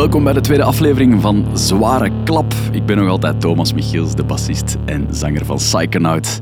Welkom bij de tweede aflevering van Zware Klap. Ik ben nog altijd Thomas Michiels, de bassist en zanger van Psychonaut.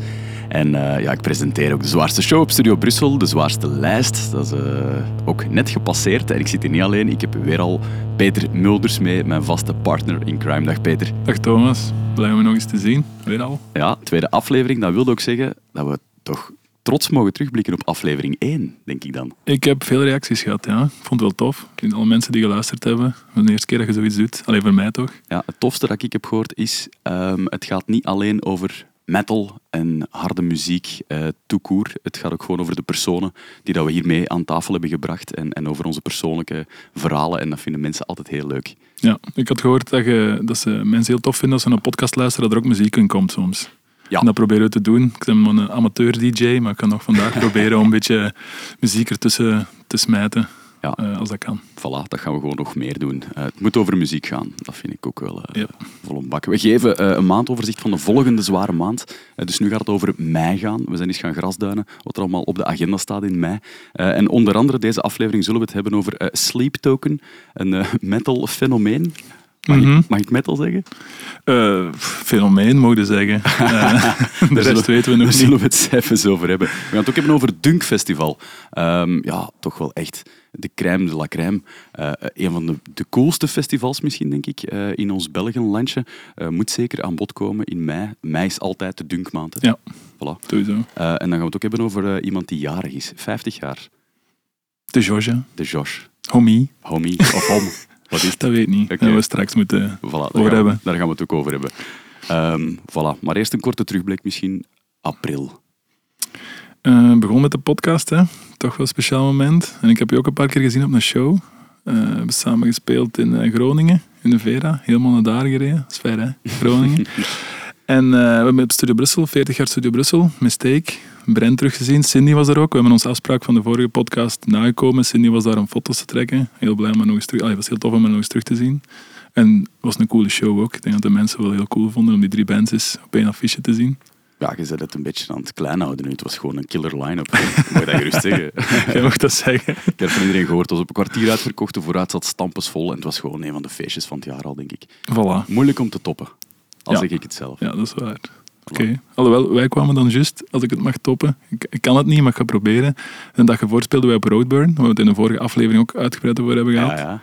En eh, ja, ik presenteer ook de zwaarste show op Studio Brussel, de zwaarste lijst. Dat is eh, ook net gepasseerd. En ik zit hier niet alleen, ik heb weer al Peter Mulders mee, mijn vaste partner in crime. Dag Peter. Dag Thomas, blij om je nog eens te zien. Weer al. Ja, tweede aflevering. Dat wil ook zeggen dat we toch trots mogen terugblikken op aflevering 1, denk ik dan. Ik heb veel reacties gehad, ja. Ik vond het wel tof. Ik vind alle mensen die geluisterd hebben, de eerste keer dat je zoiets doet. Alleen voor mij toch. Ja, het tofste dat ik heb gehoord is, ehm, het gaat niet alleen over metal en harde muziek, eh, toekoer. Het gaat ook gewoon over de personen die dat we hiermee aan tafel hebben gebracht en, en over onze persoonlijke verhalen. En dat vinden mensen altijd heel leuk. Ja, ik had gehoord dat, je, dat ze mensen heel tof vinden als ze een podcast luisteren, dat er ook muziek in komt soms. Ja. En dat proberen we te doen. Ik ben een amateur-dj, maar ik kan nog vandaag proberen om een beetje muziek ertussen te smijten. Ja. eh, als dat kan. Voilà, dat gaan we gewoon nog meer doen. Eh, het moet over muziek gaan. Dat vind ik ook wel uh, Ja. vol een bak. We geven een maandoverzicht van de volgende zware maand. Dus nu gaat het over mei gaan. We zijn eens gaan grasduinen, wat er allemaal op de agenda staat in mei. En onder andere deze aflevering zullen we het hebben over Sleep Token, een metal fenomeen. Mag, Mhm. ik, mag ik metal zeggen? Eh, fenomeen, mogen zeggen. Eh, de Daar rest zullen- weten we Daar nog zullen niet. we het eens over hebben. We gaan het ook hebben over het Dunk Festival. Ehm, ja, toch wel echt de crème de la crème. Eh, een van de, de coolste festivals misschien, denk ik, in ons Belgenlandje. Eh, moet zeker aan bod komen in mei. Mei is altijd de Dunkmaand. hè. Ja. Voilà. Sowieso. En dan gaan we het ook hebben over iemand die jarig is. 50 jaar. De Georgia. De Josh. Homie. Homie. Of hom. Wat is het? Dat weet ik niet. Oké. Dat we straks moeten... Voilà, daar, Over gaan hebben. daar gaan we het ook over hebben. Ehm, voilà. Maar eerst een korte terugblik misschien. April. Eh begon met de podcast, hè. Toch wel een speciaal moment. En ik heb je ook een paar keer gezien op een show. Eh, we hebben samen gespeeld in eh, Groningen, in de Vera. Helemaal naar daar gereden. Dat is ver, hè? Groningen. en we hebben op Studio Brussel, 40 jaar Studio Brussel, Mistake. Brent teruggezien. Cindy was er ook. We hebben onze afspraak van de vorige podcast nagekomen. Cindy was daar om foto's te trekken. Heel blij om haar nog eens terug... Allee, het was heel tof om haar nog eens terug te zien. En het was een coole show ook. Ik denk dat de mensen wel heel cool vonden om die drie bands eens op één affiche te zien. Ja, je zet het een beetje aan het klein houden nu. Het was gewoon een killer line-up. Mag je dat gerust zeggen. Jij mag dat zeggen. Ik heb van iedereen gehoord. Het was op een kwartier uitverkocht. De vooruit zat stampensvol. En het was gewoon een van de feestjes van het jaar al, denk ik. Voilà. Moeilijk om te toppen. Al Ja. zeg ik het zelf. Ja, dat is waar. Oké. Alhoewel, wij kwamen dan juist, als ik het mag toppen. Ik, ik kan het niet, maar ik ga proberen. Een dag ervoor speelden wij op Roadburn, waar we het in de vorige aflevering ook uitgebreid over hebben gehad. Ja, ja.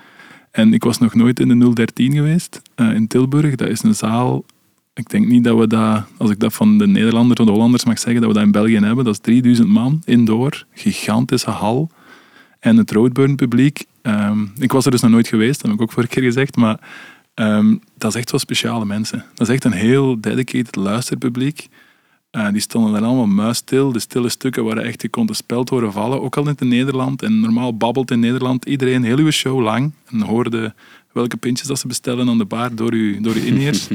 En ik was nog nooit in de 013 geweest, eh, in Tilburg. Dat is een zaal... Ik denk niet dat we dat, als ik dat van de Nederlanders of de Hollanders mag zeggen, dat we dat in België hebben. Dat is 3000 man, indoor, gigantische hal. En het Roadburn publiek, ehm, ik was er dus nog nooit geweest, dat heb ik ook vorige keer gezegd, maar ehm, dat is echt wel speciale mensen. Dat is echt een heel dedicated luisterpubliek. Eh, die stonden daar allemaal muisstil. De stille stukken waren echt, je kon de speld horen vallen. Ook al in Nederland. En normaal babbelt in Nederland iedereen heel uw show lang. En hoorde welke pintjes dat ze bestellen aan de bar door je, door je in-ears.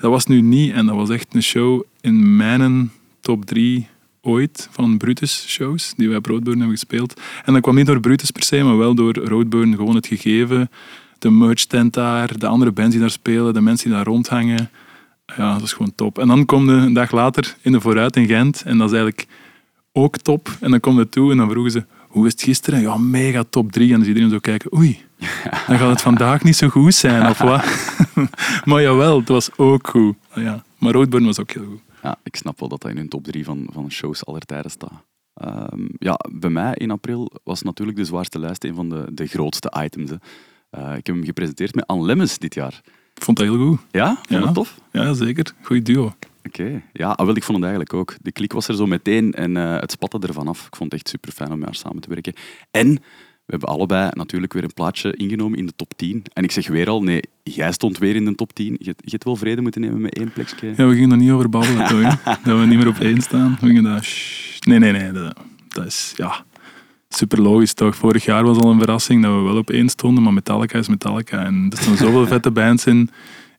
dat was nu niet. En dat was echt een show in mijn top drie ooit van Brutus shows die wij op Roadburn hebben gespeeld. En dat kwam niet door Brutus per se, maar wel door Roadburn. Gewoon het gegeven, de merch tent daar, de andere bands die daar spelen, de mensen die daar rondhangen. Ja, dat is gewoon top. En dan kom je een dag later in de Vooruit in Gent en dat is eigenlijk ook top. En dan kom je toe en dan vroegen ze, hoe is het gisteren? Ja, mega top drie. En dan zie iedereen zo kijken, oei, dan gaat het vandaag niet zo goed zijn, of wat? maar jawel, het was ook goed. Ja, maar Roadburn was ook heel goed. Ja, ik snap wel dat dat in hun top drie van, van shows aller tijden staat. Ehm, ja, bij mij in april was natuurlijk de zwaarste lijst een van de, de grootste items. hè. Eh, ik heb hem gepresenteerd met Anne Lemmens dit jaar. Ik vond dat heel goed. Ja? Vond je Ja. dat tof? Ja, zeker. Goeie duo. Oké. Ja, ah, wel, ik vond het eigenlijk ook. De klik was er zo meteen en eh, het spatte ervan af. Ik vond het echt super fijn om met haar samen te werken. En we hebben allebei natuurlijk weer een plaatje ingenomen in de top 10. En ik zeg weer al, nee, jij stond weer in de top 10. Je, je hebt wel vrede moeten nemen met één plekje. Ja, we gingen er niet over babbelen, toch? Dat we niet meer op één staan. We gingen shh. Nee, nee, nee. Dat, dat is... Ja... Super logisch toch? Vorig jaar was al een verrassing dat we wel op één stonden, maar Metallica is Metallica. En er staan zoveel vette bands in.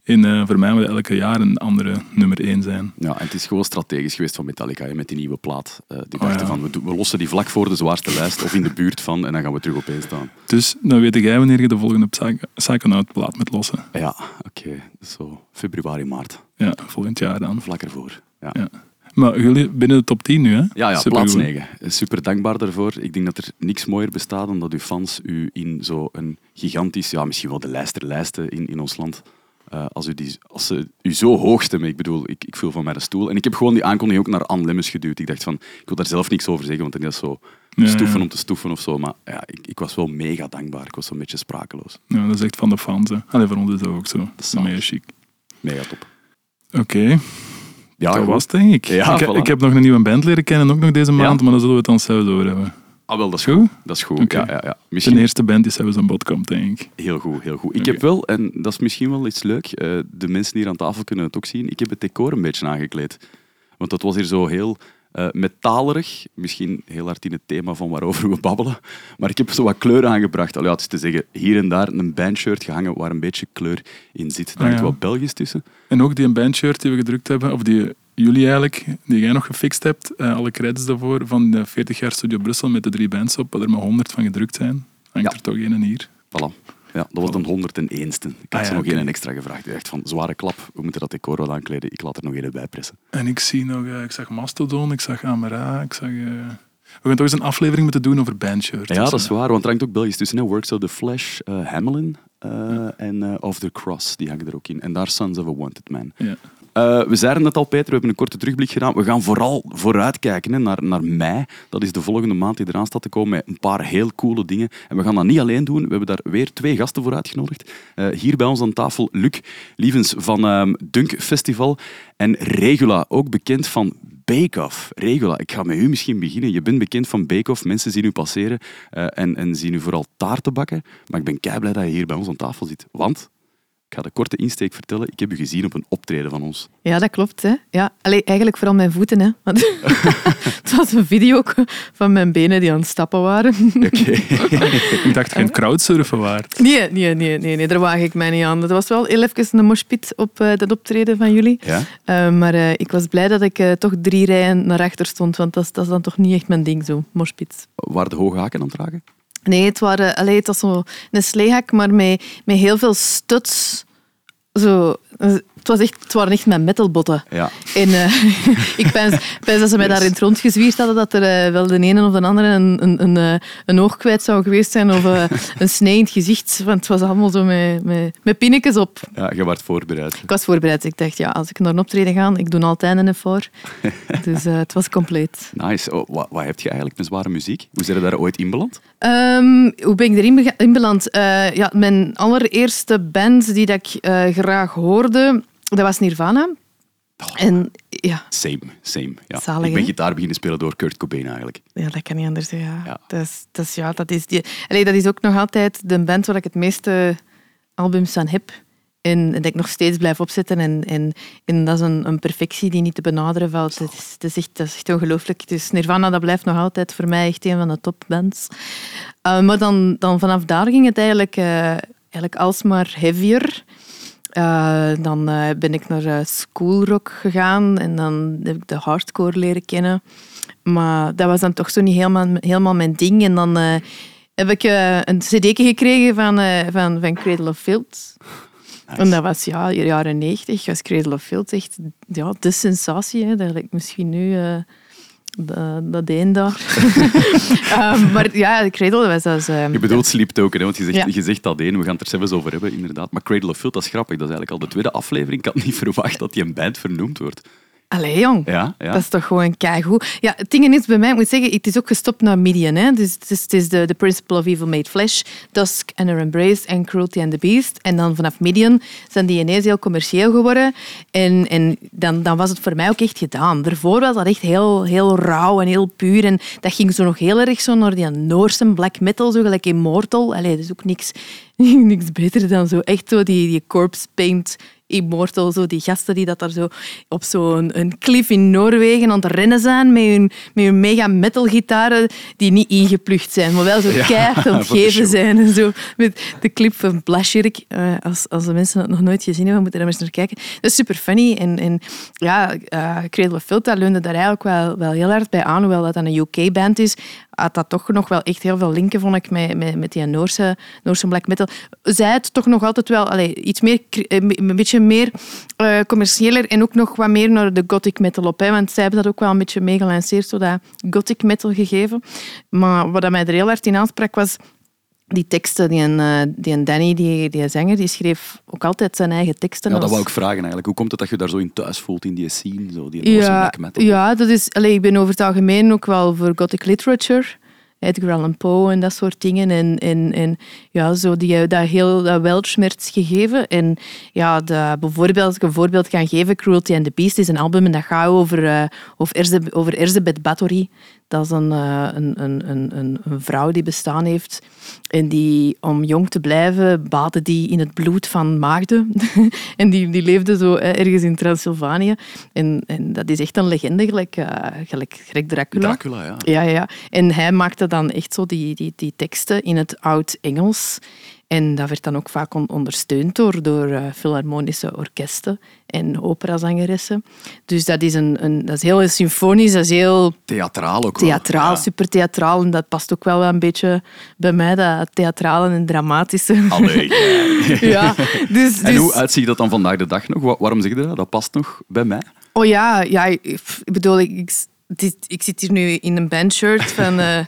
in eh, voor mij moet elke jaar een andere nummer één zijn. Ja, en het is gewoon strategisch geweest van Metallica hè, met die nieuwe plaat. Eh, die Oh, dachten ja. van, we, we lossen die vlak voor de zwaarste lijst of in de buurt van en dan gaan we terug op één staan. Dus dan weet jij wanneer je de volgende Psych- Psychonaut plaat met lossen. Ja, oké. Zo februari, maart. Ja, volgend jaar dan. Vlak ervoor. Ja. Ja. Maar jullie binnen de top 10 nu, hè? Ja, ja plaats 9. Super dankbaar daarvoor. Ik denk dat er niks mooier bestaat dan dat uw fans u in zo'n gigantisch, ja, misschien wel de lijster lijsten in, in ons land, eh, als, u die, als ze u zo hoog stemmen. Ik bedoel, ik, ik viel van mijn stoel. En ik heb gewoon die aankondiging ook naar Anne Lemmens geduwd. Ik dacht van, ik wil daar zelf niks over zeggen, want dan is dat zo Ja, stoeven ja. om te stoeven of zo. Maar ja, ik, ik was wel mega dankbaar. Ik was zo'n beetje sprakeloos. Ja, dat is echt van de fans. Hè. Allee, voor ons is dat ook zo. Dat is mega chic. Mega top. Oké, Ja, dat goed. was denk ik. Ja, ik, voilà. ik heb nog een nieuwe band leren kennen, ook nog deze maand, Ja? maar daar zullen we het dan zelfs over hebben. Ah, wel, dat is Goed? goed. Dat is goed. Ja, ja, ja. De eerste band die zelfs aan bod komt, denk ik. Heel goed, heel goed. Ik heb wel, en dat is misschien wel iets leuk, eh, de mensen hier aan tafel kunnen het ook zien, ik heb het decor een beetje aangekleed. Want dat was hier zo heel eh metalerig, misschien heel hard in het thema van waarover we babbelen, maar ik heb zo wat kleur aangebracht. Al ja, het is te zeggen, hier en daar een bandshirt gehangen waar een beetje kleur in zit. Daar Ah, ja. wat Belgisch tussen. En ook die bandshirt die we gedrukt hebben, of die jullie eigenlijk, die jij nog gefixt hebt, eh, alle credits daarvoor, van de 40 jaar Studio Brussel met de drie bands op, waar er maar 100 van gedrukt zijn. Hangt Ja. er toch één hier. Voilà. Ja, dat was dan 101ste. Ik had Ah, ze ja, nog één extra gevraagd. Echt van, zware klap, we moeten dat decor wel aankleden. Ik laat er nog één bij pressen. En ik zie nog, eh, ik zag Mastodon, ik zag Amara, ik zag... eh, We gaan toch eens een aflevering moeten doen over bandshirts. Ja, dat is waar, want er hangt ook Belgisch tussen. Hè. Works of the Flesh, eh Hamelin eh, en Of the Cross, die hangen er ook in. En daar Sons of a Wanted Man. Ja. Eh, we zeiden het al, Peter, we hebben een korte terugblik gedaan. We gaan vooral vooruitkijken naar, naar mei. Dat is de volgende maand die eraan staat te komen met een paar heel coole dingen. En we gaan dat niet alleen doen. We hebben daar weer twee gasten voor uitgenodigd. Eh, hier bij ons aan tafel Luc Lievens van ehm, Dunk Festival en Regula, ook bekend van Bake Off. Regula, ik ga met u misschien beginnen. Je bent bekend van Bake Off. Mensen zien u passeren eh, en, en zien u vooral taarten bakken. Maar ik ben kei blij dat je hier bij ons aan tafel zit. Want, ik ga de korte insteek vertellen, ik heb u gezien op een optreden van ons. Ja, dat klopt. Hè. Ja, allee, eigenlijk vooral mijn voeten. Hè. Want het was een video van mijn benen die aan het stappen waren. Oké. Ik dacht geen crowdsurfen waard. Nee, nee, nee, nee, nee, daar waag ik mij niet aan. Dat was wel heel even een moshpit op eh, dat optreden van jullie. Ja? Eh, maar eh, ik was blij dat ik eh, toch drie rijen naar achter stond, want dat is, dat is dan toch niet echt mijn ding, zo, moshpit. Waar de hoge haken aan het dragen? Nee, het, waren, allee, het was een sleehak, maar met, met heel veel studs. Zo, het, was echt, het waren echt mijn metalbotten. Ja. En eh, ik pens dat ze mij Yes. daar in het rond gezwierd hadden dat er eh, wel de ene of de andere een, een, een, eh, een oog kwijt zou geweest zijn of een snee in het gezicht. Want het was allemaal zo met, met, met pinnetjes op. ja, je werd voorbereid. Ik was voorbereid. Ik dacht, ja, als ik naar een optreden ga, ik doe altijd een effort. Dus het was compleet. Nice. Oh, wat, wat heb je eigenlijk met zware muziek? Hoe zijn je daar ooit in beland? Ehm, hoe ben ik erin in beland? Ja, mijn allereerste band die dat ik graag hoorde, dat was Nirvana. En ja, Same, same. Ja. Zalig, ik ben gitaar beginnen spelen door Kurt Cobain eigenlijk. Ja, dat kan niet anders. Ja. Ja. Dat, is, dat, is, ja, dat, is die, Allee, dat is ook nog altijd de band waar ik het meeste albums aan heb. En dat ik nog steeds blijf opzetten. En, en, en dat is een, een perfectie die niet te benaderen valt. Het is, het is echt, dat is echt ongelooflijk. Dus Nirvana dat blijft nog altijd voor mij echt een van de topbands. Uh, maar dan, dan vanaf daar ging het eigenlijk, uh, eigenlijk alsmaar heavier. Uh, dan uh, ben ik naar uh, schoolrock gegaan en dan heb ik de hardcore leren kennen. Maar dat was dan toch zo niet helemaal, helemaal mijn ding. En dan heb ik een cd gekregen van, van, van Cradle of. Nice. En dat was ja, jaren negentig. Was Cradle of Filth echt ja, de sensatie. Hè. Dat lijkt misschien nu dat, een daar. um, maar ja, Cradle was dat. Um, je bedoelt Sleep Token, hè? want je zegt, Ja. je zegt dat één. We gaan het er zelfs over hebben, inderdaad. Maar Cradle of Filth, dat is grappig. Dat is eigenlijk al de tweede aflevering. Ik had niet verwacht dat die een band vernoemd wordt. Allee, jong. Ja, ja. Dat is toch gewoon keigoed. Ja, het ding is bij mij, ik moet zeggen, het is ook gestopt naar Median. Hè. Dus het is, het is de, the Principle of Evil Made Flesh, Dusk and Her Embrace en Cruelty and the Beast. En dan vanaf Median zijn die ineens heel commercieel geworden. En, en dan, dan was het voor mij ook echt gedaan. Daarvoor was dat echt heel, heel rauw en heel puur. En dat ging zo nog heel erg zo naar die Noorse black metal, zo gelijk Immortal. Allee, dat is ook niks, niks beter dan zo echt zo die, die corpse paint Immortal, zo die gasten die dat daar zo op zo'n een cliff in Noorwegen aan het rennen zijn met hun, met hun mega metal gitaren die niet ingeplucht zijn, maar wel zo Ja, keihard aan het geven zijn. En zo. Met de clip van Blashirk. Uh, als, als de mensen het nog nooit gezien hebben, moeten daar maar eens naar kijken. Dat is super funny. En, en ja, uh, Cradle of Filth, dat leunde daar eigenlijk wel, wel heel hard bij aan, hoewel dat dan een UK-band is. Had dat toch nog wel echt heel veel linken, vond ik, met, met, met die Noorse, Noorse black metal. Zij het toch nog altijd wel allee, iets meer, eh, een beetje meer eh commerciëler en ook nog wat meer naar de gothic metal op. Hè, want zij hebben dat ook wel een beetje meegelanceerd, zo dat gothic metal gegeven. Maar wat mij er heel hard in aansprak was die teksten. Die een, eh, die een Danny, die, die zanger, die schreef ook altijd zijn eigen teksten. Ja, dat als- wou ik vragen eigenlijk. Hoe komt het dat je daar zo in thuis voelt in die scene? Zo, die ja, metal? ja, dat is, allee, ik ben over het algemeen ook wel voor gothic literature. Edgar Allan Poe en dat soort dingen. En, en, en ja, zo die, dat heel dat Weltschmerz gegeven. En ja, de, bijvoorbeeld, als ik een voorbeeld kan geven, Cruelty and the Beast is een album en dat gaat over, eh over, Erze, over Bathory. Dat is een, eh, een, een, een, een, vrouw die bestaan heeft. En die, om jong te blijven, baden die in het bloed van maagden. en die, die leefde zo ergens in Transylvanië. En, en dat is echt een legende, gelijk, eh, gelijk, gelijk Dracula. Dracula, ja. Ja, ja, ja. En hij maakte dan echt zo die, die, die teksten in het oud-Engels. En dat werd dan ook vaak on- ondersteund door, door eh, filharmonische orkesten en operazangeressen. Dus dat is, een, een, dat is heel symfonisch, dat is heel Theatraal ook wel. theatraal, Ja. super theatraal. En dat past ook wel een beetje bij mij, dat theatrale en dramatische. Allee, ja. ja, dus, En dus- hoe uitziet dat dan vandaag de dag nog? Wa- waarom zeg je dat? Dat past nog bij mij. Oh ja, ja ik, bedoel, ik, ik, ik zit hier nu in een bandshirt van, eh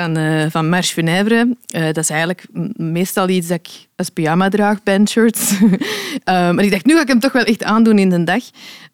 van, eh van Marche Funèbre. Eh, dat is eigenlijk meestal iets dat ik als pyjama draag, bandshirts. Eh, maar ik dacht, nu ga ik hem toch wel echt aandoen in de dag.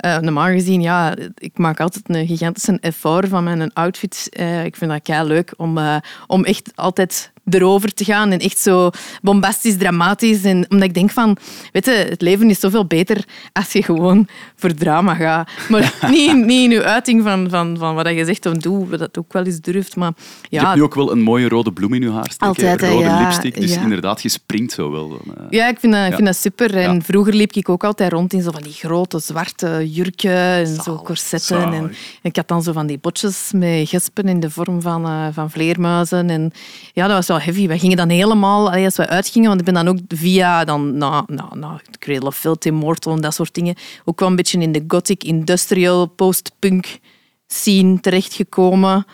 Eh, normaal gezien, ja, ik maak altijd een gigantische effort van mijn outfits. Eh, ik vind dat kei leuk om, eh, om echt altijd erover te gaan en echt zo bombastisch, dramatisch. En omdat ik denk van, weet je, het leven is zoveel beter als je gewoon voor drama gaat. Maar niet, niet in je uiting van, van, van wat je zegt of doe, wat dat ook wel eens durft. Maar Je ja, hebt nu ook wel een mooie rode bloem in je haar steken. Altijd, hè, rode ja, lipstick. Dus ja. inderdaad, je springt zo wel. dan, eh. Ja, ik vind dat, ik vind dat super. En Ja. vroeger liep ik ook altijd rond in zo van die grote zwarte jurken en zo corsetten. En, ik had dan zo van die botjes met gespen in de vorm van, eh, van vleermuizen. En ja, dat was wel heavy. We gingen dan helemaal, als we uitgingen, want ik ben dan ook via dan, na, na, na Cradle of Filth, Immortal en dat soort dingen, ook wel een beetje in de gothic, industrial, post-punk scene terechtgekomen.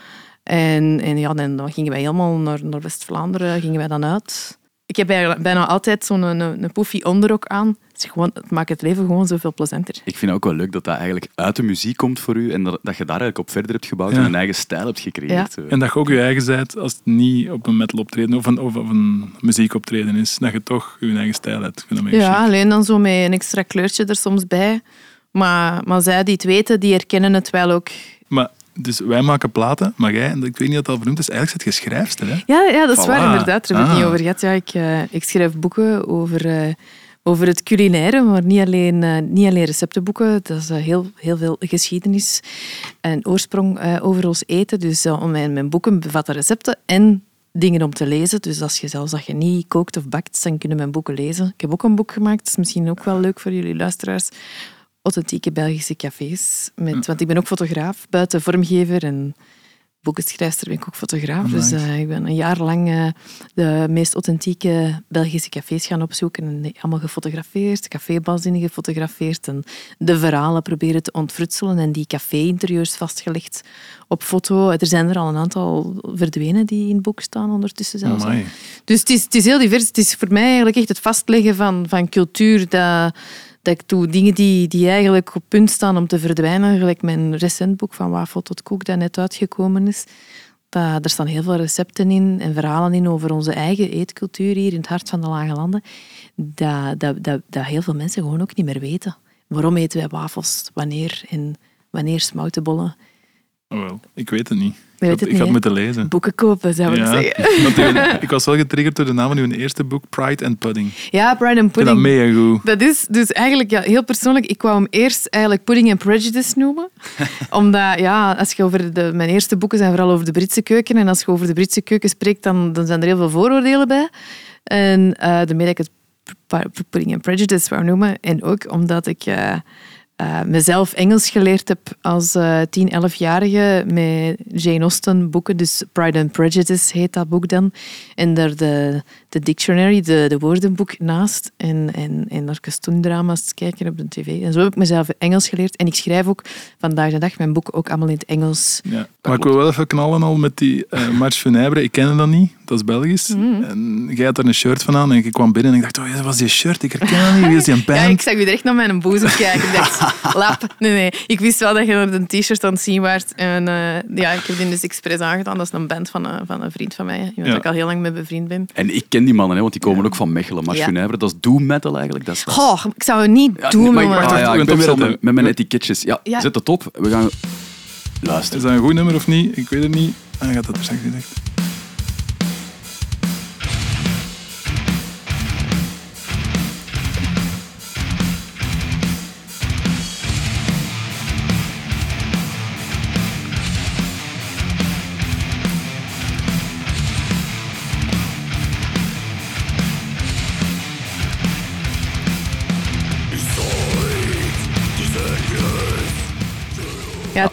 En, en ja, dan, dan gingen wij helemaal naar, naar West-Vlaanderen gingen wij dan uit. Ik heb bijna altijd zo'n een, een poefie onderrok aan. Het, is gewoon, het maakt het leven gewoon zoveel plezanter. Ik vind het ook wel leuk dat dat eigenlijk uit de muziek komt voor u en dat, dat je daar eigenlijk op verder hebt gebouwd Ja. en een eigen stijl hebt gecreëerd. Ja. eh. En dat je ook je eigen bent als het niet op een metal optreden of een, of een muziekoptreden is. Dat je toch je eigen stijl hebt. Ja, alleen dan zo met een extra kleurtje er soms bij. Maar, maar zij die het weten, die herkennen het wel ook. Maar dus wij maken platen, maar jij, en ik weet niet wat dat vernoemd is, eigenlijk zit je schrijfster. Hè? Ja, ja dat is Voilà. waar, inderdaad. Daar heb ik het Ah. niet over gehad. Ja, ik, eh, ik schrijf boeken over, eh, over het culinaire, maar niet alleen, eh, niet alleen receptenboeken. Dat is heel, heel veel geschiedenis en oorsprong over ons eten. Dus mijn, mijn boeken bevatten recepten en dingen om te lezen. Dus als je zelfs als je niet kookt of bakt, dan kunnen mijn boeken lezen. Ik heb ook een boek gemaakt, dat is misschien ook wel leuk voor jullie luisteraars. Authentieke Belgische cafés. Met, want ik ben ook fotograaf, buiten vormgever en boekenschrijfster ben ik ook fotograaf. Amai. Dus eh, ik ben een jaar lang eh, de meest authentieke Belgische cafés gaan opzoeken. En allemaal gefotografeerd, cafébazinnen gefotografeerd. En de verhalen proberen te ontfrutselen en die café-interieurs vastgelegd op foto. Er zijn er al een aantal verdwenen die in het boek staan ondertussen zelfs. Amai. Dus het is, het is heel divers. Het is voor mij eigenlijk echt het vastleggen van, van cultuur. Dat, dat ik doe dingen die, die eigenlijk op punt staan om te verdwijnen. Gelijk mijn recent boek van Wafel tot Koek, dat net uitgekomen is. Dat, er staan heel veel recepten in en verhalen in over onze eigen eetcultuur hier in het hart van de Lage Landen. Dat, dat, dat, dat heel veel mensen gewoon ook niet meer weten. Waarom eten wij wafels? Wanneer? En wanneer smoutenbollen? Oh, wel. Ik weet het niet. Ik weet had, het ik niet, had hè? moeten lezen. Boeken kopen, zou ik Ja, zeggen. ik was wel getriggerd door de naam van uw eerste boek, Pride and Pudding. Ja, Bride and vind dat Pudding. mega goed. Dat is dus eigenlijk ja, heel persoonlijk. Ik wou hem eerst eigenlijk Pudding and Prejudice noemen. Omdat, ja, als je over de... Mijn eerste boeken zijn vooral over de Britse keuken. En als je over de Britse keuken spreekt, dan, dan zijn er heel veel vooroordelen bij. En eh daarmee dat ik het Pudding and Prejudice wou noemen. En ook omdat ik... eh, eh, mezelf Engels geleerd heb als eh 10, 11-jarige met Jane Austen boeken. Dus Pride and Prejudice heet dat boek dan. En daar de, de dictionary, de, de woordenboek naast. En, en, en naar kostuumdrama's kijken op de tv. En zo heb ik mezelf Engels geleerd. En ik schrijf ook vandaag de dag mijn boeken ook allemaal in het Engels. Ja. Maar ik wil wel even knallen al met die uh, Marche Funèbre. Ik kende dat niet, dat is Belgisch. Mhm. En jij had er een shirt van aan en ik kwam binnen en ik dacht, oh, dat was die shirt, ik herken dat niet. Wie is die een band? Ja, ik zag u er echt naar mijn boezem kijken. Ik lap. Nee, nee. Ik wist wel dat je er een t-shirt aan het zien waart. En eh, ja, ik heb die dus expres aangedaan. Dat is een band van een, van een vriend van mij. Iemand Ja. ik al heel lang mee bevriend ben. En ik ken die mannen, hè, want die komen ook van Mechelen. Maar Ja. Dat is doom metal eigenlijk. Dat is, dat Goh, ik zou het niet Ja, doen, nee, maar ik, ja, we ik gaan ben weer met, met mijn etiketjes. Ja, Ja. zet het op. We gaan luisteren. Is dat een goed nummer of niet? Ik weet het niet. Ah, gaat dat er straks gezegd.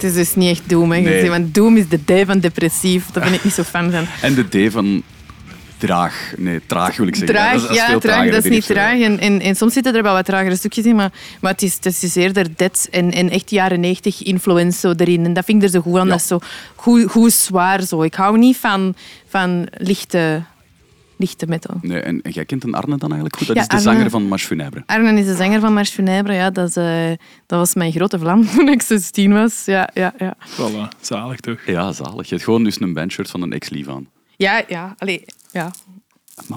Het is dus niet echt Doom. Hè. Nee. Want Doom is de D van depressief. Daar ben ik niet zo fan van. En de D van traag. Nee, traag wil ik zeggen. Traag, dat is, dat is ja, traag, trager, dat is niet traag. En, en, en soms zitten er wel wat tragere stukjes in, maar, maar het, is, het is eerder dead en, en echt jaren 90 influence zo erin. En dat vind ik er zo goed aan. Ja. Dat is zo goed, goed zwaar. Zo. Ik hou niet van, van lichte, lichte metal. Nee, en, en jij kent een Arne dan eigenlijk goed? Dat Ja, is de Arne- zanger van Marche Funèbre. Arne is de zanger van Marche Funèbre. Ja, dat, is, eh, dat was mijn grote vlam toen ik 16 was. Ja, ja, ja. Voilà, zalig toch? Ja, zalig. Je hebt gewoon dus een bandshirt van een ex-lief aan. Ja, ja. Allee, ja.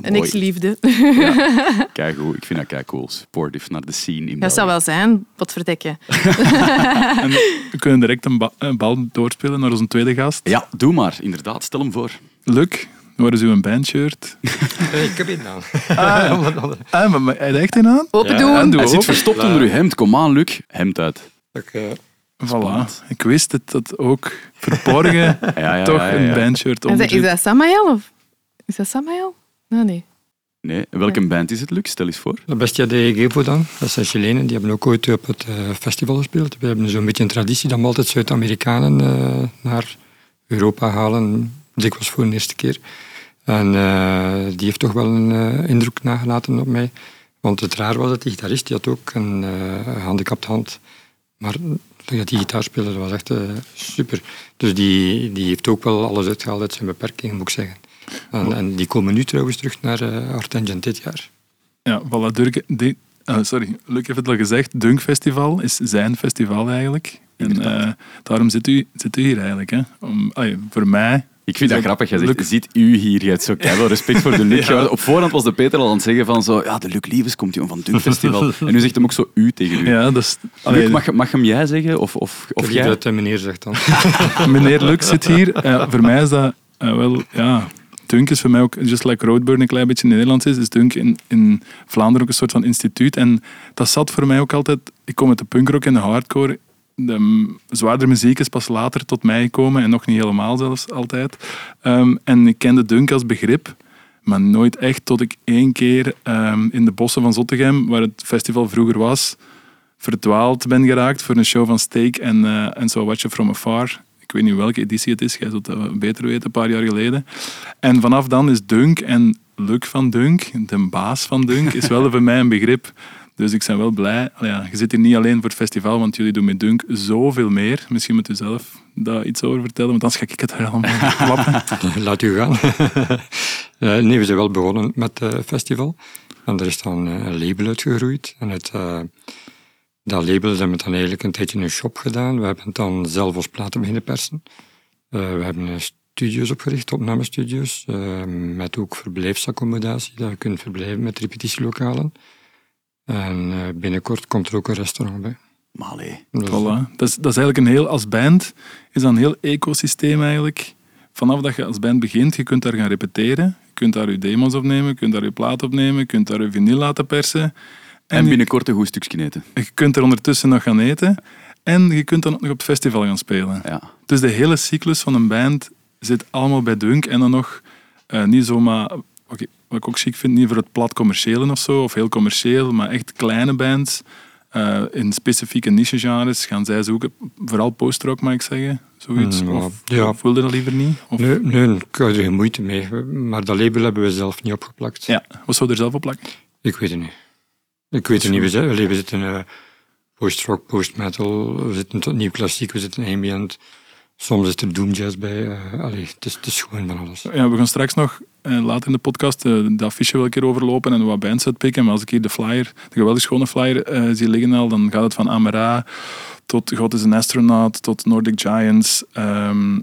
Een ex-liefde. Kijk goed, ik vind dat kei cool. Supportive naar de scene in Dat zou wel zijn, potverdekken. En we kunnen direct een, ba- een bal doorspelen naar onze tweede gast. Ja, doe maar. Inderdaad, stel hem voor. Luc, waar is uw bandshirt? Eh, Ik heb het aan. Ah, maar, maar hij een aan? Open Ja, doen. en doe Hij zit op. verstopt onder uw hemd. Kom aan, Luc. Hemd uit. Ik, eh, Voilà. Ik wist het, dat ook verborgen Ja, ja, toch ja, ja, een bandshirt onder is dat Samael? Of? Is dat Samael? Nou, nee. Nee, welke band is het, Luc? Stel eens voor. de Bestia de Gevo dan, dat zijn Chilenen, die hebben ook ooit op het eh, festival gespeeld. We hebben zo'n beetje een traditie dat we altijd Zuid-Amerikanen eh, naar Europa halen, dikwijls voor de eerste keer. En eh, die heeft toch wel een eh, indruk nagelaten op mij. Want het raar was dat die gitarist, die had ook een gehandicapt hand. Maar toen die gitaar speelde, dat was echt super. Dus die, die heeft ook wel alles uitgehaald uit zijn beperkingen, moet ik zeggen. En, en die komen nu trouwens terug naar uh, Artengent dit jaar. Ja, voilà. De, sorry, Luc heeft het al gezegd. Dunk Festival is zijn festival eigenlijk. En daarom zit u, zit u hier eigenlijk. Hè? Om, allee, voor mij... Ik vind dat grappig. Zegt, Luc- ziet u hier. Je hebt zo keihard respect voor de Luc. Ja, Op voorhand was de Peter al aan het zeggen van zo, ja, de Luc Lievens komt jongen van Dunk Festival. En nu zegt hem ook zo u tegen u. Ja, dat is... allee, Luc, mag, mag hem jij zeggen? Of, of, Of je jij? dat de meneer zegt dan. meneer Luc zit hier. Eh, voor mij is dat eh, wel... Ja, Dunk is voor mij ook, just like Roadburn een klein beetje in Nederlands is, is Dunk in, in Vlaanderen ook een soort van instituut. En dat zat voor mij ook altijd... Ik kom uit de punkrock en de hardcore. De zwaardere muziek is pas later tot mij gekomen en nog niet helemaal zelfs altijd. Ehm, en ik kende Dunk als begrip, maar nooit echt tot ik één keer ehm, in de bossen van Zottegem, waar het festival vroeger was, verdwaald ben geraakt voor een show van Steak en, eh en So Watch It From Afar. Ik weet niet welke editie het is, jij zult dat beter weten, een paar jaar geleden. En vanaf dan is Dunk en Luc van Dunk, de baas van Dunk, is wel voor mij een begrip. Dus ik ben wel blij. Ja, je zit hier niet alleen voor het festival, want jullie doen met Dunk zoveel meer. Misschien moet u zelf daar iets over vertellen, want anders ga ik het allemaal klappen. Laat u gaan. Eh, nee, we zijn wel begonnen met het festival. En er is dan eh, een label uitgegroeid. En eh, dat label hebben we dan eigenlijk een tijdje een shop gedaan. We hebben het dan zelf als platen beginnen persen. Eh, we hebben eh, studio's opgericht, opnamestudio's, eh, met ook verblijfsaccommodatie, dat je kunt verblijven met repetitielokalen. En eh, binnenkort komt er ook een restaurant bij. Maar allee. Dus, Voilà. Dat, is, dat is eigenlijk een heel, als band is dat een heel ecosysteem eigenlijk. Vanaf dat je als band begint, je kunt daar gaan repeteren. Je kunt daar je demos opnemen, je kunt daar je plaat opnemen, je kunt daar je vinyl laten persen. En binnenkort een goed stukje eten. je kunt er ondertussen nog gaan eten. En je kunt dan ook nog op het festival gaan spelen. Ja. Dus de hele cyclus van een band zit allemaal bij Dunk. En dan nog eh, niet zomaar, oké, wat ik ook chic vind, niet voor het plat commerciële of zo, of heel commercieel, maar echt kleine bands. Eh, in specifieke niche-genres gaan zij zoeken, vooral post-rock mag ik zeggen, zoiets. Mm, of, ja. of wilde dat liever niet? Of, Nee, nee, ik had er geen moeite mee. Maar dat label hebben we zelf niet opgeplakt. Ja, wat zou er zelf op plakken? Ik weet het niet. Ik weet het niet. We zitten, we zitten eh, post-rock, post-metal, we zitten tot nieuw klassiek, we zitten ambient. Soms is er doomjazz bij. allee, het, is, het is gewoon van alles. Ja, we gaan straks nog eh, later in de podcast eh, de affiche wel een keer overlopen en wat bands uitpikken. Maar als ik hier de flyer, de geweldig schone flyer, eh, zie liggen al, dan gaat het van Amara tot God is een Astronaut, tot Nordic Giants ehm,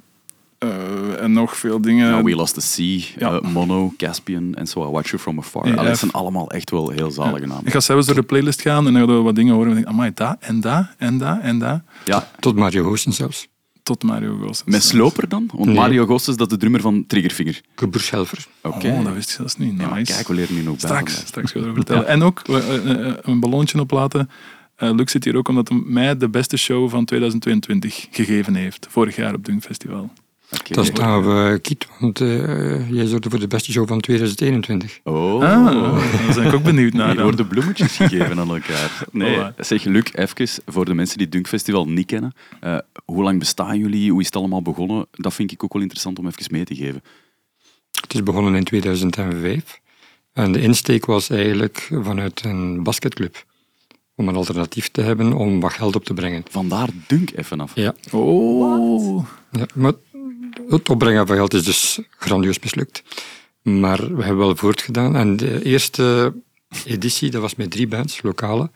eh, en nog veel dingen. Ja, We Lost the Sea, Ja. Mono, Caspian en So I Watch You From Afar. Ja, dat zijn allemaal echt wel heel zalige namen. Ik ga zelfs door de playlist gaan en dan gaan we wat dingen horen. En ik denk, amai, dat en dat en dat en dat. Ja, Tot Mario Hoosten zelfs. Tot Mario Ghost. met Sloper dan? Want Nee. Mario Gosses, dat is de drummer van Triggerfinger. Geburschelfer. Oké. Oh, dat wist ik zelfs niet. Ja, Nice. kijk, we leren nu nog bij. Straks, vandaag. straks ga ik erover vertellen. En ook eh, eh, eh, een ballonnetje oplaten. Eh Luc zit hier ook omdat hij mij de beste show van 2022 gegeven heeft. Vorig jaar op Dunk Festival. Dat staan we kiet, want eh, jij zorgde voor de beste show van 2021. Oh. Ah, daar ben ik ook benieuwd naar. Hier dan. worden bloemetjes gegeven aan elkaar. Nee, zeg Luc, even voor de mensen die het Dunkfestival niet kennen. eh, hoe lang bestaan jullie? Hoe is het allemaal begonnen? Dat vind ik ook wel interessant om even mee te geven. Het is begonnen in 2005. En de insteek was eigenlijk vanuit een basketclub. Om een alternatief te hebben om wat geld op te brengen. Vandaar Dunk even af. Ja, Oh. ja maar het opbrengen van geld is dus grandioos mislukt. Maar we hebben wel voortgedaan. En de eerste editie, dat was met drie bands, lokale.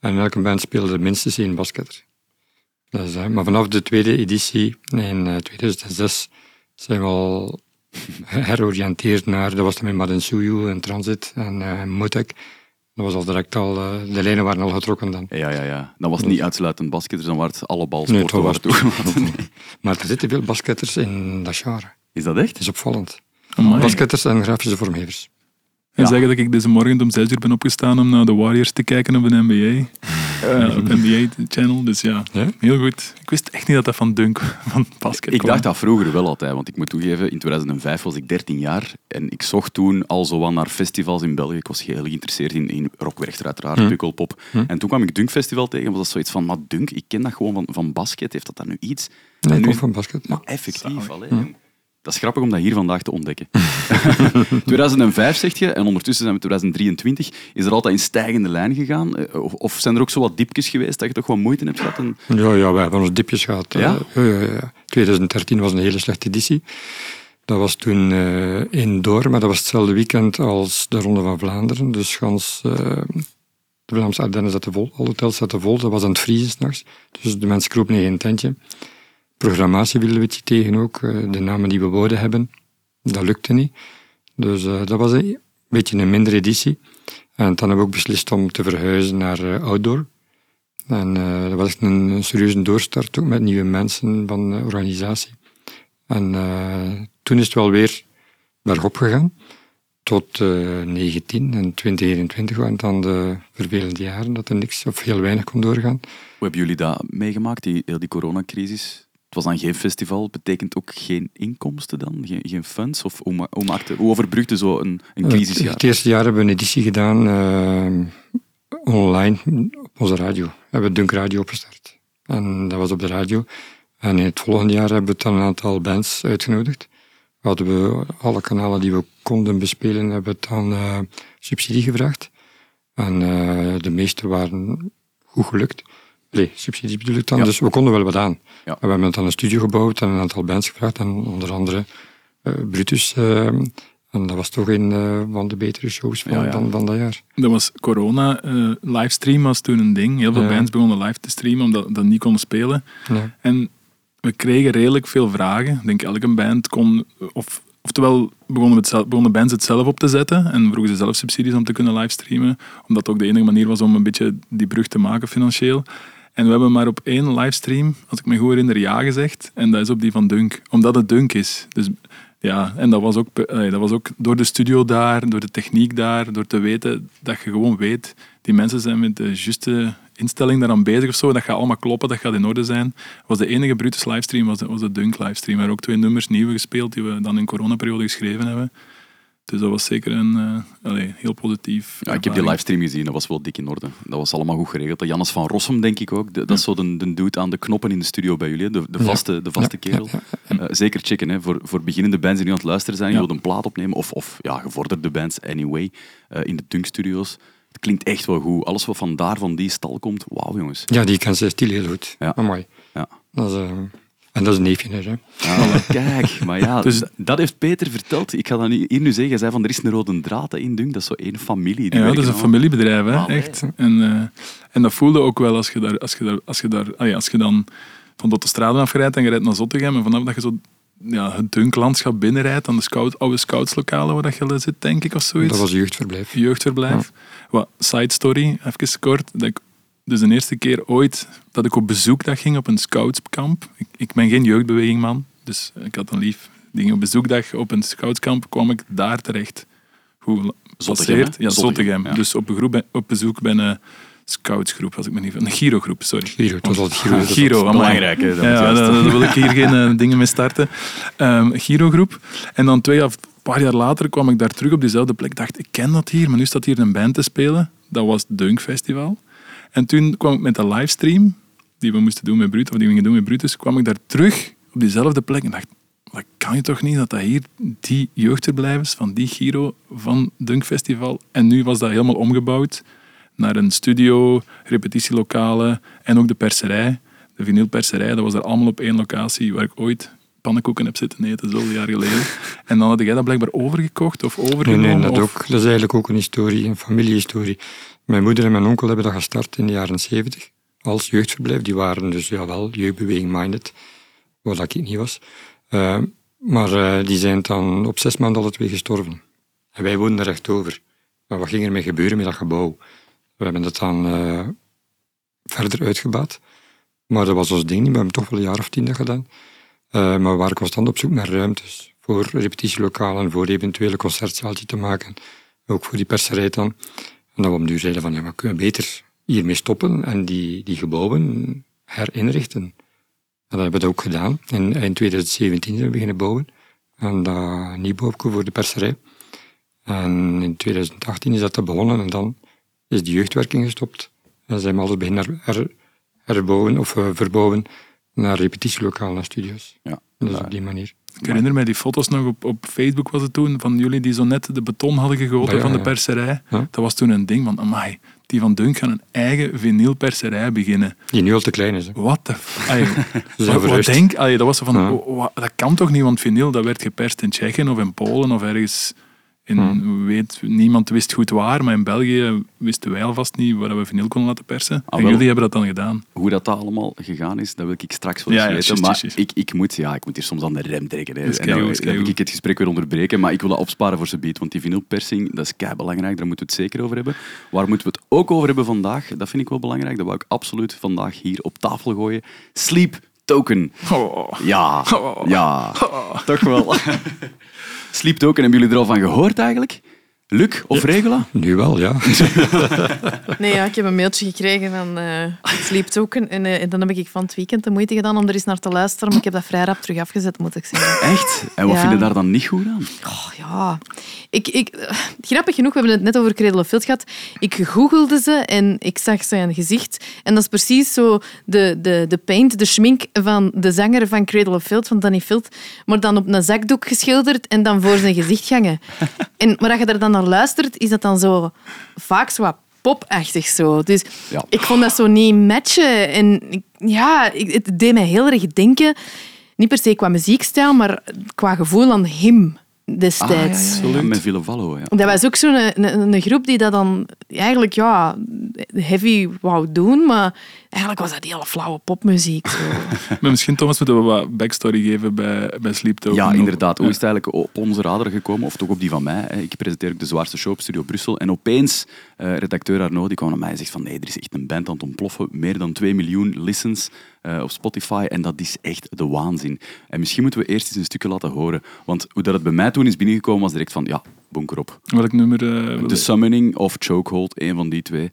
En elke band speelde minstens één basketter. Maar vanaf de tweede editie, in eh, 2006, zijn we al heroriënteerd naar, dat was dan met Madensuyu en Transit en eh Motek. Dat was al direct al, eh, de lijnen waren al getrokken dan. Ja, ja, ja. Dan was het niet uitsluitend basketters, dan waren het alle Nee, balsporten het waar was toe. Maar er zitten veel basketters in dat genre. Is dat echt? Het is opvallend. Amai. Basketters en grafische vormgevers. En Ja. zeggen dat ik deze morgen om 6 uur ben opgestaan om naar de Warriors te kijken op de NBA. Eh, op NBA-channel, dus ja, Ja? heel goed. Ik wist echt niet dat dat van Dunk, van basket Ik kwam. dacht dat vroeger wel altijd, want ik moet toegeven, in 2005 was ik 13 jaar en ik zocht toen al zo wat naar festivals in België. Ik was heel geïnteresseerd in, in rockwerchter uiteraard, Hm. pukkelpop. En toen kwam ik Dunk Festival tegen, was dat zoiets van, maar Dunk, ik ken dat gewoon van, van basket, heeft dat dan nu iets? Nee, En ik nu- kom van basket. Maar effectief, Zalig. Dat is grappig om dat hier vandaag te ontdekken. 2005 zeg je, en ondertussen zijn we 2023. Is er altijd in stijgende lijn gegaan? Eh, Of, of zijn er ook zo wat diepjes geweest dat je toch wat moeite hebt gehad? En... Ja, ja, we hebben ons dipjes gehad. Ja? Eh, ja, ja, ja. 2013 was een hele slechte editie. Dat was toen eh indoor, maar dat was hetzelfde weekend als de Ronde van Vlaanderen. Dus gans, eh, de Vlaamse Ardennen zaten vol, alle hotels zaten vol. Dat was aan het vriezen s'nachts. Dus de mensen kropen in een tentje. Programmatie wilden we tegen ook. eh, de namen die we wouden hebben, dat lukte niet. Dus eh, dat was een beetje een mindere editie. En dan hebben we ook beslist om te verhuizen naar eh, outdoor. En dat was echt een, serieuze doorstart ook met nieuwe mensen van de organisatie. En toen is het wel weer bergop gegaan. Tot eh 19 en 2021 waren dan de vervelende jaren dat er niks of heel weinig kon doorgaan. Hoe hebben jullie dat meegemaakt, die, die coronacrisis? Het was dan geen festival, betekent ook geen inkomsten dan? Geen, geen funds? Of hoe, hoe, maakte, hoe overbrugde zo een, een Het, crisisjaar? het eerste jaar hebben we een editie gedaan eh, online op onze radio. We hebben Dunk Radio opgestart. En dat was op de radio. En in het volgende jaar hebben we dan een aantal bands uitgenodigd. Hadden we alle kanalen die we konden bespelen, hebben we dan eh, subsidie gevraagd. En eh, de meeste waren goed gelukt. Nee, subsidie bedoel ik dan. Ja. Dus we konden wel wat aan. Ja. We hebben dan een studio gebouwd en een aantal bands gevraagd. En onder andere eh, Brutus. eh, en dat was toch een eh, van de betere shows van, Ja, ja. Van, van dat jaar. Dat was corona. eh livestream was toen een ding. Heel veel Ja. bands begonnen live te streamen omdat dat niet konden spelen. Ja. En we kregen redelijk veel vragen. Ik denk elke band kon... Of, oftewel begonnen, we het zelf, begonnen bands het zelf op te zetten en vroegen ze zelf subsidies om te kunnen livestreamen. Omdat het ook de enige manier was om een beetje die brug te maken financieel. En we hebben maar op één livestream, als ik me goed herinner, ja gezegd. En dat is op die van Dunk. Omdat het Dunk is. Dus ja, en dat was, ook, dat was ook door de studio daar, door de techniek daar, door te weten dat je gewoon weet, die mensen zijn met de juiste instelling daaraan bezig of zo, dat gaat allemaal kloppen, dat gaat in orde zijn. was de enige Brutus livestream, was de, was de Dunk livestream. Hebben ook twee nummers nieuwe gespeeld die we dan in coronaperiode geschreven hebben. Dus dat was zeker een eh, allee, heel positief. Ja, ik heb die livestream gezien, dat was wel dik in orde. Dat was allemaal goed geregeld. Dat Jannes van Rossum, denk ik ook. De- dat is zo de, de dude aan de knoppen in de studio bij jullie, hè. de, de vaste, de vaste Ja, kerel. Eh, zeker checken, hè. Voor, voor beginnende bands die nu aan het luisteren zijn, Ja. die willen een plaat opnemen, of, of ja, gevorderde bands, anyway, eh, in de Dunk Studios. Het klinkt echt wel goed. Alles wat van daar, van die stal komt, wauw jongens. Ja, die kan zijn stil heel goed. Ja. Amai. Ja. Dat is, eh, en dat is een neefje, hè. Ja, maar kijk, maar ja, Dus- dat heeft Peter verteld. Ik ga dat hier nu zeggen. Hij zei van, er is een rode draad in Dunk. Dat is zo één familie. Die Ja, dat is een allemaal- familiebedrijf, hè, Allee. echt. En, eh, en dat voelde ook wel als je, daar, als je, daar, als je, daar, ah ja, als je dan van de autostrade afrijdt en je rijdt naar Zottegem en vanaf dat je zo ja, het dunklandschap binnenrijdt aan de scout, oude scoutslokalen waar dat je zit, denk ik, of zoiets. Dat was jeugdverblijf. jeugdverblijf. Wat side story, even kort. Dat ik, dus de eerste keer ooit dat ik op bezoekdag ging op een scoutskamp. Ik, ik ben geen jeugdbewegingman, dus ik had een lief ding. Op bezoekdag op een scoutskamp kwam ik daar terecht. Hoe Zottegem? Ja, Zottegem, ja. Dus op, een groep, bij- op bezoek bij een scoutsgroep, als ik me niet Een Girogroep, sorry. Giro, het was altijd Giro. Ah, Giro. Belangrijk, hè, dat moet Ja, daar, wil ik hier geen eh, dingen mee starten. Ehm Girogroep. En dan twee of een paar jaar later kwam ik daar terug op diezelfde plek. dacht, ik ken dat hier, maar nu staat hier een band te spelen. Dat was het Dunk Festival. En toen kwam ik met de livestream, die we moesten doen met Brutus, of die we gingen doen met Brutus, kwam ik daar terug op diezelfde plek en dacht, dat kan je toch niet dat dat hier die jeugdverblijf is van die Giro van Dunk Festival. En nu was dat helemaal omgebouwd naar een studio, repetitielokalen en ook de perserij. De vinylperserij, dat was daar allemaal op één locatie waar ik ooit pannenkoeken heb zitten eten, zoveel jaar geleden. En dan had jij dat blijkbaar overgekocht of Nee, overgenomen? nee, dat, of- ook, dat is eigenlijk ook een historie, een familiehistorie. Mijn moeder en mijn onkel hebben dat gestart in de jaren 70 als jeugdverblijf. Die waren dus ja, wel jeugdbeweging-minded, wat ik niet was. Eh, maar eh, die zijn dan op zes maanden alle twee gestorven. En wij woonden er echt over. Maar wat ging er mee gebeuren met dat gebouw? We hebben dat dan eh, verder uitgebouwd. Maar dat was ons ding niet. We hebben toch wel een jaar of tien gedaan. Maar we waren constant op zoek naar ruimtes voor repetitielokalen, voor eventuele concertzaaltje te maken. Ook voor die perserij dan. En dat we op duur zeiden van, ja, we kunnen beter hiermee stoppen en die, die gebouwen herinrichten. En dat hebben we ook gedaan. En eind 2017 zijn we beginnen bouwen. En dat nieuwbouwje voor de perserij. En in 2018 is dat begonnen en dan is die jeugdwerking gestopt. En zijn we alles beginnen her, her- herbouwen of eh, verbouwen naar repetitielokalen en studio's. Ja, Dus op die manier. Ik herinner mij die foto's nog op, op Facebook was het toen, van jullie die zo net de beton hadden gegoten Ah, ja, van de perserij. Ja. Dat was toen een ding van, amai, die van Dunk gaan een eigen vinylperserij beginnen. Die nu al te klein is. hè. Wat de... f- Allee, zijn wat, wat denk... Allee, dat was van, Ja. oh, dat kan toch niet, want vinyl dat werd geperst in Tsjechië of in Polen of ergens... In, weet, niemand wist goed waar, maar in België wisten wij alvast niet waar we vinyl konden laten persen. Ah, en jullie hebben dat dan gedaan. Hoe dat, dat allemaal gegaan is, dat wil ik straks wel eens ja, weten. maar ik, ik, moet, ja, ik moet hier soms aan de rem trekken. Hè. En dan, dan ik het gesprek weer onderbreken, maar ik wil dat opsparen voor ze beat, want die vinylpersing, dat is kei belangrijk, daar moeten we het zeker over hebben. Waar moeten we het ook over hebben vandaag? Dat vind ik wel belangrijk, dat wou ik absoluut vandaag hier op tafel gooien. Sleep Token. Oh. Ja, Oh. ja, toch wel. Sleep Token, hebben jullie er al van gehoord eigenlijk? Luc of Regula? Nu wel, ja. Nee, ja, ik heb een mailtje gekregen van uh, Sleep Token. En, en dan heb ik van het weekend de moeite gedaan om er eens naar te luisteren. Maar ik heb dat vrij rap terug afgezet, moet ik zeggen. Echt? En wat Ja. vind je daar dan niet goed aan? Oh, ja. Ik, ik, eh, grappig genoeg, we hebben het net over Cradle of Filth gehad. Ik googelde ze en ik zag zijn gezicht. En dat is precies zo de, de, de paint, de schmink van de zanger van Cradle of Filth, van Danny Filth. Maar dan op een zakdoek geschilderd en dan voor zijn gezicht gangen. En maar als je daar dan naar luistert, is dat dan zo vaak zo wat popachtig zo. Dus Ja. ik vond dat zo niet matchen. En ik- ja, ik- het deed mij heel erg denken, niet per se qua muziekstijl, maar qua gevoel aan hem destijds. Ah, ja, ja, ja. Met Villevallo, ja. Dat was ook zo'n een, een, een groep die dat dan eigenlijk ja, heavy wou doen, maar eigenlijk was dat hele flauwe popmuziek. Zo. Maar misschien, Thomas, moeten we wat backstory geven bij, bij Sleep Token. Ja, inderdaad. Hoe is het eigenlijk op onze radar gekomen? Of toch op die van mij? Ik presenteer ook de zwaarste show op Studio Brussel. En opeens, eh, redacteur Arnaud, die kwam naar mij en zegt van nee, er is echt een band aan het ontploffen. Meer dan 2 miljoen listens eh, op Spotify. En dat is echt de waanzin. En misschien moeten we eerst eens een stukje laten horen. Want hoe dat het bij mij toen is binnengekomen, was direct van ja, bunker op. Welk nummer? eh, The Summoning of Chokehold, één van die twee.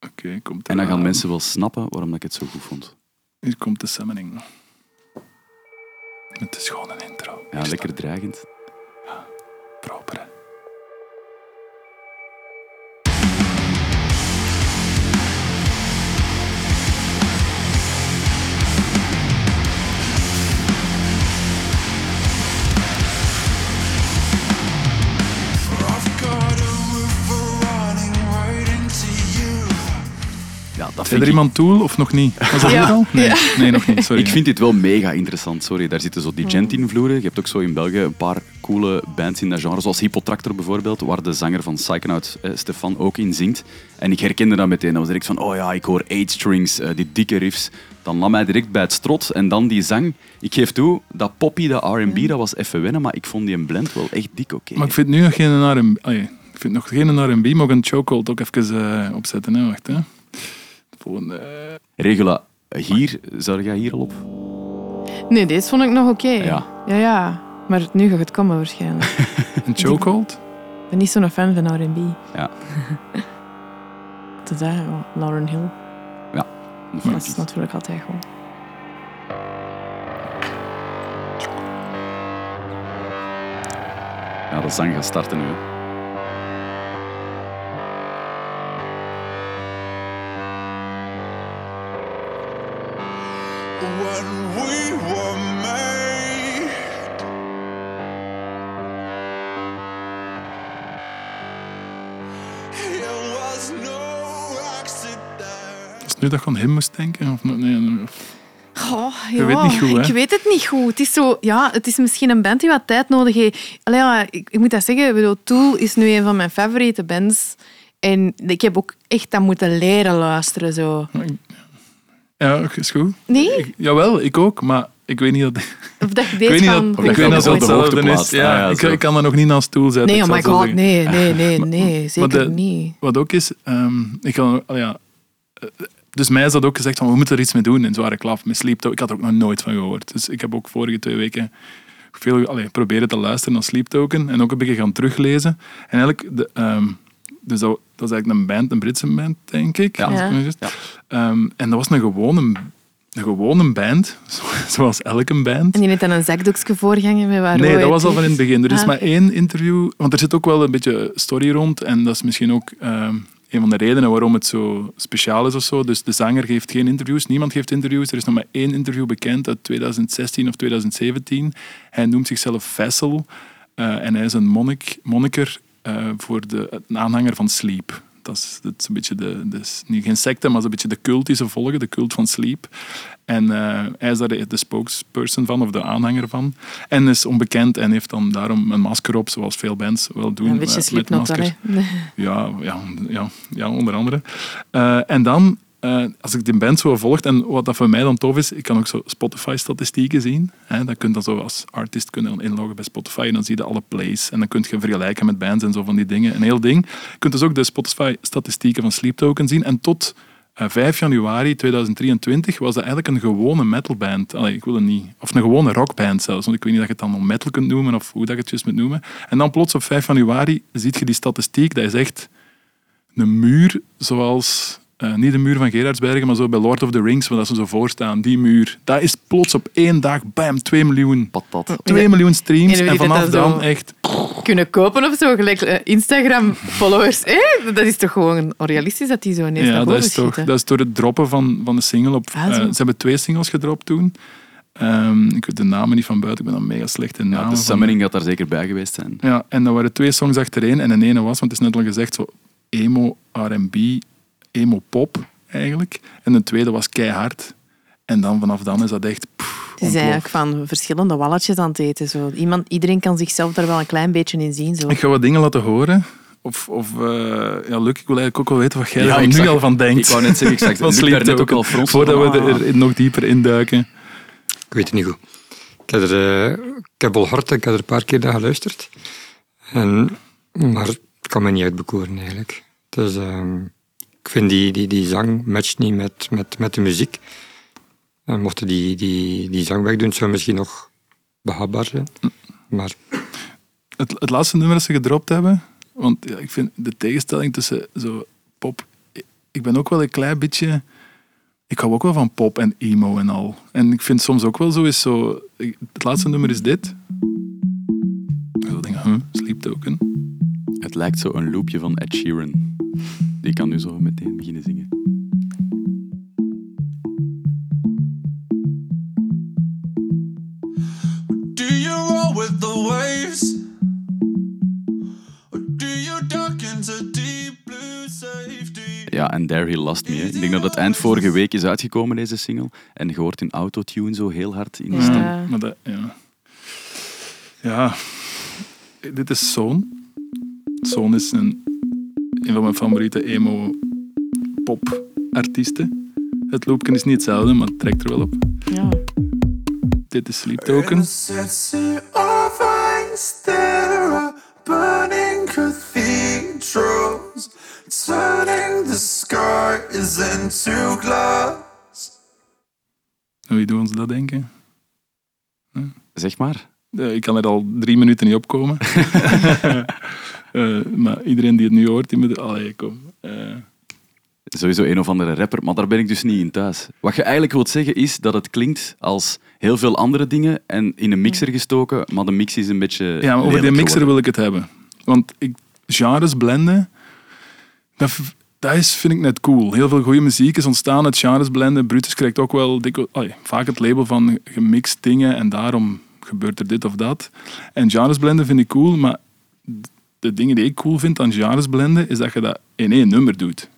Oké, komt En dan gaan mensen wel snappen waarom ik het zo goed vond. Hier komt de summoning. Het is gewoon een intro. Ja, lekker dreigend. Proper, hè. Dat Zijn er ik, iemand Tool of nog niet? Was dat Ja. hier al? Nee, Ja. nee, nog niet. Sorry. ik vind dit wel mega interessant, sorry. Daar zitten zo die gent-invloeden. Je hebt ook zo in België een paar coole bands in dat genre, zoals Hippotractor bijvoorbeeld, waar de zanger van Psychonaut, eh, Stefan, ook in zingt. En ik herkende dat meteen. Dat was direct van, oh ja, ik hoor eight strings, eh, die dikke riffs. Dan nam mij direct bij het strot en dan die zang. Ik geef toe, dat poppy, dat R&B, dat was even wennen, maar ik vond die blend wel echt dik oké. Maar ik vind nu nog geen R&B. Allee, ik vind nog geen R&B, maar ik een chokehold ook even eh, opzetten. Hè. Wacht, hè. Volgende. eh, Regula, hier, zou jij hier al op? Nee, deze vond ik nog oké. Ja. ja, ja. Maar nu gaat het komen waarschijnlijk. een chokehold? Ik ben niet zo'n fan van R&B. Ja. Dat? Oh, Lauren Hill. Dat Dat is natuurlijk altijd goed. Ja, de zang gaat starten nu. Nu dat je aan hem moest denken? Of, nee, of- Oh, Je ja, weet niet goed, hè? Ik weet het niet goed. Het is, zo, ja, het is misschien een band die wat tijd nodig heeft. Allee, ja, ik, ik moet dat zeggen. Ik bedoel, Tool is nu een van mijn favoriete bands. En ik heb ook echt aan moeten leren luisteren. Zo. Ja, is goed. Nee? Ik, jawel, ik ook, maar ik weet niet dat... Of dat je Ik deed weet niet van... dat, Of ik weet niet dat dat op de hoogte hetzelfde is. Ja, Ah, ja, ik, kan dat nog niet naar stoel zetten. Nee, ik oh my het god. Nee, nee, nee, nee. Zeker de- niet. Wat ook is, ehm, ik kan, al ja, dus mij is dat ook gezegd van we moeten er iets mee doen in zware klap. Met Sleep. Ik had er ook nog nooit van gehoord. Dus ik heb ook vorige twee weken veel allee, proberen te luisteren naar Sleep Token en ook een beetje gaan teruglezen. En eigenlijk, de, ehm, dus dat, dat is eigenlijk een band, een Britse band, denk ik. Ja. als ik Ja. Ehm, en dat was een gewone, een gewone band, zo- zoals elke band. En die heeft dan een zakdoekje voorgangen met waar Nee, dat was al van in het begin. Er is Ah, maar één interview, want er zit ook wel een beetje story rond. En dat is misschien ook ehm, een van de redenen waarom het zo speciaal is of zo. Dus de zanger geeft geen interviews, niemand geeft interviews. Er is nog maar één interview bekend uit 2016 of 2017. Hij noemt zichzelf Vessel eh, en hij is een monnik, monniker eh, voor de, een aanhanger van Sleep. Dat is, dat is een beetje de, de, niet geen secte, maar een beetje de cult die ze volgen, de cult van Sleep. En eh, hij is daar de, de spokesperson van, of de aanhanger van. En is onbekend en heeft dan daarom een masker op, zoals veel bands wel doen. Een beetje eh, met dan. Ja, ja, ja, ja onder andere. En dan, eh, als ik die band zo volgt, en wat dat voor mij dan tof is, ik kan ook zo Spotify-statistieken zien. Hè, dan kun je zo als artist kunnen inloggen bij Spotify en dan zie je alle plays. En dan kun je vergelijken met bands en zo van die dingen. Een heel ding. Je kunt dus ook de Spotify-statistieken van Sleep Token zien. En tot eh, 5 januari 2023 was dat eigenlijk een gewone metalband. Allee, ik wil het niet. Of een gewone rockband zelfs. Want ik weet niet dat je het dan metal kunt noemen of hoe dat je het juist moet noemen. En dan plots op 5 januari ziet je die statistiek. Dat is echt een muur zoals... eh, niet de muur van Gerardsbergen, maar zo bij Lord of the Rings, waar dat ze zo voor staan. Die muur. Dat is plots op één dag, bam, 2 miljoen. Patat. 2 miljoen streams. En vanaf dan dan echt... Kunnen kopen of zo, gelijk eh, Instagram-followers. Eh? Dat is toch gewoon onrealistisch dat die zo ineens Ja, naar dat boven is, toch, schieten? dat is door het droppen van, van de single. Op, Ah, eh, ze hebben twee singles gedropt toen. Ehm, ik weet de namen niet van buiten, ik ben dan mega slecht in Ja, namen. de Summering gaat daar zeker bij geweest zijn. Ja, en dat waren twee songs achtereen. En een ene was, want het is net al gezegd, zo emo, R&B, emo pop eigenlijk. En de tweede was keihard. En dan vanaf dan is dat echt... pff, Het is eigenlijk van verschillende walletjes aan het eten. Zo. Iemand, iedereen kan zichzelf daar wel een klein beetje in zien. Zo. Ik ga wat dingen laten horen. Of, of eh, ja, Luc, ik wil eigenlijk ook wel weten wat jij Ja, er nu zag- al van denkt. Ik wou net zeggen, ik zag Luc Sleep daarnet ook al Voordat we er nog dieper induiken. Ik weet het niet goed. Ik heb, er, eh, ik heb wel hard, ik heb er een paar keer naar geluisterd. En, maar het kan me niet uitbekoren eigenlijk. Dus, ehm, ik vind die, die, die zang matcht niet met, met, met de muziek. En mochten die, die, die zang wegdoen, zou het misschien nog behapbaar zijn. Maar Het, het laatste nummer dat ze gedropt hebben, want ja, ik vind de tegenstelling tussen zo pop... Ik ben ook wel een klein beetje... Ik hou ook wel van pop en emo en al. En ik vind soms ook wel zo is zo... Het laatste nummer is dit. Ik denk, huh, Sleep Token. Het lijkt zo een loopje van Ed Sheeran. Die kan nu zo meteen beginnen zingen. Do you roll with the waves? Or do you duck into deep blue safety? ja, And There He Lost Me. hè. Ik denk dat het eind vorige week is uitgekomen, deze single. En je hoort in autotune zo heel hard in de Ja. stem. Ja. Maar dat, ja. ja, dit is Zoon. Zoon is een, een van mijn favoriete emo-pop-artiesten. Het loopje is niet hetzelfde, maar het trekt er wel op. Ja. Dit is Sleep Token. burning cathedrals, turning the skies into glass. Wie doet ons dat denken? Zeg maar. Eh, ik kan er al drie minuten niet opkomen. Eh, maar iedereen die het nu hoort, die moet... Allee, kom. Eh, Sowieso een of andere rapper, maar daar ben ik dus niet in thuis. Wat je eigenlijk wilt zeggen is dat het klinkt als heel veel andere dingen en in een mixer gestoken, maar de mix is een beetje. Ja, maar over die mixer wil ik het hebben. Want ik, genres blenden, dat, dat is, vind ik net cool. Heel veel goede muziek is ontstaan uit genres blenden. Brutus krijgt ook wel allee, vaak het label van gemixt dingen en daarom gebeurt er dit of dat. En genres blenden vind ik cool, maar de dingen die ik cool vind aan genres blenden, is dat je dat in één nummer doet.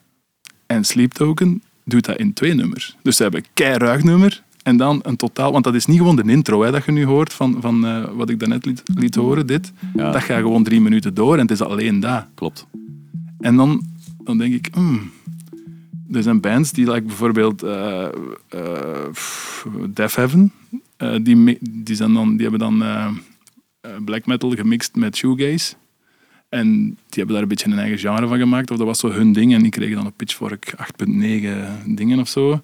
En Sleep Token doet dat in twee nummers. Dus ze hebben een keiruig nummer en dan een totaal... Want dat is niet gewoon de intro hè, dat je nu hoort van, van eh, wat ik daarnet liet, liet horen, dit. Ja. Dat gaat gewoon drie minuten door en het is alleen dat. Klopt. En dan, dan denk ik, hmm, er zijn bands die, like bijvoorbeeld pff, Deaf Heaven, die, die, zijn dan, die hebben dan black metal gemixt met shoegaze. En die hebben daar een beetje een eigen genre van gemaakt. Of dat was zo hun ding. En die kregen dan op Pitchfork 8.9 dingen of zo.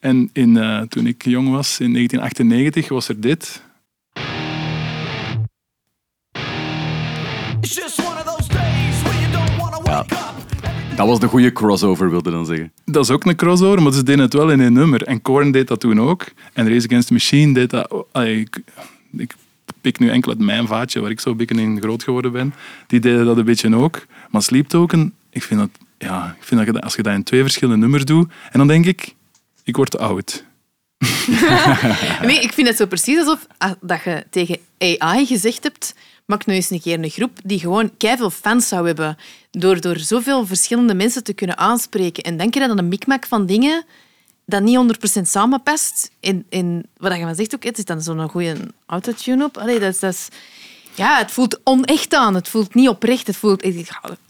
En in, eh, toen ik jong was, in 1998, was er dit. Dat was de goede crossover, wilde dan zeggen. Dat is ook een crossover, maar ze deden het wel in één nummer. En Korn deed dat toen ook. En Race Against the Machine deed dat... ik pik nu enkel uit mijn vaatje, waar ik zo beetje in groot geworden ben. Die deden dat een beetje ook. Maar Sleep Token, ik vind dat... Ja, ik vind dat als je dat in twee verschillende nummers doet... En dan denk ik, ik word oud. Nee, ik vind het zo precies alsof ah, dat je tegen AI gezegd hebt maak nu eens een keer een groep die gewoon veel fans zou hebben. Door, door zoveel verschillende mensen te kunnen aanspreken. En krijg je dan een mikmak van dingen dat niet 100% samenpast. En, en wat je maar zegt ook, het is dan zo'n goede autotune op. Allee, dat is, dat is, ja, het voelt onecht aan. Het voelt niet oprecht. Het voelt,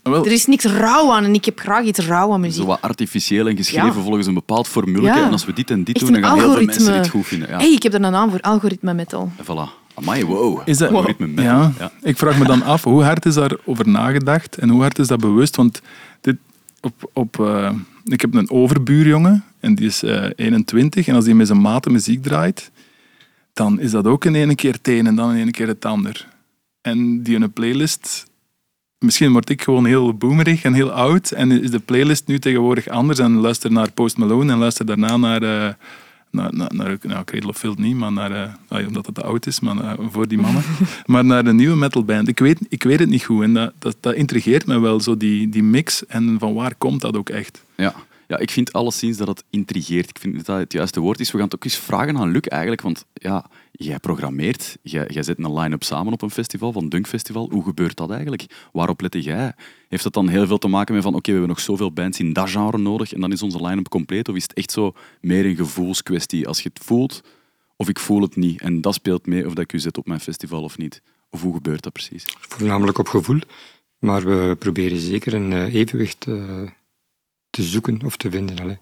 Wel- er is niks rauw aan en ik heb graag iets rauw aan muziek. Zo wat artificieel en geschreven Ja. volgens een bepaald formule. Ja. En als we dit en dit Echt doen, dan gaan heel veel mensen algoritme. dit goed vinden. Ja. hey, ik heb er een naam voor, algoritme metal. En voilà. Amai, wow. Is dat, Algoritme metal. ja, Ja. Ik vraag me dan af, hoe hard is daarover nagedacht en hoe hard is dat bewust? Want dit, op, op, eh, ik heb een overbuurjongen en die is eh, 21 en als die met zijn maten muziek draait, dan is dat ook in ene keer het een en dan in ene keer het ander. En die een playlist... Misschien word ik gewoon heel boomerig en heel oud en is de playlist nu tegenwoordig anders en luister naar Post Malone en luister daarna naar... eh, naar, naar, naar nou, Cradle of niet, maar naar, eh, omdat het te oud is, maar eh, voor die mannen. maar naar een nieuwe metalband. Ik weet, ik weet het niet goed en dat, dat, dat intrigeert me wel, zo die, die mix. En van waar komt dat ook echt? Ja. ja, ik vind alleszins dat het intrigeert. Ik vind dat dat het juiste woord is. We gaan het ook eens vragen aan Luc eigenlijk, want ja, jij programmeert, jij, zet een line-up samen op een festival, van Dunk Festival. Hoe gebeurt dat eigenlijk? Waarop lette jij? Heeft dat dan heel veel te maken met van, oké, we hebben nog zoveel bands in dat genre nodig en dan is onze line-up compleet? Of is het echt zo meer een gevoelskwestie? Als je het voelt, of ik voel het niet. En dat speelt mee of dat ik u zet op mijn festival of niet. Of hoe gebeurt dat precies? Voornamelijk op gevoel. Maar we proberen zeker een eh, evenwicht eh, te zoeken of te vinden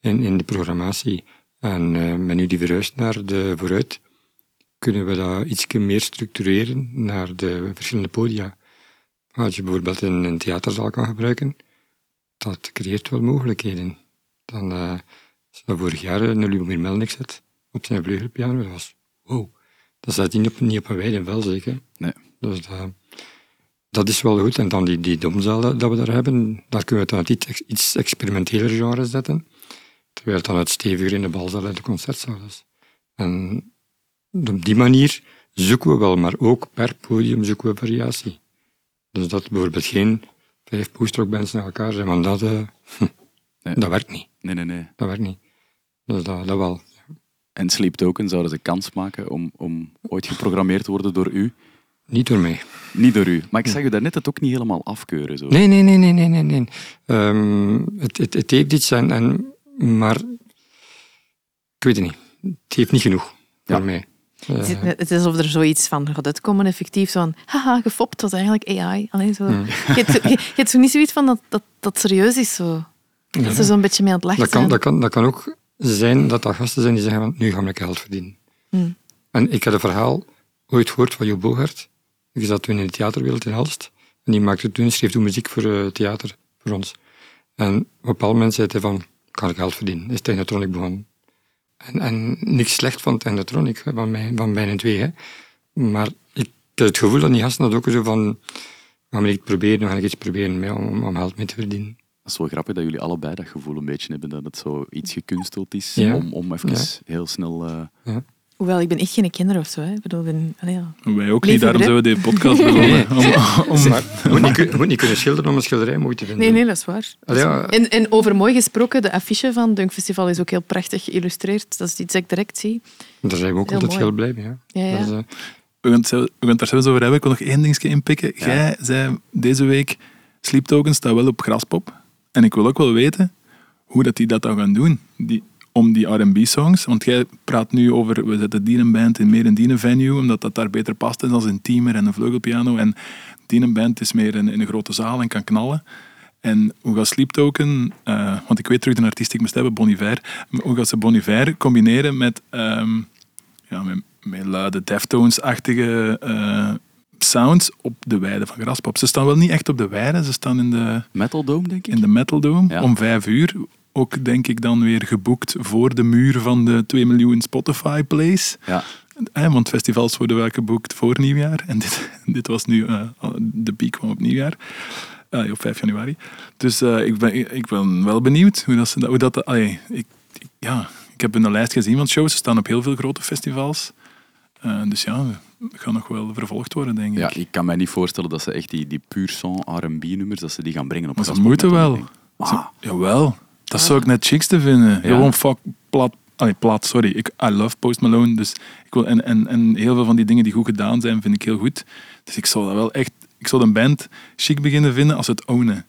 in, in de programmatie. En eh met nu die verhuist naar de vooruit, kunnen we dat iets meer structureren naar de verschillende podia. Als je bijvoorbeeld een, een theaterzaal kan gebruiken, dat creëert wel mogelijkheden. Dan, eh als je vorig jaar een Lubomir Melnik zet op zijn vleugelpiano, dat was wow. Dat staat niet op, niet op een wijde vel, zeker. Nee. Dus dat, dat is wel goed. En dan die, die domzaal dat we daar hebben, daar kunnen we het dan iets, iets experimenteler genre zetten. Terwijl het dan het steviger in de balzaal en de concertzaal is. En op die manier zoeken we wel, maar ook per podium zoeken we variatie. Dus dat bijvoorbeeld geen vijf poestrockbands naar elkaar zijn, want dat, eh, Nee. dat werkt niet. Nee, nee, nee. Dat werkt niet. Dus dat, dat wel. En Sleep Token zouden ze kans maken om, om ooit geprogrammeerd te worden door u? Niet door mij. Niet door u. Maar ik zag u daarnet het ook niet helemaal afkeuren. Zo. Nee, nee, nee, nee, nee, nee. nee. Ehm, het, het, het heeft iets, en, en, maar ik weet het niet. Het heeft niet genoeg voor mij. Het Eh, is- Het is alsof er zoiets van gaat uitkomen, effectief. Zo van, haha, gefopt, het was eigenlijk AI. Alleen zo. Hmm. Je, hebt, zo- je, je hebt zo niet zoiets van dat dat, dat serieus is. Zo. Dat ze zo'n beetje mee aan het lachen dat, kan, zijn. dat, kan, dat kan ook zijn dat dat gasten zijn die zeggen, van, nu ga ik geld verdienen. Hmm. En ik had een verhaal ooit gehoord van Jo Bogart. Die zat toen in de theaterwereld in Halst. En die maakte toen, schreef toen muziek voor eh, theater voor ons. En op een bepaald moment zei hij van, ik ga geld verdienen. Is Technotronic begonnen. En, en niks slecht van Technotronic, hè, van, mij, van mijn twee. Hè. Maar ik het gevoel dat die gasten dat ook zo van, maar iets proberen, ga ik iets proberen mee om, om geld mee te verdienen. Dat is wel grappig dat jullie allebei dat gevoel een beetje hebben, dat het zo iets gekunsteld is Ja. om, om even Ja. heel snel... eh, Hoewel, ik ben echt geen kinder of zo. Hè. Ik bedoel, ik ben, allee, ja. Wij ook niet, daarom zijn we die podcast begonnen. Om, om, moet, niet, moet niet kunnen schilderen om een schilderij mooi te vinden. Nee, nee, dat is waar. Allee, ja, En, en over mooi gesproken, de affiche van het Dunkfestival is ook heel prachtig geïllustreerd. Dat is iets dat ik direct zie. daar zijn we ook Heel altijd mooi. heel blij mee. Ja. Ja, ja. Dat is, eh, we, gaan het, zo- we gaan het daar zelfs over hebben. Ik wil nog één dingetje inpikken. Jij zei deze week, Sleep Token staat wel op Graspop. En ik wil ook wel weten hoe dat die dat dan gaan doen. Die, om die R&B-songs. Want jij praat nu over, we zetten die een band in meer een die venue, omdat dat daar beter past is als een teamer en een vleugelpiano. En die een band is meer in, in een grote zaal en kan knallen. En hoe gaat Sleep Token, eh, want ik weet terug de artiest die ik moest hebben, Bon Iver, hoe gaat ze Bon Iver combineren met, ehm, ja, met, met luide Deftones-achtige eh, sounds op de weide van Graspop. Ze staan wel niet echt op de weide, ze staan in de, Metal Dome, denk ik. in de Metal Dome Ja. om vijf uur. Ook denk ik dan weer geboekt voor de muur van de 2 miljoen Spotify-plays. Ja. Eh, want festivals worden wel geboekt voor nieuwjaar. En dit, dit was nu, eh, de piek kwam op nieuwjaar. Eh, op 5 januari. Dus eh, ik, ben, ik ben wel benieuwd hoe dat... Hoe dat allee, ik, ik- ja, ik heb een lijst gezien van shows. Ze staan op heel veel grote festivals. Dus ja, gaat nog wel vervolgd worden, denk ik. Ja, ik kan mij niet voorstellen dat ze echt die, die puur son R&B-nummers, dat ze die gaan brengen op Maar ze moeten wel. Dome. Ze- Ah, jawel. Dat zou ik net chicks te vinden. Gewoon fuck plat. Allee, plat, sorry. Ik, I love Post Malone. Dus ik wil, en, en, en heel veel van die dingen die goed gedaan zijn, vind ik heel goed. Dus ik zou dat wel echt... Ik zou een band chic beginnen vinden als het ownen.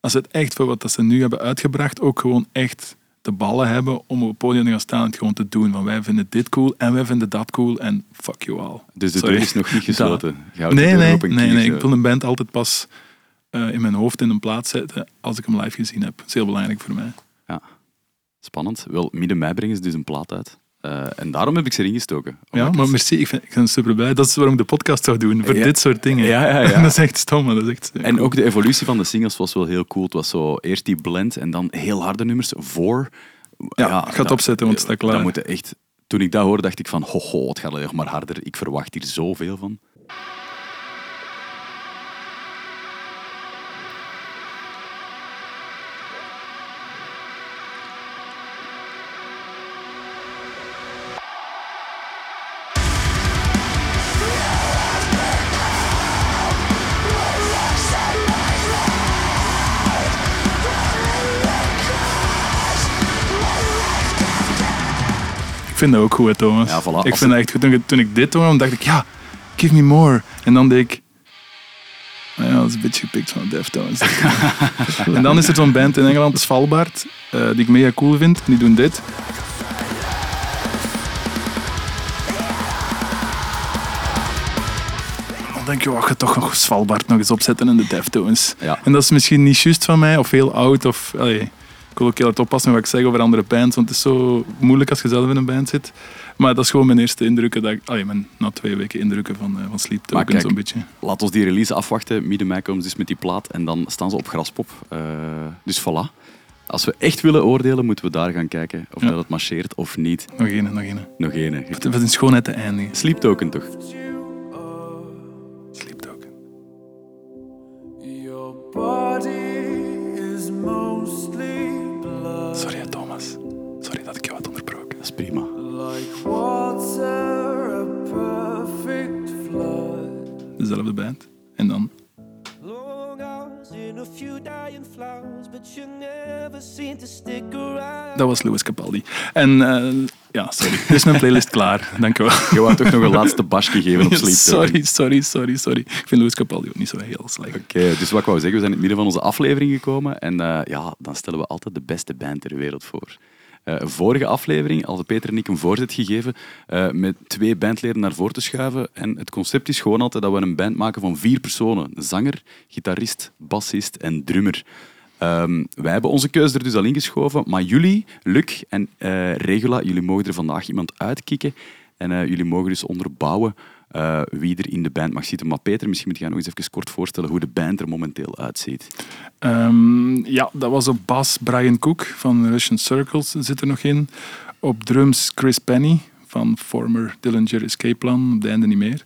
Als het echt voor wat dat ze nu hebben uitgebracht, ook gewoon echt de ballen hebben om op het podium te gaan staan en het gewoon te doen. Van wij vinden dit cool en wij vinden dat cool en fuck you all. dus de Sorry. deur is nog niet gesloten. Nee, nee, nee, nee. Ik wil een band altijd pas eh, in mijn hoofd in een plaats zetten als ik hem live gezien heb. Dat is heel belangrijk voor mij. Ja. Spannend. Wel, midden mei brengen ze dus een plaat uit. Eh, en daarom heb ik ze erin gestoken. Ja, maar merci. Ik, vind, ik ben super blij. Dat is waarom ik de podcast zou doen. Voor Ja. dit soort dingen. Ja, ja, ja. dat is echt stom, dat is echt... En ook de evolutie van de singles was wel heel cool. Het was zo eerst die blend en dan heel harde nummers voor. Ja, ik ga het opzetten, want het staat klaar. Dat moet echt... Toen ik dat hoorde, dacht ik van, ho, ho, het gaat alleen nog maar harder. Ik verwacht hier zoveel van. Vind dat ook goed, Thomas. Ja, voilà. Ik vind het- dat echt goed. Toen, ik- toen ik dit hoorde, dacht ik, ja, give me more. En dan deed ik... nou Ja, dat is een beetje gepikt van Deftones. en dan is er zo'n band in Engeland, Svalbard, eh, die ik mega cool vind. Die doen dit. Dan denk je, wacht, ga toch nog Svalbard nog eens opzetten in de Deftones. Ja. En dat is misschien niet juist van mij, of heel oud, of... allee, ik wil ook heel hard oppassen met wat ik zeg over andere bands, want het is zo moeilijk als je zelf in een band zit. Maar dat is gewoon mijn eerste indrukken, dat ik, allee, mijn na twee weken indrukken van, eh, van Sleep Token, zo'n beetje. Laat ons die release afwachten. Midden mei komen ze dus met die plaat en dan staan ze op Graspop. Eh, dus voilà. Als we echt willen oordelen, moeten we daar gaan kijken of Ja. dat het marcheert of niet. Nog één, nog één. Nog één. Wat wat een schoonheid te eindigen. Sleep Token toch? Sleep Token. Your body Dezelfde band. En dan... Dat was Louis Capaldi. En eh, ja, sorry. Dus mijn playlist klaar. Dank u wel. Je wou toch nog een laatste basje geven op Sleep. Sorry, sorry, sorry, sorry. Ik vind Louis Capaldi ook niet zo heel slecht. Oké, dus wat ik wou zeggen, we zijn in het midden van onze aflevering gekomen en eh, ja, dan stellen we altijd de beste band ter wereld voor. Eh, vorige aflevering hadden Peter en ik een voorzet gegeven eh, met twee bandleden naar voren te schuiven. En het concept is gewoon altijd dat we een band maken van vier personen. Zanger, gitarist, bassist en drummer. Ehm, wij hebben onze keuze er dus al ingeschoven, maar jullie, Luc en eh, Regula, jullie mogen er vandaag iemand uitkicken. En jullie mogen dus onderbouwen eh, wie er in de band mag zitten. Maar Peter, misschien moet je nog eens even kort voorstellen hoe de band er momenteel uitziet. Ehm, ja, dat was op bas Brian Cook van Russian Circles zit er nog in. Op drums Chris Penny van former Dillinger Escape Plan, op de einde niet meer.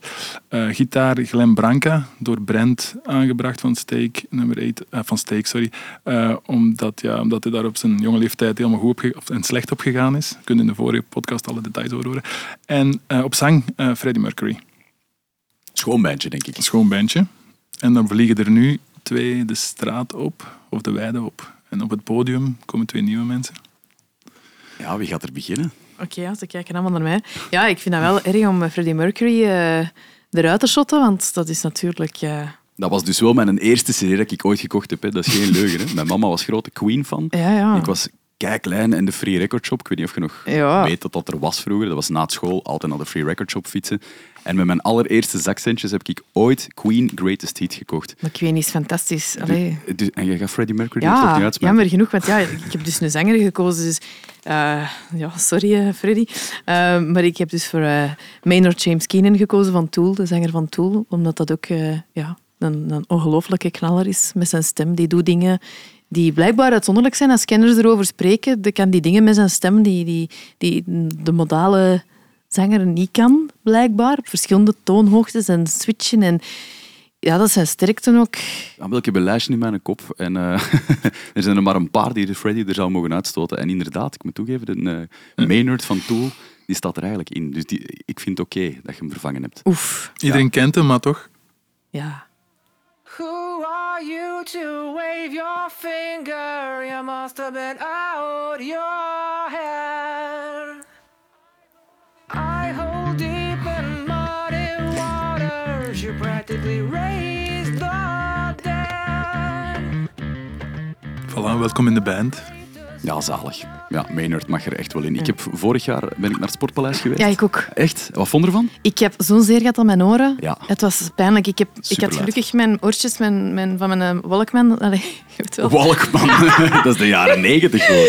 Eh, gitaar Glenn Branca, door Brent aangebracht van Steak, nummer 8, eh, van Steak, sorry. Eh, omdat, ja, omdat hij daar op zijn jonge leeftijd helemaal goed of, en slecht op gegaan is. Je kunt in de vorige podcast alle details over horen. En op zang Freddie Mercury. Schoon bandje, denk ik. Een schoon bandje. En dan vliegen er nu twee de straat op, of de weide op. En op het podium komen twee nieuwe mensen. Ja, wie gaat er beginnen? Oké, ja, ze kijken allemaal naar mij. Ja, ik vind dat wel erg om Freddie Mercury eh, eruit te shotten, want dat is natuurlijk... eh, Dat was dus wel mijn eerste CD dat ik ooit gekocht heb. Hè. Dat is geen leugen. Hè. Mijn mama was grote Queen-fan. ja, ja. Ik was klein en de Free Record Shop. Ik weet niet of je nog Ja. weet dat dat er was vroeger. Dat was na school altijd naar de Free Record Shop fietsen. En met mijn allereerste zakcentjes heb ik ooit Queen Greatest Hit gekocht. Maar Queen is fantastisch. Allee. Dus- en jij gaat Freddie Mercury er toch niet Ja, uitsmijten? jammer genoeg, want ja, ik heb dus een zanger gekozen. Dus, eh, ja, sorry eh, Freddy. Eh, maar ik heb dus voor Maynard James Keenan gekozen van Tool, de zanger van Tool. Omdat dat ook ja, een, een ongelofelijke knaller is met zijn stem. Die doet dingen die blijkbaar uitzonderlijk zijn. Als kenners erover spreken, dan kan die dingen met zijn stem die, die, die de modale zanger niet kan, blijkbaar. Op verschillende toonhoogtes en switchen. En ja, dat is zijn sterkte ook. Ja, ik heb een lijstje in mijn kop en eh, er zijn er maar een paar die de Freddie er zou mogen uitstoten. En inderdaad, ik moet toegeven, de uh, Maynard van Tool, die staat er eigenlijk in. Dus die, ik vind het oké dat je hem vervangen hebt. Oef, Iedereen kent hem, maar toch? ja. Who are you to wave your finger? You must have been out your head. Voilà, welkom in de band. Ja, zalig. Ja, Maynard mag er echt wel in. Ik heb, vorig jaar ben ik naar het Sportpaleis geweest. Ja, ik ook. Echt? Wat vond je ervan? Ik heb zo'n zeer gehad aan mijn oren. Ja. Het was pijnlijk. Ik, heb, ik had gelukkig mijn oortjes mijn, mijn, van mijn eh, Walkman. Allee, wel. Walkman. dat is de jaren negentig gewoon.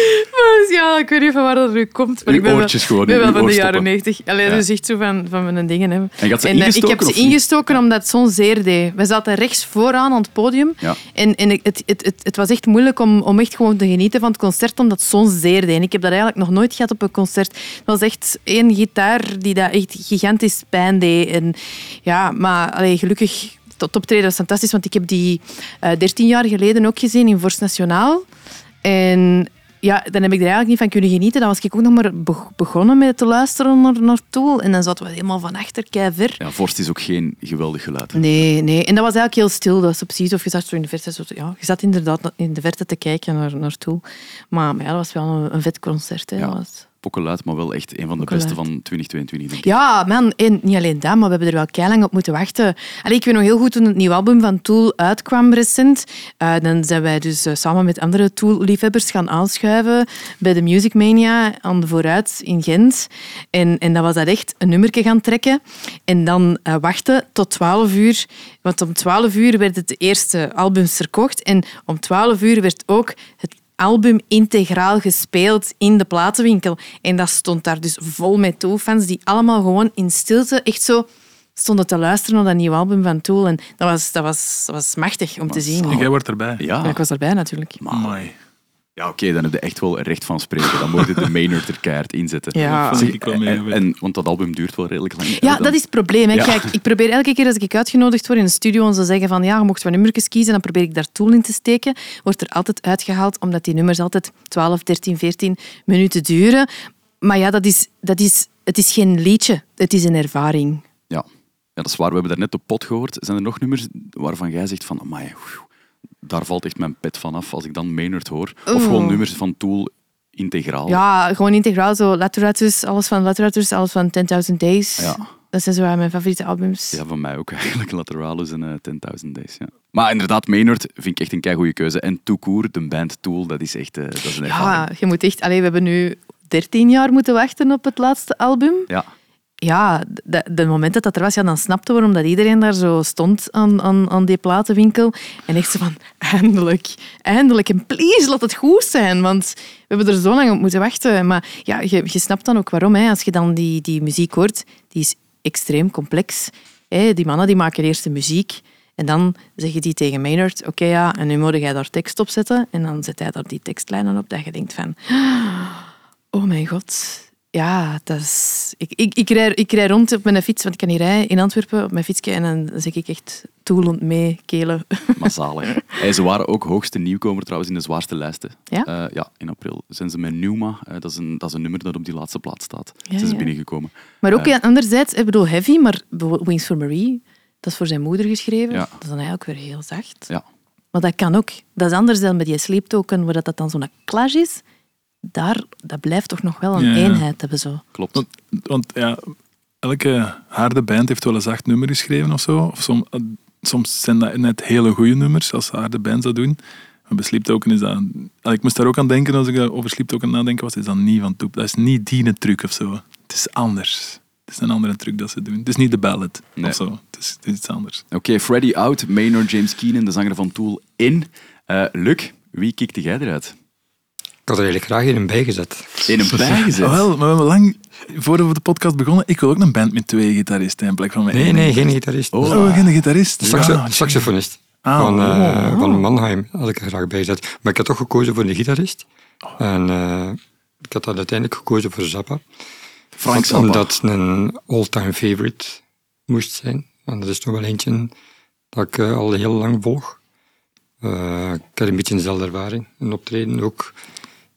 Dus ja, ik weet niet van waar dat nu komt. Maar Uw ik ben oortjes wel, gewoon, ben wel van de jaren negentig. Allee, Ja. Dus echt zo van, van mijn dingen. Hè. En eh, ik heb ze ingestoken omdat het zo'n zeer deed. We zaten rechts vooraan aan het podium. Ja. En, en het, het, het, het was echt moeilijk om, om echt gewoon te genieten van het concert, omdat zo'n zeer deed. Ik heb dat eigenlijk nog nooit gehad op een concert. Het was echt één gitaar die dat echt gigantisch pijn deed. En, ja, maar gelukkig, het optreden was fantastisch, want ik heb die eh 13 jaar geleden ook gezien in Vorst Nationaal. En ja, dan heb ik er eigenlijk niet van kunnen genieten. Dan was ik ook nog maar be- begonnen met te luisteren naar, naar Tool. En dan zaten we helemaal van achter, ver. Ja, Vorst is ook geen geweldig geluid. Nee, nee. En dat was eigenlijk heel stil. Dat was precies of je zat zo in de verte. Zo, ja, je zat inderdaad in de verte te kijken naar, naartoe. Maar, maar ja, dat was wel een, een vet concert. Hè. Ja. Dat was- Pokkeluid, maar wel echt een van de Pokkeluid. beste van 2022, denk ik. Ja, man. En niet alleen dat, maar we hebben er wel keilang op moeten wachten. Allee, ik weet nog heel goed toen het nieuwe album van Tool uitkwam recent. eh, dan zijn wij dus eh, samen met andere Tool-liefhebbers gaan aanschuiven bij de Music Mania aan de Vooruit in Gent. En, en dat was dat echt een nummerke gaan trekken. En dan eh, wachten tot 12 uur. Want om 12 uur werden de eerste albums verkocht. En om 12 uur werd ook het album integraal gespeeld in de platenwinkel. En dat stond daar dus vol met Tool-fans die allemaal gewoon in stilte echt zo stonden te luisteren naar dat nieuwe album van Tool. En dat was, dat was, dat was machtig om te zien. En jij wordt erbij. Ja, Ja, ik was erbij natuurlijk. Amai. Ja oké, dan heb je echt wel recht van spreken. Dan moet je de Maynard er keihard inzetten. Ja. Vond ik wel mee, en, en, want dat album duurt wel redelijk lang. Ja, Dan- dat is het probleem. Hè. Ja. Kijk, ik probeer elke keer als ik uitgenodigd word in een studio en ze zeggen van ja, je mocht wat nummertjes kiezen, dan probeer ik daar Tool in te steken. Wordt er altijd uitgehaald, omdat die nummers altijd 12, 13, 14 minuten duren. Maar ja, dat is, dat is, het is geen liedje, het is een ervaring. Ja. ja, dat is waar. We hebben daarnet op pot gehoord. Zijn er nog nummers waarvan jij zegt van, amai, daar valt echt mijn pet van af als ik dan Maynard hoor. Of Oh. gewoon nummers van Tool integraal. Ja, gewoon integraal. Zo Lateratus, alles van Lateratus, alles van 10.000 Days. Ja. Dat zijn zo mijn favoriete albums. Ja, van mij ook eigenlijk. Lateralus en eh 10.000 Days. Ja. Maar inderdaad, Maynard vind ik echt een keigoede keuze. En Toekoer, de band Tool, dat is echt eh, dat is een ervaring. Ja, je moet echt... Allee, we hebben nu 13 jaar moeten wachten op het laatste album. Ja. Ja, de, de moment dat dat er was, ja, dan snapte waarom dat iedereen daar zo stond aan, aan, aan die platenwinkel. En echt zo van, eindelijk, eindelijk. En please, laat het goed zijn. Want we hebben er zo lang op moeten wachten. Maar ja, je, je snapt dan ook waarom. Hè. Als je dan die, die muziek hoort, die is extreem complex. Hè. Die mannen die maken eerst de muziek. En dan zeggen die tegen Maynard, oké ja, en nu moet jij daar tekst op zetten. En dan zet hij daar die tekstlijnen op dat je denkt van... Oh mijn god. Ja, dat is... Ik, ik, ik, rij, ik rij rond op mijn fiets, want ik kan hier rijden in Antwerpen op mijn fietsje en dan zeg ik echt toelend mee, kelen. Hey, ze waren ook hoogste nieuwkomer trouwens in de zwaarste lijsten. Ja? Eh, ja, in april zijn ze met Numa. eh, dat, is een, dat is een nummer dat op die laatste plaats staat. Ja, zijn ze ja. binnengekomen. Maar ook ja, anderzijds, ik bedoel heavy, maar Wings for Marie, dat is voor zijn moeder geschreven. Ja. Dat is dan eigenlijk weer heel zacht. Ja. Maar dat kan ook. Dat is anders dan met die Sleep Token, waar dat, dat dan zo'n clash is. Daar, dat blijft toch nog wel een Ja, eenheid hebben. Zo. Klopt. Want, want ja, elke harde band heeft wel eens acht nummers geschreven of zo. Of som- eh, soms zijn dat net hele goede nummers, als harde bands dat doen. Maar bij Sleep Token is dat... Ik moest daar ook aan denken als ik eh, over Sleep Token nadenken was. is dat niet van toep. Dat is niet die truc of zo. Het is anders. Het is een andere truc dat ze doen. Het is niet de ballad Nee. of zo. Het is, het is iets anders. Oké, Freddy out, Maynard, James Keenan, de zanger van Tool, in. Eh Luc, wie kikte jij eruit? Ik had er eigenlijk graag in een bijgezet. In een bijgezet. Ah, wel, maar we hebben lang, voordat we de podcast begonnen, ik wil ook een band met twee gitaristen in plek van mij. Nee, nee, geen gitarist. Oh. Oh, geen gitarist. Saxo- Ja, saxofonist. Ah, van, eh, oh. van Mannheim had ik er graag bij gezet. Maar ik had toch gekozen voor de gitarist. Oh. En eh, ik had dan uiteindelijk gekozen voor Zappa. Frank Zappa. Omdat het een all-time favorite moest zijn. En dat is toch wel eentje dat ik eh, al heel lang volg. Eh, ik had een beetje dezelfde ervaring. Een optreden ook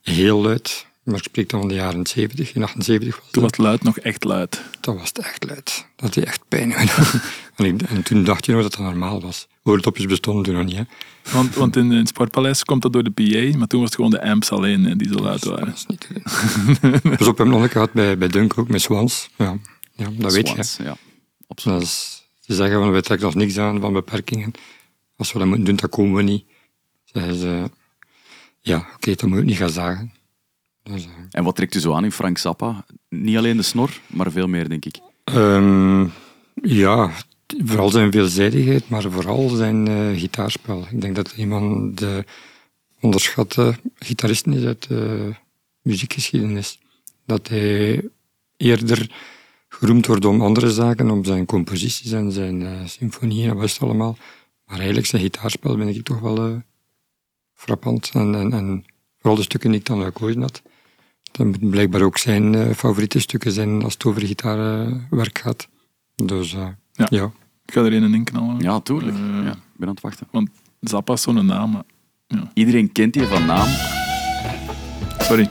heel luid. Maar ik spreek dan van de jaren 70. In 78 was Toen dat. was het luid nog echt luid. Dat was het echt luid. Dat deed echt pijn. en, ik- en toen dacht je nog dat dat normaal was. Oordopjes bestonden toen nog niet. Hè. Want, want in, in het Sportpaleis komt dat door de PA, maar toen was het gewoon de amps alleen hè, die zo luid Dat waren. is niet doen. Pas op, we hebben nog een gehad bij, bij Dunk ook, met Swans. Ja, ja dat weet je. Swans, Ja, absoluut. Dat is, ze zeggen van, we trekken ons niks aan van beperkingen. Als we dat moeten doen, dan komen we niet. Zeggen ze, ja, oké, dan moet ik niet gaan zagen. Dus, En wat trekt u zo aan in Frank Zappa? Niet alleen de snor, maar veel meer, denk ik. Ehm, ja, vooral zijn veelzijdigheid, maar vooral zijn eh, gitaarspel. Ik denk dat van de onderschatte gitaristen is uit de muziekgeschiedenis. Dat hij eerder geroemd wordt om andere zaken, om zijn composities en zijn eh, symfonieën en wat is het allemaal. Maar eigenlijk zijn gitaarspel vind ik toch wel eh, frappant. En, en, en vooral de stukken die ik dan gekozen had. Dat blijkbaar ook zijn eh, favoriete stukken zijn als het over gitaarwerk gaat. Dus eh, Ja. ja. Ik ga er een in knallen. Ja, tuurlijk. Eh, Ja, ik ben aan het wachten. Want Zappa is zo'n naam. maar- Iedereen kent die van naam. Sorry.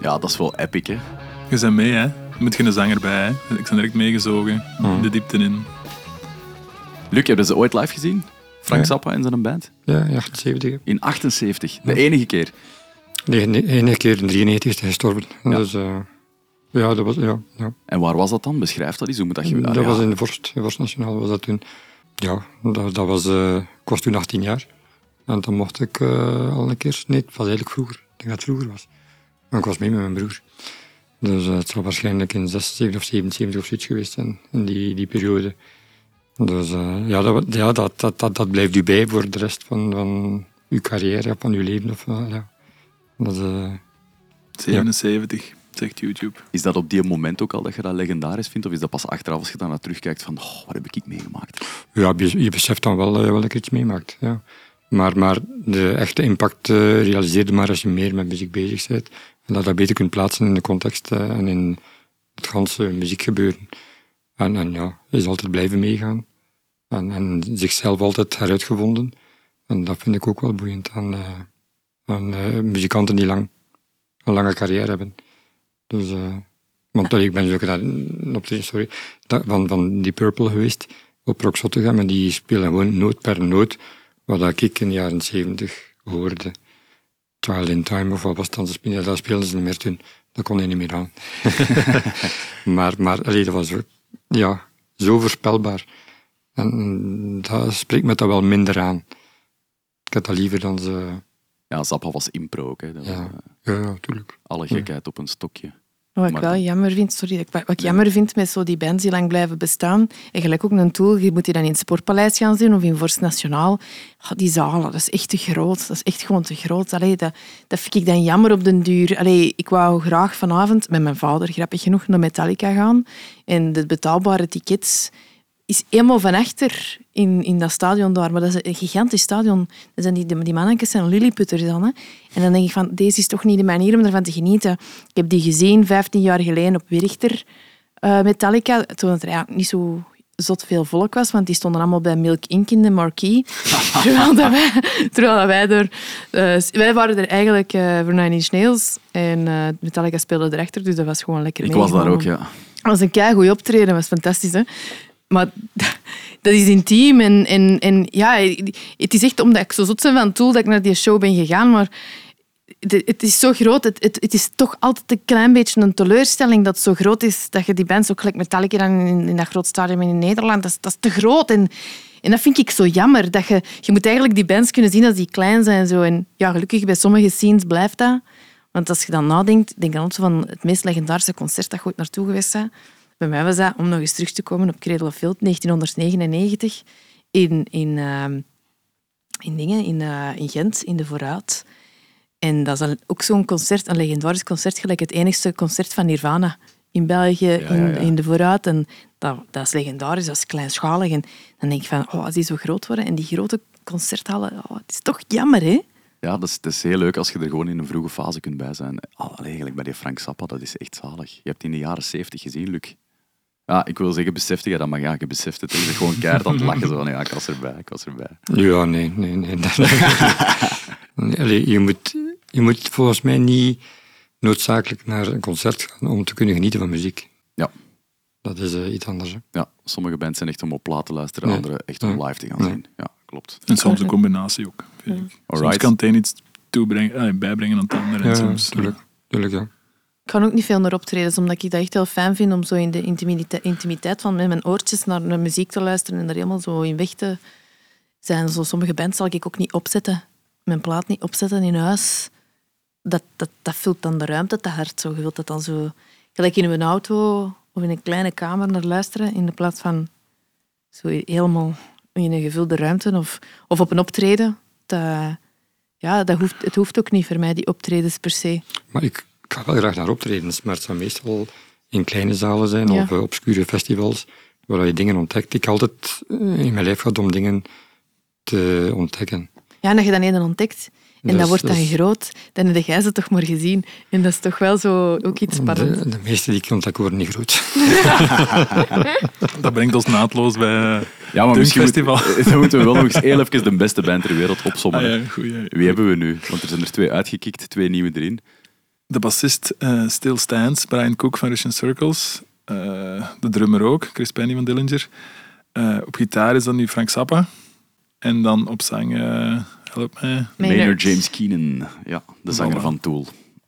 Ja, dat is wel epic, hè. Je bent mee, hè? Er moet geen zanger bij, hè? Ik ben direct meegezogen. Mhm. De diepte in. Luc, hebben ze ooit live gezien? Frank Ja. Zappa en zijn band? Ja, in 78. In 78. De enige keer. Nee, nee, enige keer in 93 is hij gestorven. Ja. Dus eh, ja, dat was, ja, ja. En waar was dat dan? Beschrijf dat eens. Hoe moet dat je... dat Ah, was in de Vorst, in Vorst Nationaal was dat toen. Ja, dat, dat was, eh, ik was toen 18 jaar. En dan mocht ik eh, al een keer, nee, het was eigenlijk vroeger. Ik denk dat het vroeger was. Maar ik was mee met mijn broer. Dus eh, het zal waarschijnlijk in 76 of 77 of zoiets geweest zijn, in die, die periode. Dus eh, ja, dat, ja dat, dat, dat, dat blijft u bij voor de rest van, van uw carrière, van uw leven. Of, eh, ja. dat, eh, 77, zegt YouTube. Is dat op die moment ook al dat je dat legendarisch vindt? Of is dat pas achteraf als je dan naar terugkijkt van, oh, wat heb ik meegemaakt? ja, je, je beseft dan wel, wel dat je iets meemaakt. Ja. Maar, maar de echte impact eh, realiseer je maar als je meer met muziek bezig bent. Dat je dat beter kunt plaatsen in de context eh, en in het ganse muziekgebeuren. En, en ja, is altijd blijven meegaan. En, en zichzelf altijd heruitgevonden. En dat vind ik ook wel boeiend aan, eh, aan eh, muzikanten die lang, een lange carrière hebben. Dus, want ik ben ook naar een optreden, sorry, dat- van, van die Purple geweest op Rock Zottegem en die spelen gewoon noot per noot wat ik in de jaren zeventig hoorde. Trial in Time of wat was het dan? Ze spelen- Dat speelden ze niet meer toen. Dat kon hij niet meer aan. maar maar allee, dat was zo, ja, zo voorspelbaar. En dat spreekt me dat wel minder aan. Ik had dat liever dan ze... Ja, Zappa was impro ook. Hè. Dat was, Ja, eh, ja, ja tuurlijk. alle gekheid op een stokje. Wat ik Maar wel dan- jammer vind, sorry, wat ik- jammer vind met zo die bands die lang blijven bestaan, en gelijk ook een tool, je moet die dan in het Sportpaleis gaan zien of in Vorst Nationaal. Die zalen, dat is echt te groot. Dat is echt gewoon te groot. Allee, dat, dat vind ik dan jammer op den duur. Allee, ik wou graag vanavond met mijn vader, grappig genoeg, naar Metallica gaan. En de betaalbare tickets is helemaal van achter in, in dat stadion daar. Maar dat is een gigantisch stadion. Dat zijn die, die mannetjes zijn lilliputters dan. Hè. En dan denk ik van, deze is toch niet de manier om ervan te genieten. Ik heb die gezien 15 jaar geleden op Werchter eh, Metallica. Toen het er niet zo zot veel volk was, want die stonden allemaal bij Milk Inc. in de marquee. terwijl, dat wij, terwijl dat wij er... eh, wij waren er eigenlijk eh, voor Nine Inch Nails. En eh, Metallica speelde erachter, dus dat was gewoon lekker Ik was daar ook, ja. Dat was een keigoed optreden, dat was fantastisch. Hè? Maar dat is intiem en, en, en ja, het is echt omdat ik zo zot ben van Tool dat ik naar die show ben gegaan, maar het, is zo groot. Het, het, het is toch altijd een klein beetje een teleurstelling dat het zo groot is dat je die bands ook gelijk Metallica dan in, in dat groot stadion in Nederland, dat is, dat is te groot. En, en dat vind ik zo jammer. Dat je, je moet eigenlijk die bands kunnen zien als die klein zijn. Zo. En ja, gelukkig bij sommige scenes blijft dat. Want als je dan nadenkt, denk ook zo van het meest legendarische concert dat je ooit naartoe geweest bent. Bij mij was dat, om nog eens terug te komen, op Cradle of Filth, 1999, in, in, ehm, in, dingen, in, eh, in Gent, in de Vooruit. En dat is ook zo'n concert, een legendarisch concert, gelijk het enigste concert van Nirvana in België, ja, in, ja. in de Vooruit. En dat, dat is legendarisch, dat is kleinschalig. En dan denk ik van, oh, als die zo groot worden en die grote concerthallen, oh, het is toch jammer, hè? Ja, dat is, dat is heel leuk als je er gewoon in een vroege fase kunt bij zijn. Oh, eigenlijk bij die Frank Zappa, dat is echt zalig. Je hebt die in de jaren 70 gezien, Luc. Ja, ik wil zeggen, besefte je dat, maar ja, je beseft het. Je bent gewoon keihard aan het lachen. Zo van, ja, ik was erbij, ik was erbij. Ja, nee, nee, nee. nee allee, je, moet, je moet volgens mij niet noodzakelijk naar een concert gaan om te kunnen genieten van muziek. Ja. Dat is eh, iets anders. Hè. Ja, sommige bands zijn echt om op plaat te luisteren, andere echt om live te gaan zien. Ja, klopt. En soms een combinatie ook, vind ik. Soms Alright. kan het een iets toebrengen, eh, bijbrengen aan het andere. en Ja, soms, tuurlijk. tuurlijk ja. Ik kan ook niet veel naar optredens, omdat ik dat echt heel fijn vind om zo in de intimiteit, van met mijn oortjes naar, muziek te luisteren en er helemaal zo in weg te zijn. Zo, sommige bands zal ik ook niet opzetten. Mijn plaat niet opzetten in huis. Dat, dat, dat vult dan de ruimte te hard. Zo. Je wilt dat dan zo... Gelijk in een auto of in een kleine kamer naar luisteren, in de plaats van zo helemaal in een gevulde ruimte of, of op een optreden. Dat, ja, dat hoeft, het hoeft ook niet voor mij, die optredens per se. Maar ik ga wel graag naar optredens, maar het zou meestal in kleine zalen zijn Ja. of eh, obscure festivals waar je dingen ontdekt. Ik altijd eh, in mijn lijf gaat om dingen te ontdekken. Ja, en dat je dan een ontdekt en Dus- dat wordt dan dus- groot, dan heb jij ze toch maar gezien. En dat is toch wel zo ook iets spannends. De, de meeste die ik ontdek worden niet groot. Dat brengt ons naadloos bij... Ja, maar misschien moet- Festival. dan moeten we wel nog eens heel even de beste band ter wereld ah, opsommen. ja, goeie. Wie hebben we nu? Want er zijn er twee uitgekikt, twee nieuwe erin. De bassist eh, Still Stands, Brian Cook van Russian Circles. Eh, de drummer ook, Chris Penny van Dillinger. Eh, op gitaar is dan nu Frank Zappa. En dan op zang, eh, help mij, Maynard. James Keenan, ja, de zanger Voilà. van Tool.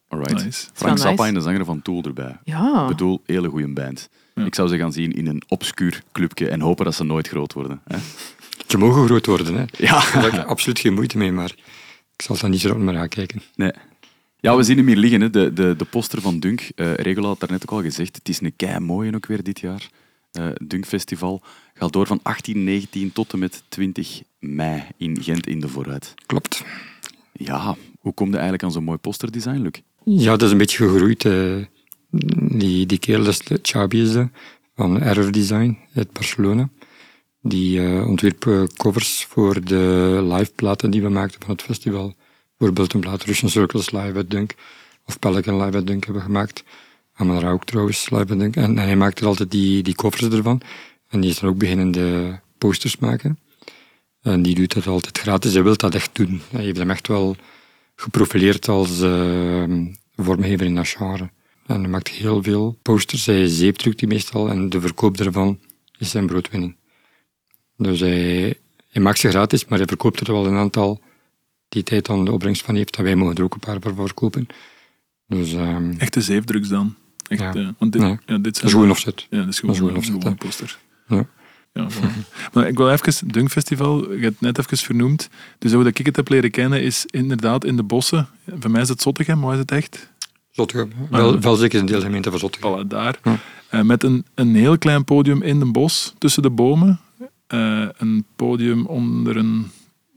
Alright. Nice. Frank Zappa nice. en de zanger van Tool erbij. Ja, Ik bedoel, hele goede band. Ja. Ik zou ze gaan zien in een obscuur clubje en hopen dat ze nooit groot worden. Hè? Ze mogen groot worden, hè. Ja. Daar heb ik absoluut geen moeite mee, maar ik zal daar niet zo op naar gaan kijken. Nee. Ja, we zien hem hier liggen, hè. De, de, de poster van Dunk. Eh Regula had daarnet ook al gezegd, het is een kei mooie ook weer dit jaar. eh Dunkfestival. Gaat door van 18, 19 tot en met 20 mei in Gent in de Vooruit. Klopt. Ja, hoe kom je eigenlijk aan zo'n mooi posterdesign, Luc? Ja, dat is een beetje gegroeid. eh. die, die kerel, is de Chabi van Error Design uit Barcelona. Die ontwierp eh, covers voor de liveplaten die we maakten van het festival. Bijvoorbeeld een plaat Russian Circles live of Pelican live Dunk hebben gemaakt. Amara ook trouwens live. En, en hij maakte altijd die, die covers ervan. En die is dan ook beginnen de posters maken. En die doet dat altijd gratis. Hij wil dat echt doen. Hij heeft hem echt wel geprofileerd als eh, vormgever in dat. En hij maakt heel veel posters. Hij zeepdrukt die meestal en de verkoop daarvan is zijn broodwinning. Dus hij, hij maakt ze gratis, maar hij verkoopt er wel een aantal die tijd dan de opbrengst van heeft. En wij mogen er ook een paar voor verkopen. Dus ehm, Echte zeefdrugs dan. Echt, Ja. eh, want dit, Nee. ja, dit dat zijn is gewoon offset. Ja, dat is gewoon, Dat is gewoon een poster. Ja. Ja, maar ik wil even, Dunkfestival, je hebt het net even vernoemd. Dus hoe dat ik het heb leren kennen is inderdaad in de bossen. Voor mij is het Zottegem, maar is het echt? Zottegem. Wel, wel zeker een deelgemeente van Zottegem. Voilà, daar. Ja. Eh, met een, een heel klein podium in een bos, tussen de bomen. Eh, een podium onder een...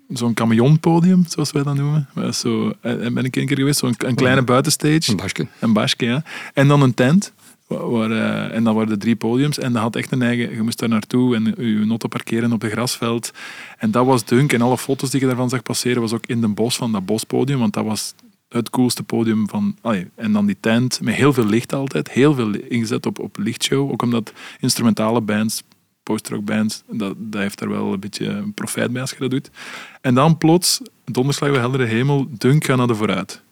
Zo'n camionpodium, zoals wij dat noemen. Dat Zo, eh, ben ik een keer geweest, zo'n een kleine buitenstage. Een basje. Een basje, ja. En dan een tent. Waar, waar, eh, en dan waren er drie podiums. En dat had echt een eigen... Je moest daar naartoe en je auto parkeren op de grasveld. En dat was dunk. En alle foto's die je daarvan zag passeren, was ook in de bos van dat bospodium. Want dat was het coolste podium van... allee, en dan die tent, met heel veel licht altijd. Heel veel ingezet op, op lichtshow. Ook omdat instrumentale bands, post-rock bands, dat, dat heeft daar wel een beetje een profijt bij als je dat doet. En dan plots, donderslag bij heldere hemel, dunk gaat naar de vooruit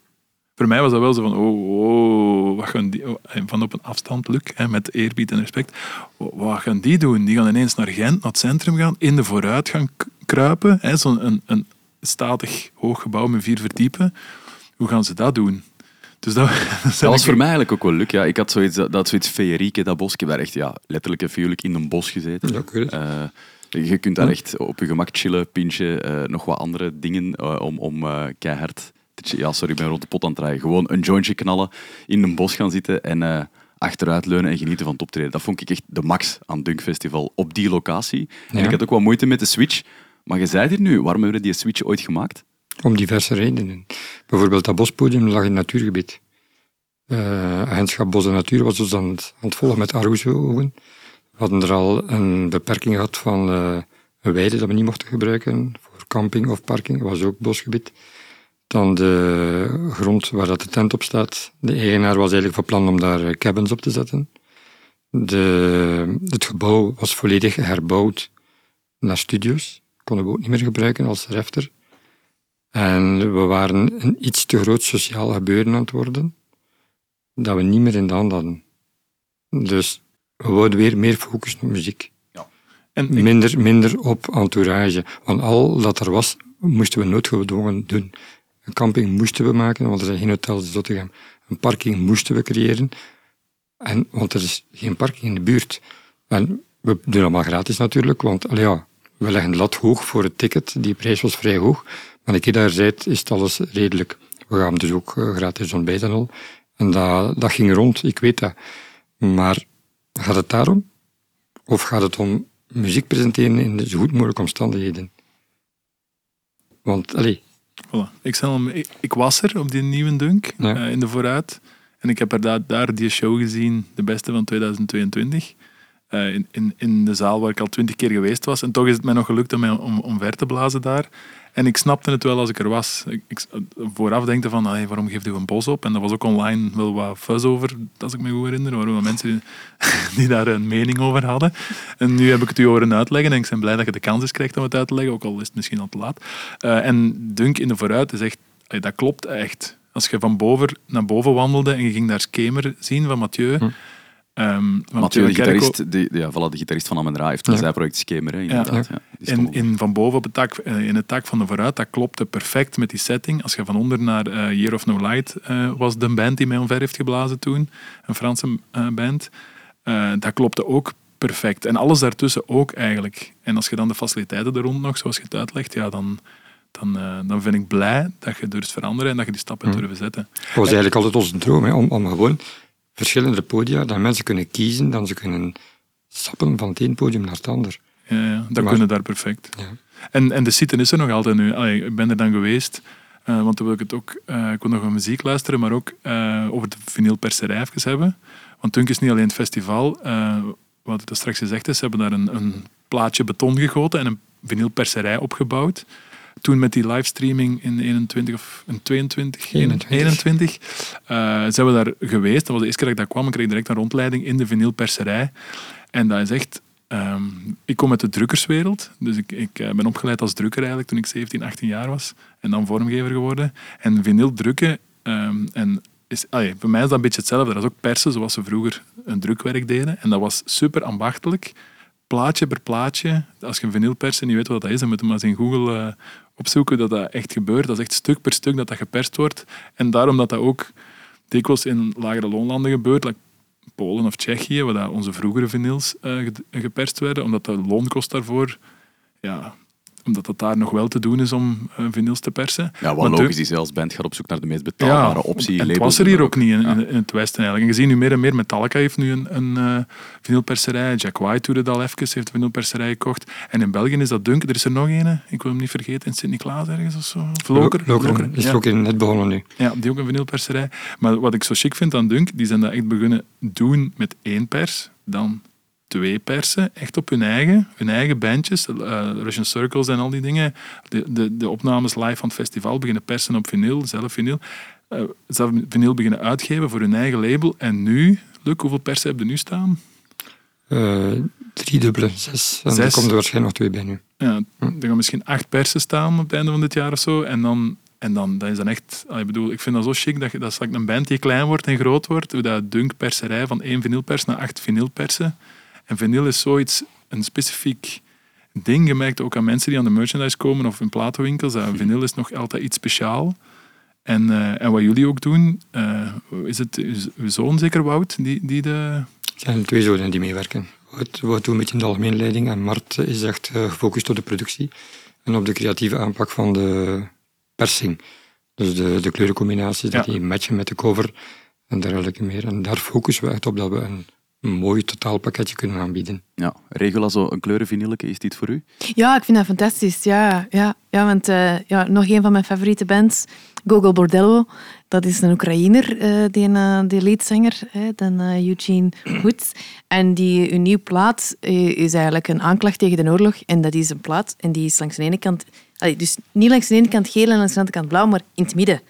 voor mij was dat wel zo van, oh, oh wat gaan die, oh, van op een afstand, Luc, met eerbied en respect, oh, wat gaan die doen? Die gaan ineens naar Gent, naar het centrum gaan, in de vooruit gaan kruipen, zo'n een, een statig hoog gebouw met vier verdiepen. Hoe gaan ze dat doen? Dus dat, Dat was voor mij eigenlijk ook wel leuk. Ja. Ik had zoiets, dat, dat zoiets feerieke, dat bos. Ik heb daar echt ja, letterlijk en figuurlijk in een bos gezeten. Ja. Eh, je kunt daar echt op je gemak chillen, pintje, eh, nog wat andere dingen eh, om, om eh, keihard te. Ja, sorry, ik ben rond de pot aan het draaien. Gewoon een jointje knallen, in een bos gaan zitten en eh, achteruit leunen en genieten van het optreden. Dat vond ik echt de max aan Dunk Festival op die locatie. En ik had ook wat moeite met de switch. Maar je zei het hier nu, waarom hebben we die switch ooit gemaakt? Om diverse redenen. Bijvoorbeeld dat bospodium lag in natuurgebied. Eh agentschap Bos en Natuur was dus aan het, het volgen met Aruzo-ogen. We hadden er al een beperking gehad van eh, een weide dat we niet mochten gebruiken voor camping of parking. Dat was ook bosgebied. Dan de grond waar dat de tent op staat. De eigenaar was eigenlijk van plan om daar eh, cabins op te zetten. De, het gebouw was volledig herbouwd naar studios. Konden we ook niet meer gebruiken als refter. En we waren een iets te groot sociaal gebeuren aan het worden, dat we niet meer in de hand hadden. Dus we wouden weer meer focussen op muziek. En ik- Minder, minder op entourage. Want al dat er was, moesten we noodgedwongen doen. Een camping moesten we maken, want er zijn geen hotels in Zottegem. Een parking moesten we creëren, en, want er is geen parking in de buurt. En we doen allemaal gratis natuurlijk, want ja, we leggen de lat hoog voor het ticket. Die prijs was vrij hoog. Maar keer daar zijt, is het alles redelijk. We gaan dus ook eh, gratis ontbijten al. En dat, dat ging rond, ik weet dat. Maar gaat het daarom? Of gaat het om muziek presenteren in de zo goed mogelijke omstandigheden? Want, allee, Voilà. Ik, hem, ik, ik was er op die nieuwe Dunk Ja. eh, in de vooruit. En ik heb er daar, daar die show gezien, de beste van 2022. eh, in, in, in de zaal waar ik al twintig keer geweest was. En toch is het mij nog gelukt om, mij om, om ver te blazen daar. En ik snapte het wel als ik er was. Ik, ik vooraf denkte van, allee, waarom geeft u een bos op? En er was ook online wel wat fuzz over, als ik me goed herinner. Er wel mensen die, daar een mening over hadden. En nu heb ik het u horen uitleggen. En ik ben blij dat je de kans eens krijgt om het uit te leggen. Ook al is het misschien al te laat. Eh, en Dunk in de vooruit is echt... dat klopt echt. Als je van boven naar boven wandelde en je ging daar Schemer zien van Mathieu... Hm. Ehm, Mathieu, de gitarist, die, ja, voilà, de gitarist van Amen Ra heeft een Ja. zijproject Schemer, hè, inderdaad. Ja. In, van boven op het tak, eh, in het tak van de vooruit, dat klopte perfect met die setting. Als je van onder naar eh, Year of No Light eh, was de band die mij omver heeft geblazen toen, een Franse band, eh, dat klopte ook perfect. En alles daartussen ook eigenlijk. En als je dan de faciliteiten er rond nog, zoals je het uitlegt, ja, dan, dan, dan ben ik blij dat je durft veranderen en dat je die stappen Hm. durft zetten. Dat was eigenlijk altijd onze droom, hè, om, om gewoon verschillende podia, dat mensen kunnen kiezen, dan ze kunnen sappen van het ene podium naar het ander. Ja, ja dat Maar- kunnen daar perfect. Ja. En, en de site is er nog altijd nu. Allee, ik ben er dan geweest, eh, want toen wil ik het ook... eh, ik wil nog een muziek luisteren, maar ook eh, over de vinylperserij even hebben. Want Dunk is niet alleen het festival. wat het straks gezegd is, ze hebben daar een, een plaatje beton gegoten en een vinylperserij opgebouwd. Toen met die livestreaming in 21 of in 22, 21. 21 eh, zijn we daar geweest. Dat was de eerste keer dat ik daar kwam. Ik kreeg direct een rondleiding in de vinylperserij. En dat is echt... ehm, ik kom uit de drukkerswereld. Dus ik, ik eh, ben opgeleid als drukker eigenlijk toen ik 17, 18 jaar was. En dan vormgever geworden. En vinyl drukken... ehm, en is, allee, voor mij is dat een beetje hetzelfde. Dat is ook persen, zoals ze vroeger een drukwerk deden. En dat was super ambachtelijk. Plaatje per plaatje. Als je een vinyl perst en niet weet wat dat is, dan moet je maar eens in Google eh, opzoeken dat dat echt gebeurt. Dat is echt stuk per stuk dat dat geperst wordt. En daarom dat dat ook dikwijls in lagere loonlanden gebeurt, like Polen of Tsjechië, waar onze vroegere vinyls eh, geperst werden, omdat de loonkost daarvoor, ja, omdat dat daar nog wel te doen is om eh, vinyls te persen. Ja, wat Maar logisch de- is, als band gaat op zoek naar de meest betaalbare optie. en het was er hier ook niet in, Ja. in, in het Westen eigenlijk. En je ziet nu meer en meer, Metallica heeft nu een, een eh, vinylperserij, Jack White doet het al even, heeft een vinylperserij gekocht. En in België is dat Dunk, er is er nog een, ik wil hem niet vergeten, in Sint-Niklaas ergens of zo. Of Loker. Lokeren Loker, is er ook in net begonnen nu. Ja, die ook een vinylperserij. Maar wat ik zo chic vind aan Dunk, die zijn dat echt begonnen doen met één pers, dan twee persen, echt op hun eigen, hun eigen bandjes, eh, Russian Circles en al die dingen. De, de, de opnames live van het festival beginnen persen op vinyl, zelf vinyl. eh, zelf vinyl beginnen uitgeven voor hun eigen label. En nu, Luc, hoeveel persen heb je nu staan? Eh drie dubbele, zes. En er Zes. komen er waarschijnlijk nog twee bij nu. Ja, er gaan misschien acht persen staan op het einde van dit jaar of zo. En dan, en dan dat is dan echt... ah, Ik bedoel, ik vind dat zo chic dat, je, dat een band die klein wordt en groot wordt. Hoe dat dunk perserij van één vinylpers naar acht vinylpersen. En vinyl is zoiets, een specifiek ding. Je merkt ook aan mensen die aan de merchandise komen of in platenwinkels. Dat vinyl is nog altijd iets speciaal. En, eh, en wat jullie ook doen, eh, is het uw zoon zeker, Wout, die, die de... Er zijn twee zonen die meewerken. Wout Wout doet een beetje de algemene leiding en Mart is echt eh, gefocust op de productie en op de creatieve aanpak van de persing. Dus de, de kleurencombinaties, dat die matchen met de cover en dergelijke meer. En daar focussen we echt op dat we een, een mooi totaalpakketje kunnen aanbieden. Ja, Regula, zo een kleurenvinylke, is dit voor u? Ja, ik vind dat fantastisch. Ja, ja, ja want eh, ja, nog een van mijn favoriete bands, Gogol Bordello, dat is een Oekraïner, eh, die, uh, die leadzanger, hè, dan, eh, Eugene Woods. En die een nieuwe plaat is eigenlijk een aanklacht tegen de oorlog. En dat is een plaat en die is langs de ene kant... allee, dus niet langs de ene kant geel en langs de andere kant blauw, maar in het midden.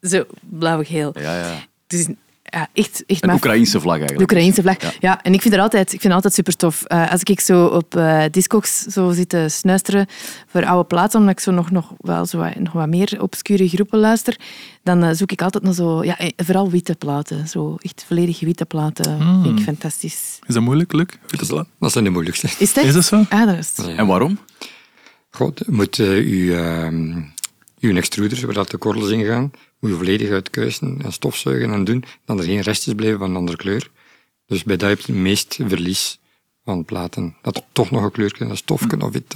Zo, blauw-geel. Ja, ja. Dus ja, echt, echt Een. Oekraïnse vlag De eigenlijk. Oekraïnse vlag. Ja. Ja. en ik vind het altijd, ik vind altijd super tof. als ik zo op eh Discogs zo zit te snuisteren voor oude platen, omdat ik zo nog, nog, wel zo wat, nog wat meer obscure groepen luister, dan eh, zoek ik altijd naar zo, ja, eh, vooral witte platen. Zo echt volledig witte platen. Hmm. Vind ik fantastisch. Is dat moeilijk, Luc? Witte plaat? Dat zijn de moeilijkste. Is dat? Is dat zo? Ah, dat is... Ja. En waarom? God, je moet eh, uw, ehm, uw extruders, waar dat de korrels in gaan, moet je volledig uitkuisen en stofzuigen en doen, dan er geen restjes blijven van een andere kleur. Dus bij dat heb je het meest verlies van platen. Dat er toch nog een kleur een stofje of iets,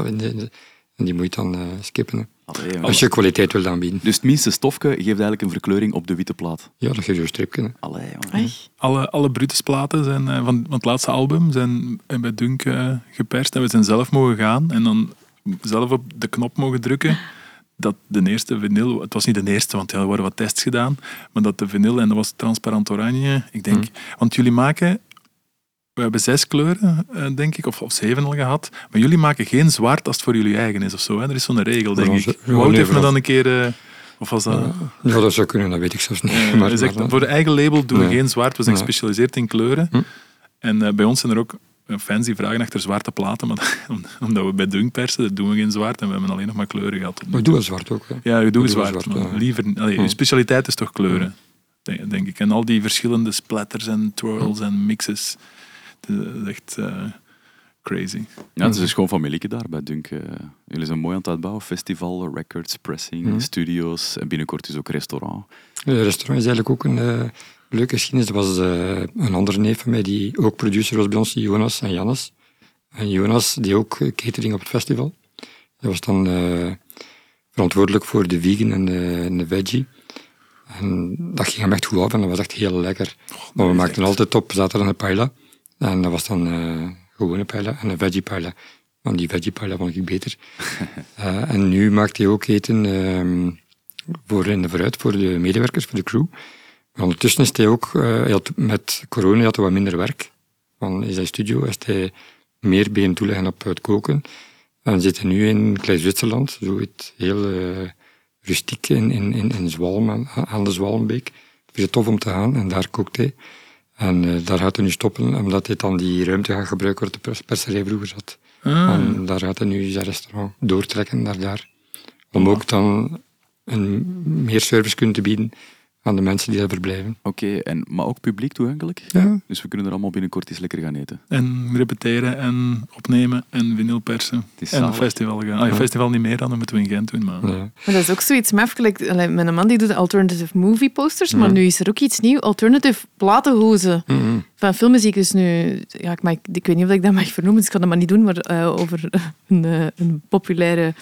en die moet je dan eh, skippen. hè. Allee, man. Als je kwaliteit wil aanbieden. Dus het minste stofje geeft eigenlijk een verkleuring op de witte plaat. Ja, dat geeft je een. Allee. Ai. Alle, alle Brutus-platen zijn, eh, van, van het laatste album zijn eh, bij Dunk geperst en we zijn zelf mogen gaan en dan zelf op de knop mogen drukken dat de eerste vinyl, het was niet de eerste, want ja, er worden wat tests gedaan, maar dat de vinyl, en dat was transparant oranje, ik denk, want jullie maken, we hebben zes kleuren, eh, denk ik, of, of zeven al gehad, maar jullie maken geen zwart als het voor jullie eigen is of zo, hè? er is zo'n regel, denk onze- ik. Wout heeft me dan een keer, eh, of was dat... Ja, dat zou kunnen, dat weet ik zelfs niet. Maar, zegt, maar, voor de eigen label doen we Nee. geen zwart. We zijn gespecialiseerd in kleuren. Hm. En eh, bij ons zijn er ook fans die vragen achter zwarte platen. Maar om- omdat we bij Dunk persen, dat doen we geen zwart. En we hebben alleen nog maar kleuren gehad. we doen wel zwart ook. Hè. Ja, je doet We doen zwart. zwart, maar ja. liever, allee. Je specialiteit is toch kleuren, denk, denk ik. En al die verschillende splatters en twirls en mixes. Het is echt eh, crazy. Ja, het is een schoon familieke daar bij Dunk. eh. Jullie zijn mooi aan het uitbouwen. Festival, records, pressing, Mhm. studio's. En binnenkort is ook restaurant. Het restaurant is eigenlijk ook een eh, leuke geschiedenis. Was eh, een andere neef van mij die ook producer was bij ons, Jonas en Jannes. En Jonas die ook catering op het festival. Hij was dan eh, verantwoordelijk voor de vegan en de, en de veggie. En dat ging hem echt goed af en dat was echt heel lekker. maar we maakten altijd op zaterdag een paella. En dat was dan eh gewone paella en een veggie paella. Want die veggie paella vond ik beter. En nu maakt hij ook eten ehm, voor in de vooruit voor de medewerkers, voor de crew. Ondertussen is hij ook, eh, hij had, met corona had hij wat minder werk. Want in zijn studio is hij meer beginnen toeleggen op het koken. En we zitten nu in Klein Zwitserland, zoiets heel eh, rustiek in, in, in, in Zwalm, aan, de Zwalmbeek. Vind je tof om te gaan en daar kookt hij. En eh, daar gaat hij nu stoppen, omdat hij dan die ruimte gaat gebruiken waar de pers- perserij vroeger zat. Ah, En daar gaat hij nu zijn restaurant doortrekken naar daar. Om ook dan een, meer service kunnen te bieden aan de mensen die daar verblijven. Oké, en maar ook publiek toegankelijk? Ja. Dus we kunnen er allemaal binnenkort eens lekker gaan eten. en repeteren en opnemen en vinyl persen. Het is En een festival gaan. Ah, Ja. festival niet meer dan, dat moeten we in Gent doen. Maar... Ja. Maar dat is ook zoiets maf. gelijk, allee, Mijn man die doet alternative movie posters, maar nu is er ook iets nieuws. Alternative platenhozen. Mhm. Van filmmuziek is nu... Ja, ik, mag, ik weet niet of ik dat mag vernoemen, dus ik ga dat maar niet doen, maar eh, over een, eh, een populaire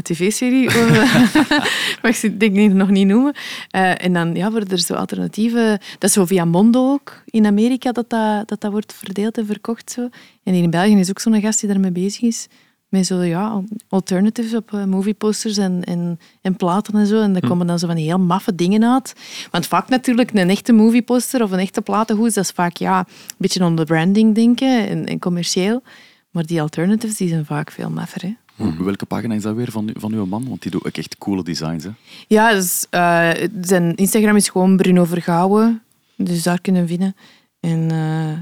tv-serie. mag ze denk ik nog niet noemen. Eh, en dan ja, worden er zo alternatieve... Dat is zo via Mondo ook, in Amerika, dat dat, dat, dat wordt verdeeld en verkocht. Zo. En hier in België is ook zo'n gast die daarmee bezig is. Met zo, ja, alternatives op eh, movieposters en, en, en platen en zo. En daar komen dan zo van die heel maffe dingen uit. Want vaak natuurlijk een echte movieposter of een echte platenhoes, dat is vaak ja, een beetje on the branding denken en, en commercieel. Maar die alternatives die zijn vaak veel maffer. Hè? Welke pagina is dat weer van, van uw man? Want die doet ook echt coole designs. Hè? Ja, dus, eh, zijn Instagram is gewoon Bruno Vergouwen. Dus daar kunnen we vinden. En eh,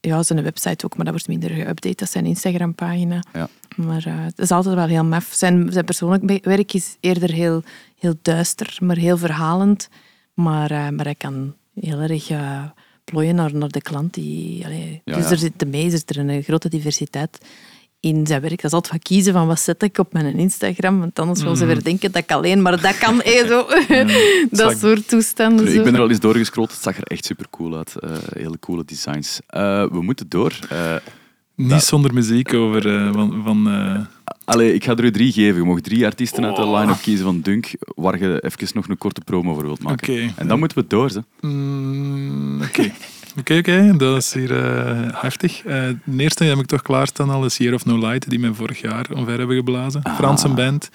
ja, zijn website ook, maar dat wordt minder geüpdate. Dat is zijn Instagram-pagina. Ja. Maar eh, het is altijd wel heel maf. Zijn, zijn persoonlijk werk is eerder heel, heel duister, maar heel verhalend. Maar, eh, maar hij kan heel erg eh, plooien naar, naar de klant. Die, allee, Ja, dus ja. er zit mee is er een grote diversiteit in zijn werk. Dat is altijd van kiezen van wat zet ik op mijn Instagram, want anders wil ze weer denken dat ik alleen maar dat kan. eh, zo. dat Zag- soort toestanden. Ik zo. ben er al eens doorgescrolld. Het zag er echt super cool uit. Eh, hele coole designs. Eh, we moeten door. Eh, Niet Dat- zonder muziek over eh, van... van eh, allee, ik ga er u drie geven. Je mag drie artiesten uit de line-up kiezen van Dunk, waar je even nog een korte promo voor wilt maken. Oké. En dan moeten we door. Ze. mm, Oké. Oké, oké. Dat is hier eh, heftig. Eh, de eerste heb ik toch klaarstaan al, is Year of No Light, die mij vorig jaar omver hebben geblazen. Ah. Franse band.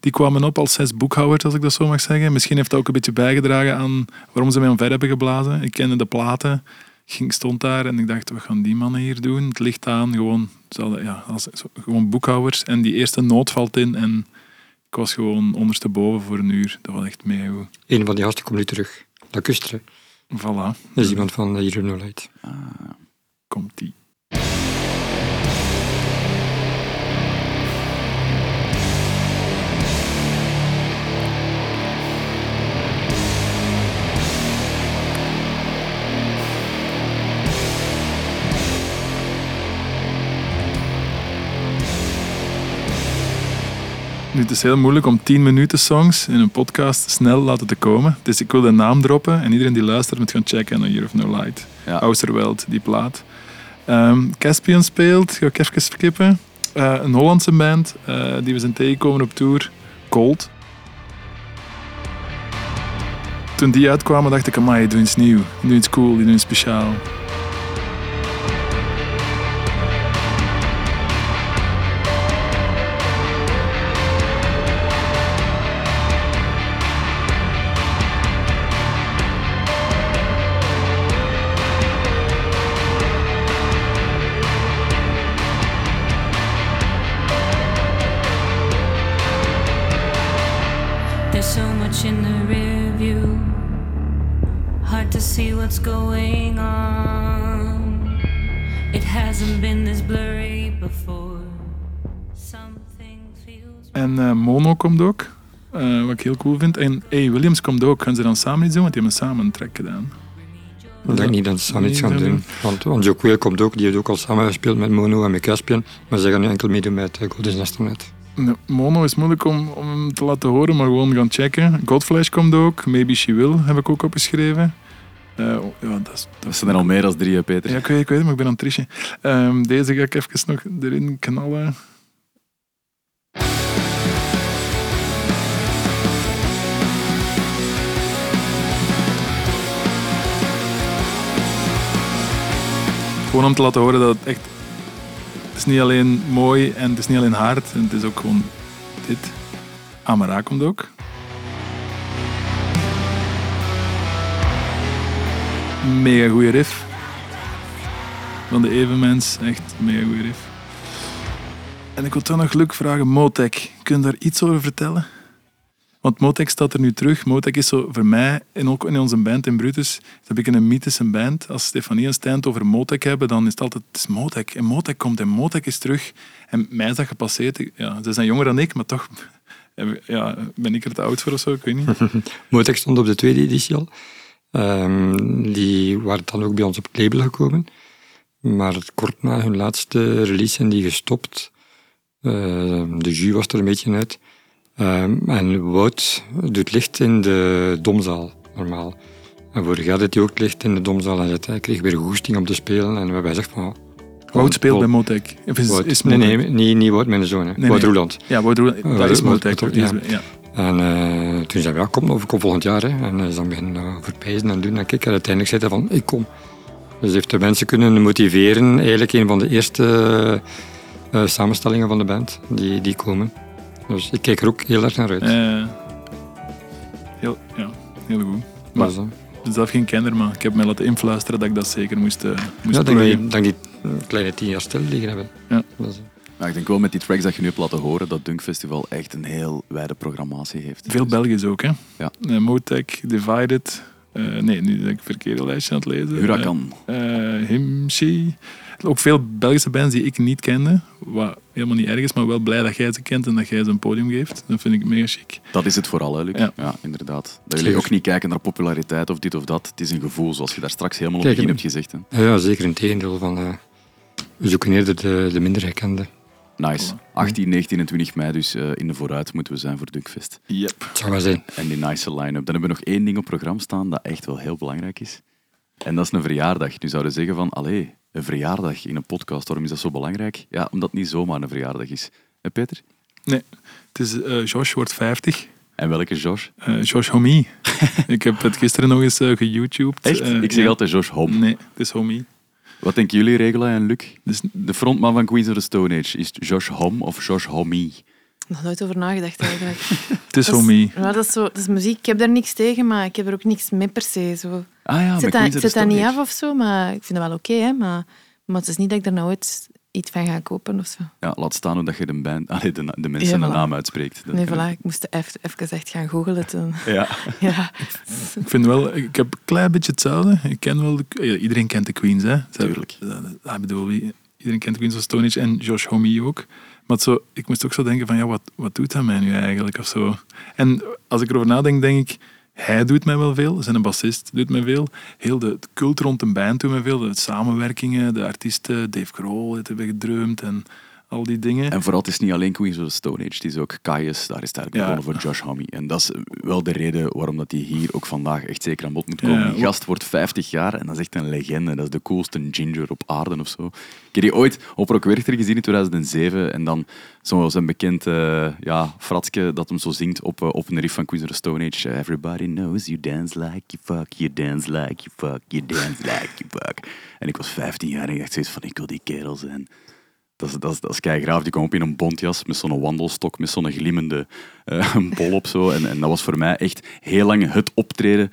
Die kwamen op als zes boekhouders, als ik dat zo mag zeggen. Misschien heeft dat ook een beetje bijgedragen aan waarom ze mij omver hebben geblazen. Ik kende de platen. Ik ging, stond daar en ik dacht, we gaan die mannen hier doen. Het licht aan, gewoon, ja, als, gewoon boekhouders. En die eerste noot valt in en ik was gewoon ondersteboven voor een uur. Dat was echt mega goed. Een van die gasten komt nu terug. Lacustre. Voilà, Dat is iemand van uh, Hero No Light. komt die. Nu, het is heel moeilijk om 10 minuten songs in een podcast snel laten te komen. Dus ik wil de naam droppen en iedereen die luistert moet gaan checken naar Year of No Light. Ja. Austerweld, die plaat. Ehm, Caspian speelt, ga ik even skippen. Eh, een Hollandse band eh, die we zijn tegengekomen op tour, Cold. Toen die uitkwamen dacht ik, amai, die doen iets nieuw, die doen iets cool, die doen iets speciaal. Going on. It hasn't been this blurry before. Something feels En eh, Mono komt ook, eh, wat ik heel cool vind. En A. Williams komt ook. Gaan ze dan samen iets doen? Want die hebben samen een track gedaan. Ik denk niet dat ze samen iets gaan doen. Want, want Joe Quayle komt ook, die heeft ook al samen gespeeld met Mono en met Caspian. Maar ze gaan nu enkel meedoen met uh, Golden Astronaut. Nee, Mono is moeilijk om, om hem te laten horen, maar gewoon gaan checken. Godflesh komt ook. Maybe She Will heb ik ook opgeschreven. Eh, ja, dat is, dat Dat zijn er al meer dan drie, hè, Peter. Ja, ik weet, ik weet het, maar ik ben aan het trichen. Ehm, deze ga ik even nog erin knallen. Gewoon om te laten horen dat het echt... Het is niet alleen mooi en het is niet alleen hard. Het is ook gewoon dit. Amara komt ook. Mega goede riff. Van de Evenmens. Echt mega goede riff. En ik wil toch nog Luc vragen. Motek, kun je daar iets over vertellen? Want Motek staat er nu terug. Motek is zo voor mij, en ook in onze band in Brutus, een beetje een mythische band. Als Stefanie en Stijn het over Motek hebben, dan is het altijd het Motek. En Motek komt en Motek is terug. En mij is dat gepasseerd. Ik- Ja, ze zijn jonger dan ik, maar toch ja, ben ik er te oud voor of zo, ik weet niet. Motek stond op de tweede editie al. Ehm, die waren dan ook bij ons op het label gekomen. Maar kort na hun laatste release zijn die gestopt. Eh, de jus was er een beetje uit. Ehm, en Wout doet licht in de domzaal, normaal. En vorig jaar deed hij ook licht in de domzaal. En hij kreeg weer goesting om te spelen. En we hebben gezegd van... Wout speelt bij Motek. Is, Wout- nee, nee, niet, Wout, mijn zoon. Hè. Nee, Wout nee. Roeland. Ja, Wout Roeland, Oh, dat is Motek. Ja. En eh, toen zei hij, ja, kom, of kom volgend jaar. Hè. En hij is dan beginnen uh, verpijzen en doen. En kijk, en uiteindelijk zei hij van, ik kom. Dus heeft de mensen kunnen motiveren. Eigenlijk een van de eerste eh, samenstellingen van de band die, die komen. Dus ik kijk er ook heel erg naar uit. Eh, heel, ja, heel goed. Maar Dus, eh, ik ben zelf geen kenner, maar ik heb mij laten influisteren dat ik dat zeker moest, eh moest ja, denk pluggen. die, denk die een kleine tien jaar stil liggen hebben. Ja. Dus, eh, Maar ik denk wel met die tracks dat je nu hebt laten horen, dat Dunkfestival echt een heel wijde programmatie heeft. Veel Dus- Belgisch ook, hè? Ja. Motek, Divided. eh, nee, nu ben ik verkeerde lijstje aan het lezen. Huracan. Eh, eh, Himshi. Ook veel Belgische bands die ik niet kende. Wat helemaal niet erg is, maar wel blij dat jij ze kent en dat jij ze een podium geeft. Dat vind ik mega chic. Dat is het vooral, hè, Luc? Ja. Ja. inderdaad. Dat jullie ook niet kijken naar populariteit of dit of dat. Het is een gevoel, zoals je daar straks helemaal op begin hebt gezegd. Hè. ja, zeker in tegendeel van... eh, we zoeken eerder de, de minder gekende. Nice. 18, 19 en 20 mei, dus eh, in de vooruit moeten we zijn voor Dunkfest. Yep. Zou wel zijn. En die nice line-up. Dan hebben we nog één ding op programma staan dat echt wel heel belangrijk is. En dat is een verjaardag. Nu zouden we zeggen van, allee, een verjaardag in een podcast, waarom is dat zo belangrijk? Ja, omdat het niet zomaar een verjaardag is. Hè, Peter? Nee, het is eh Josh wordt 50. En welke Josh? Eh Josh Homie. ik heb het gisteren nog eens eh geYouTubed. Echt? Eh, ik zeg ja. altijd Josh Hom. Nee, het is Homie. Wat denken jullie, Regula en Luc? Dus De frontman van Queens of the Stone Age, is het Josh Hom of Josh Homie? Nog nooit over nagedacht eigenlijk. het is Homie. Ja, dat, is zo, dat is muziek. Ik heb daar niks tegen, maar ik heb er ook niks mee per se. Zo. Ah ja, ik zet dat, zet dat niet af of zo, maar ik vind dat wel oké. hè, maar, maar het is niet dat ik er nou ooit iets van ga kopen of zo. Ja, laat staan hoe dat je de, band, allee, de, de mensen Ja, de naam uitspreekt. Dat Nee, voilà, ik moest even, even echt gaan googlen toen. Ja. Ja. Ik vind wel, ik heb een klein beetje hetzelfde. Ik ken wel, de, ja, iedereen kent de Queens, hè? Tuurlijk. eh, Ik bedoel, iedereen kent de Queens of Stone Age en Josh Homme ook. Maar zo, ik moest ook zo denken van, ja, wat, wat doet hij mij nu eigenlijk? Of zo. En als ik erover nadenk, denk ik, hij doet mij wel veel. Zijn bassist doet mij veel. Heel de, cult rond een band doet mij veel. De samenwerkingen, de artiesten, Dave Grohl heeft hebben gedrumd en al die dingen. En vooral, het is niet alleen Queens of the Stone Age, het is ook Caius, daar is daar Ja. begonnen voor Josh Homme. En dat is wel de reden waarom dat hij hier ook vandaag echt zeker aan bod moet komen. Ja, die gast wordt 50 jaar en dat is echt een legende. Dat is de coolste ginger op aarde of zo. Ik heb die ooit op Rock Werchter gezien in 2007 en dan zo'n bekend eh, ja, fratske dat hem zo zingt op, eh, op een riff van Queens of the Stone Age. Everybody knows you dance like you fuck, you dance like you fuck, you dance like you fuck. En ik was 15 jaar en ik dacht zoiets van, ik wil die kerel zijn. Dat is, dat is, dat. Die kwam op in een bontjas met zo'n wandelstok, met zo'n glimmende eh, bol op. Zo. En, en dat was voor mij echt heel lang het optreden.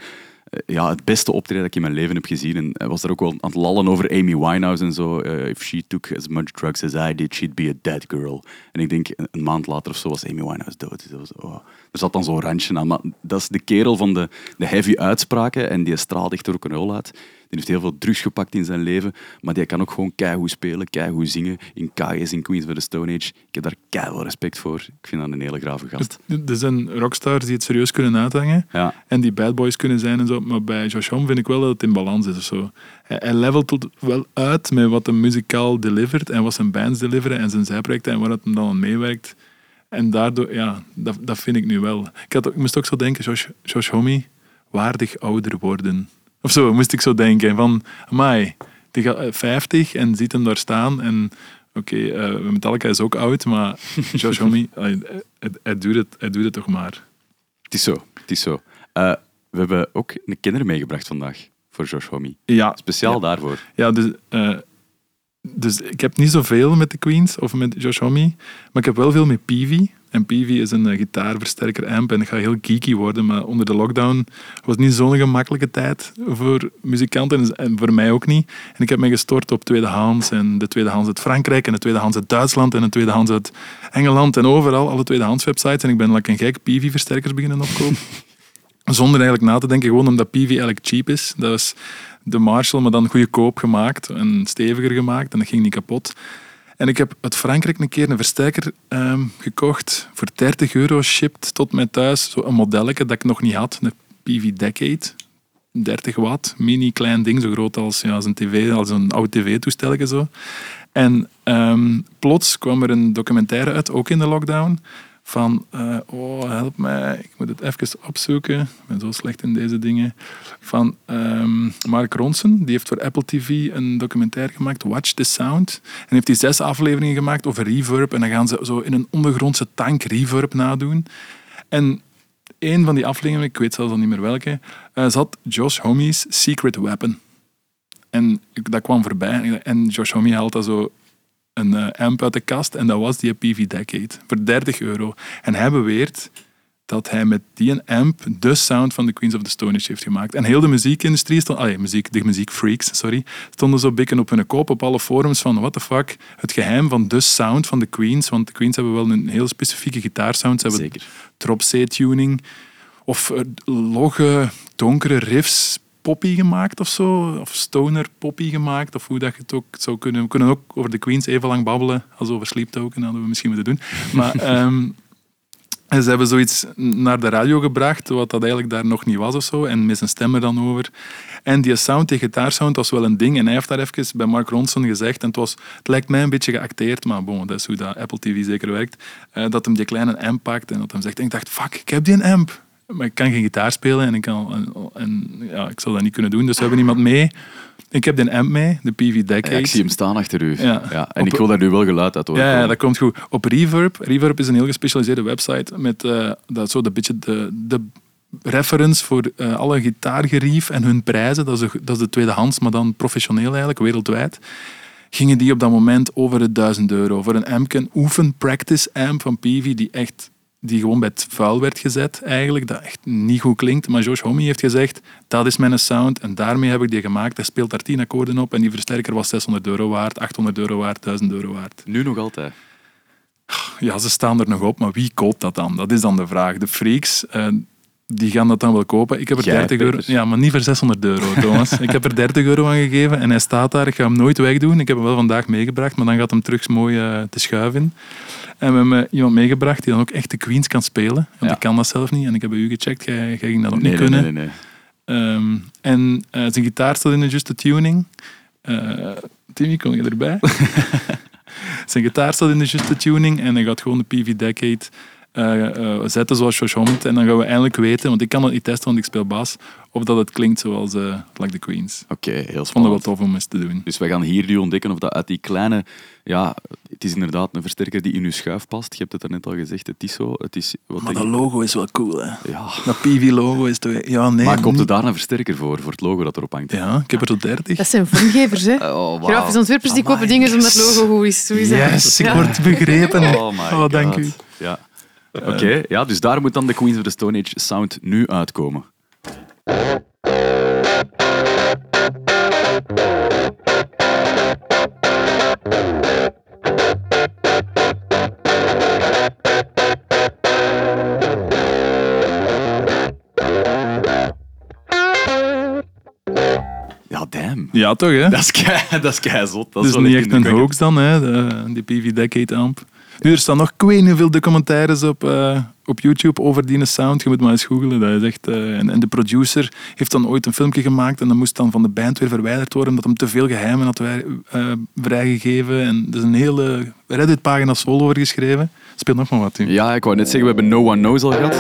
eh, ja, het beste optreden dat ik in mijn leven heb gezien. En hij was er ook wel aan het lallen over Amy Winehouse en zo. Eh, if she took as much drugs as I did, she'd be a dead girl. En ik denk, een, een maand later of zo was Amy Winehouse dood. Dus oh. Er zat dan zo'n randje aan. Maar dat is de kerel van de, de heavy uitspraken. En die straalt echt rock'n'roll uit. Die heeft heel veel drugs gepakt in zijn leven, maar die kan ook gewoon keigoed spelen, keigoed zingen in Kai's in Queens of the Stone Age. Ik heb daar keihard respect voor. Ik vind dat een hele grave gast. Er zijn rockstars die het serieus kunnen uithangen. Ja, En die bad boys kunnen zijn en zo. Maar bij Josh Homme vind ik wel dat het in balans is of zo. Hij, hij levelt het wel uit met wat een muzikaal delivert en wat zijn bands deliveren en zijn zijprojecten en waar het hem dan aan meewerkt. En daardoor, ja, dat, dat vind ik nu wel. Ik, had, ik moest ook zo denken, Josh, Josh Homme, waardig ouder worden. Of zo moest ik zo denken. Van, amai, die gaat eh, 50 en ziet hem daar staan en... Oké, eh, Metallica is ook oud, maar Josh Homme, hij, hij, doet het, hij doet het toch maar. het is zo. Het is zo. Eh, we hebben ook een kinder meegebracht vandaag voor Josh Homme. Ja, Speciaal Ja. daarvoor. Ja, dus eh, dus ik heb niet zoveel met de Queens of met Josh Homme, maar ik heb wel veel met Peavy. En Peavy is een eh, gitaarversterker amp en ik ga heel geeky worden, maar onder de lockdown was niet zo'n gemakkelijke tijd voor muzikanten en voor mij ook niet. En ik heb me gestort op tweedehands en de tweedehands uit Frankrijk en de tweedehands uit Duitsland en de tweedehands uit Engeland en overal, alle tweedehands websites. En ik ben like een gek Peavy-versterkers beginnen opkopen. Zonder eigenlijk na te denken, gewoon omdat Peavy eigenlijk cheap is. Dat was de Marshall, maar dan goedkoop gemaakt en steviger gemaakt en dat ging niet kapot. En ik heb uit Frankrijk een keer een versterker ehm, gekocht voor 30 euro, shipped tot mij thuis. Zo een modelletje dat ik nog niet had, een PV Decade. 30 watt, mini klein ding, zo groot als, ja, als een tv, als een oud tv-toestel zo. En ehm, plots kwam er een documentaire uit, ook in de lockdown, van, eh, oh help mij, ik moet het even opzoeken, ik ben zo slecht in deze dingen, van ehm, Mark Ronson, die heeft voor Apple TV een documentaire gemaakt, Watch the Sound, en heeft die zes afleveringen gemaakt over reverb, en dan gaan ze zo in een ondergrondse tank reverb nadoen. En een van die afleveringen, ik weet zelfs al niet meer welke, eh, zat Josh Homme's Secret Weapon. En dat kwam voorbij. En Josh Homme haalt dat zo een eh, amp uit de kast en dat was die PV Decade voor 30 euro. En hij beweert dat hij met die amp de sound van de Queens of the Stone Age heeft gemaakt. En heel de muziekindustrie, stond, allee, muziek, de muziekfreaks, sorry, stonden zo bikken op hun kop op alle forums van what the fuck, het geheim van de sound van de Queens, want de Queens hebben wel een heel specifieke gitaarsound. Ze hebben drop C-tuning of eh, logge, donkere riffs poppy gemaakt of zo, of stoner poppy gemaakt, of hoe dat je het ook zou kunnen. We kunnen ook over de Queens even lang babbelen als over Sleep Token, hadden we misschien moeten doen. Maar ehm, ze hebben zoiets naar de radio gebracht, wat dat eigenlijk daar nog niet was of zo, en met zijn stem er dan over. En die sound, die gitaarsound, was wel een ding. En hij heeft daar even bij Mark Ronson gezegd, en het, was, het lijkt mij een beetje geacteerd, maar bon, dat is hoe dat Apple TV zeker werkt, eh, dat hem die kleine amp pakt en dat hem zegt, ik dacht, fuck, ik heb die een amp. Maar ik kan geen gitaar spelen en ik, kan, en, en, ja, ik zal dat niet kunnen doen. Dus we hebben iemand mee. Ik heb die amp mee, de PV Decade. Ja, ik zie hem staan achter u. Ja. En Op- ik wil daar nu wel geluid uit horen. Ja, ja, dat komt goed. Op Reverb. Reverb is een heel gespecialiseerde website met eh, dat zo een beetje de, de reference voor eh, alle gitaargerief en hun prijzen. Dat is, de, dat is de tweedehands, maar dan professioneel eigenlijk, wereldwijd. Gingen die op dat moment over de 1000 euro. Voor een amp, een oefen practice amp van Peavy, die echt die gewoon bij het vuil werd gezet eigenlijk, dat echt niet goed klinkt. Maar Josh Homme heeft gezegd, dat is mijn sound en daarmee heb ik die gemaakt. Hij speelt daar 10 akkoorden op en die versterker was 600 euro waard, 800 euro waard, 1000 euro waard. Nu nog altijd. Ja, ze staan er nog op, maar wie koopt dat dan? Dat is dan de vraag. De freaks, eh, die gaan dat dan wel kopen. Ik heb er Jij, 30 euro... Ja, maar niet voor 600 euro, Thomas. ik heb er 30 euro aan gegeven en hij staat daar. Ik ga hem nooit wegdoen. Ik heb hem wel vandaag meegebracht, maar dan gaat hem terug mooi eh, te schuiven in. En we hebben iemand meegebracht die dan ook echt de Queens kan spelen. Want Ja. ik kan dat zelf niet. En ik heb bij u gecheckt, jij, jij ging dat ook Nee, niet nee, kunnen. nee, nee, nee. Ehm, en eh, zijn gitaar staat in de juiste tuning. Eh, Timmy, kom je erbij? zijn gitaar staat in de juiste tuning en hij gaat gewoon de PV Decade zetten zoals Josh. En dan gaan we eindelijk weten, want ik kan het niet testen, want ik speel bas, of dat het klinkt zoals eh, like the Queens. Oké, heel Ik vond het wel spannend. tof om eens te doen. Dus we gaan hier nu ontdekken of dat uit die kleine... Ja, het is inderdaad een versterker die in uw schuif past. Je hebt het daarnet al gezegd, het is zo. Het is wat Maar ik- dat logo is wel cool, hè? Ja. Dat PV-logo is toch... Ja, nee. Maar koopte niet- daar een versterker voor, voor het logo dat erop hangt? Ja, ik heb er tot 30. Dat zijn vormgevers, hè. Oh. Grafisch ontwerpers die Amai. kopen dingen omdat het logo goed is. Dat. Yes, ik Ja. word begrepen. Oh my Oh, dank u. Ja. Oké, ja, dus daar moet dan de Queens of the Stone Age sound nu uitkomen. Ja, damn. Ja, toch, hè? Dat is kei, dat is kei zot. Dat Dat is wel niet echt een hoax dan, hè, de- die PV Decade amp. Nu, er staan nog niet hoeveel documentaires op, eh, op YouTube over die sound. Je moet maar eens googlen. Dat is echt, eh, en, de producer heeft dan ooit een filmpje gemaakt en dat moest dan van de band weer verwijderd worden omdat hem te veel geheimen had wij- eh, vrijgegeven. En er is een hele Reddit-pagina vol over geschreven. Speel nog maar wat, Tim. Ja, ik wou net zeggen, we hebben No One Knows al gehad.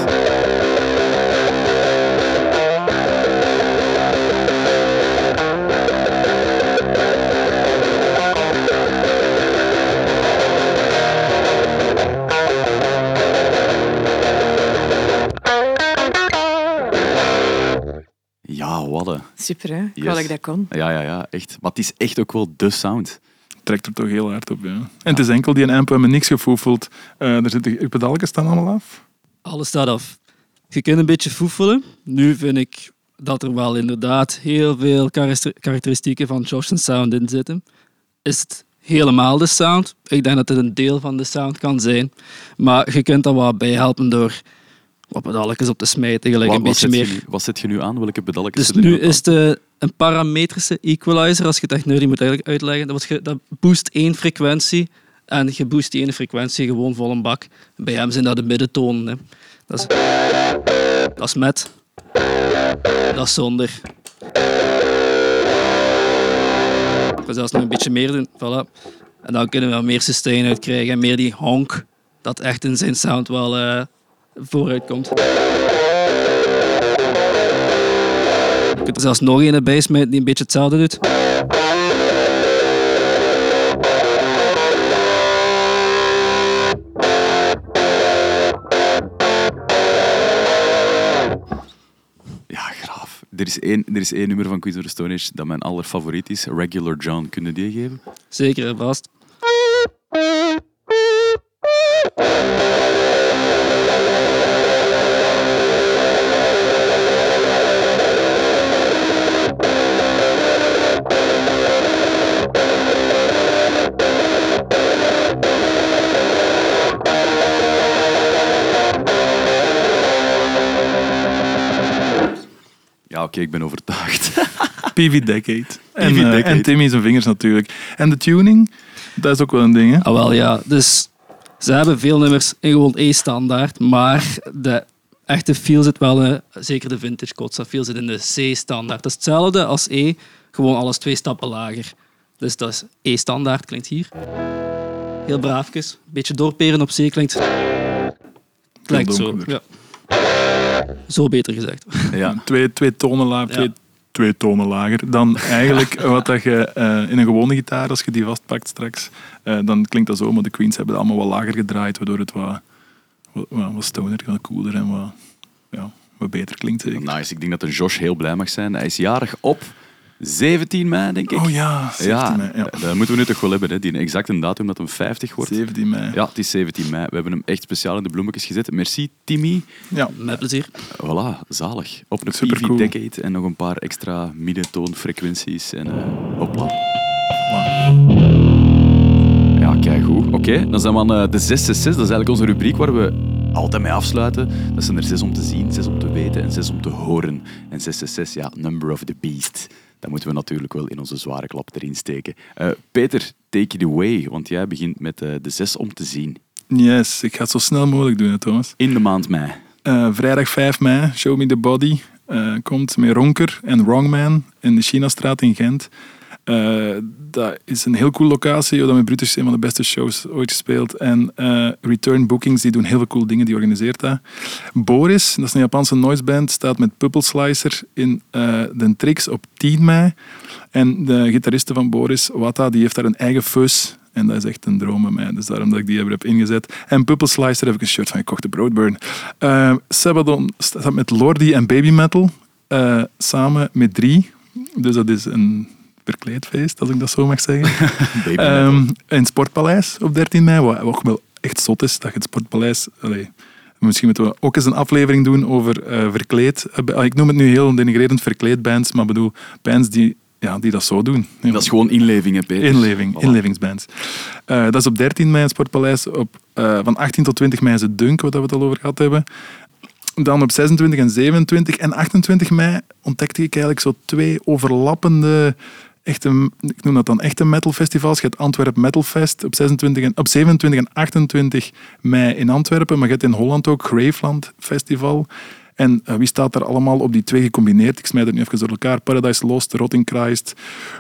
Super, hè? Ik Yes. dat ik dat kon. Ja, ja, ja, echt. Maar het is echt ook wel de sound. trekt er toch heel hard op, ja. En het is enkel die een amp hebben niks gefoefeld. Eh er zitten de pedalletjes staan allemaal af. Alles staat af. Je kunt een beetje foefelen. Nu vind ik dat er wel inderdaad heel veel karakter- karakteristieken van Josh's sound in zitten. Is het helemaal de sound? Ik denk dat het een deel van de sound kan zijn. Maar je kunt er wat bij helpen door wat pedalletjes op te smijten. Gelijk Wat, een beetje meer je nu, wat zet je nu aan? Welke pedalletjes dus nu is het een parametrische equalizer, als je het echt nerdy moet eigenlijk uitleggen. Dat, boost één frequentie en je boost die ene frequentie gewoon vol een bak. Bij hem zijn dat de middentonen. Hè. Dat, is, dat is met, dat is zonder. Ik wil zelfs nog een beetje meer doen. Voilà. En dan kunnen we meer sustain uitkrijgen en meer die honk dat echt in zijn sound wel eh, vooruit komt. Je kunt er zelfs nog een bij smijten die een beetje hetzelfde doet. Ja, graaf. Er is, één, er is één nummer van Queens of the Stone Age dat mijn allerfavoriet is. Regular John. Kunnen die geven? Zeker, vast. Oké, ik ben overtuigd. PV Decade. En, PV eh, Decade. en Timmy zijn vingers natuurlijk. En de tuning, dat is ook wel een ding. Hè? Ah, wel ja. Dus ze hebben veel nummers in gewoon E-standaard, maar de echte feel zit wel, eh, zeker de vintage Kotza feel zit in de C-standaard. Dat is hetzelfde als E, gewoon alles twee stappen lager. Dus dat is E-standaard, klinkt hier. Heel braafjes. Beetje doorperen op C klinkt... Klinkt zo. Ja. Zo beter gezegd. ja. Twee, twee tonen lager. Ja. Twee, twee tonen lager dan eigenlijk wat dat je eh, in een gewone gitaar, als je die vastpakt straks, eh, dan klinkt dat zo. Maar de Queens hebben het allemaal wat lager gedraaid, waardoor het wat, wat, wat, wat stoner, wat cooler en wat, ja, wat beter klinkt. Zeker. Nice. Ik denk dat de Josh heel blij mag zijn. Hij is jarig op 17 mei, denk ik. Oh ja, 17 ja, mei. Ja. dat moeten we nu toch wel hebben. Hè? Die exacte datum dat hem 50 wordt. 17 mei. Ja, het is 17 mei. We hebben hem echt speciaal in de bloemetjes gezet. Merci, Timmy. Ja. Met plezier. Voilà, zalig. Op een Supercool. PV Decade en nog een paar extra middentoonfrequenties. En uh, hopla. Ja, kijk goed. Oké, dan zijn we aan eh, de 666. Dat is eigenlijk onze rubriek waar we altijd mee afsluiten. Dat zijn er zes om te zien, zes om te weten en zes om te horen. En 666, ja, number of the beast. Dat moeten we natuurlijk wel in onze zware klap erin steken. Eh, Peter, take it away, want jij begint met eh, de zes om te zien. Yes, ik ga het zo snel mogelijk doen, Thomas. In de maand mei. Eh, vrijdag 5 mei, Show Me The Body, komt met Ronker en Wrongman in de Chinastraat in Gent. Eh, dat is een heel cool locatie. Dat met Brutus een van de beste shows ooit gespeeld. En eh, Return Bookings, die doen heel veel coole dingen, die organiseert dat. Boris, dat is een Japanse noise band, staat met Puppel Slicer in eh de Trix op 10 mei. En de gitariste van Boris, Wata, die heeft daar een eigen fus. En dat is echt een droom bij mij. Dus daarom dat ik die heb ingezet. En Puppel Slicer heb ik een shirt van gekocht, de Broadburn. Sabadon staat met Lordi en Baby Metal. samen met drie. Dus dat is een verkleedfeest, als ik dat zo mag zeggen. Ehm, in het Sportpaleis op 13 mei, wat ook wel echt zot is, dat je het Sportpaleis... Allee, misschien moeten we ook eens een aflevering doen over eh, verkleed... eh, ik noem het nu heel denigrerend verkleedbands, maar bedoel bands die, ja, die dat zo doen. Dat is gewoon inleving, hè, Peter. Inleving, Voilà. inlevingsbands. Eh, dat is op 13 mei in het Sportpaleis. Op, eh, van 18 tot 20 mei is het Dunk, wat we het al over gehad hebben. Dan op 26 en 27 en 28 mei ontdekte ik eigenlijk zo twee overlappende, echte, ik noem dat dan echte metalfestivals. Je hebt Antwerp Metal Fest op, 26 en, op 27 en 28 mei in Antwerpen, maar je hebt in Holland ook Graveland Festival. En eh, wie staat daar allemaal op die twee gecombineerd? Ik smijt het nu even door elkaar. Paradise Lost, Rotting Christ,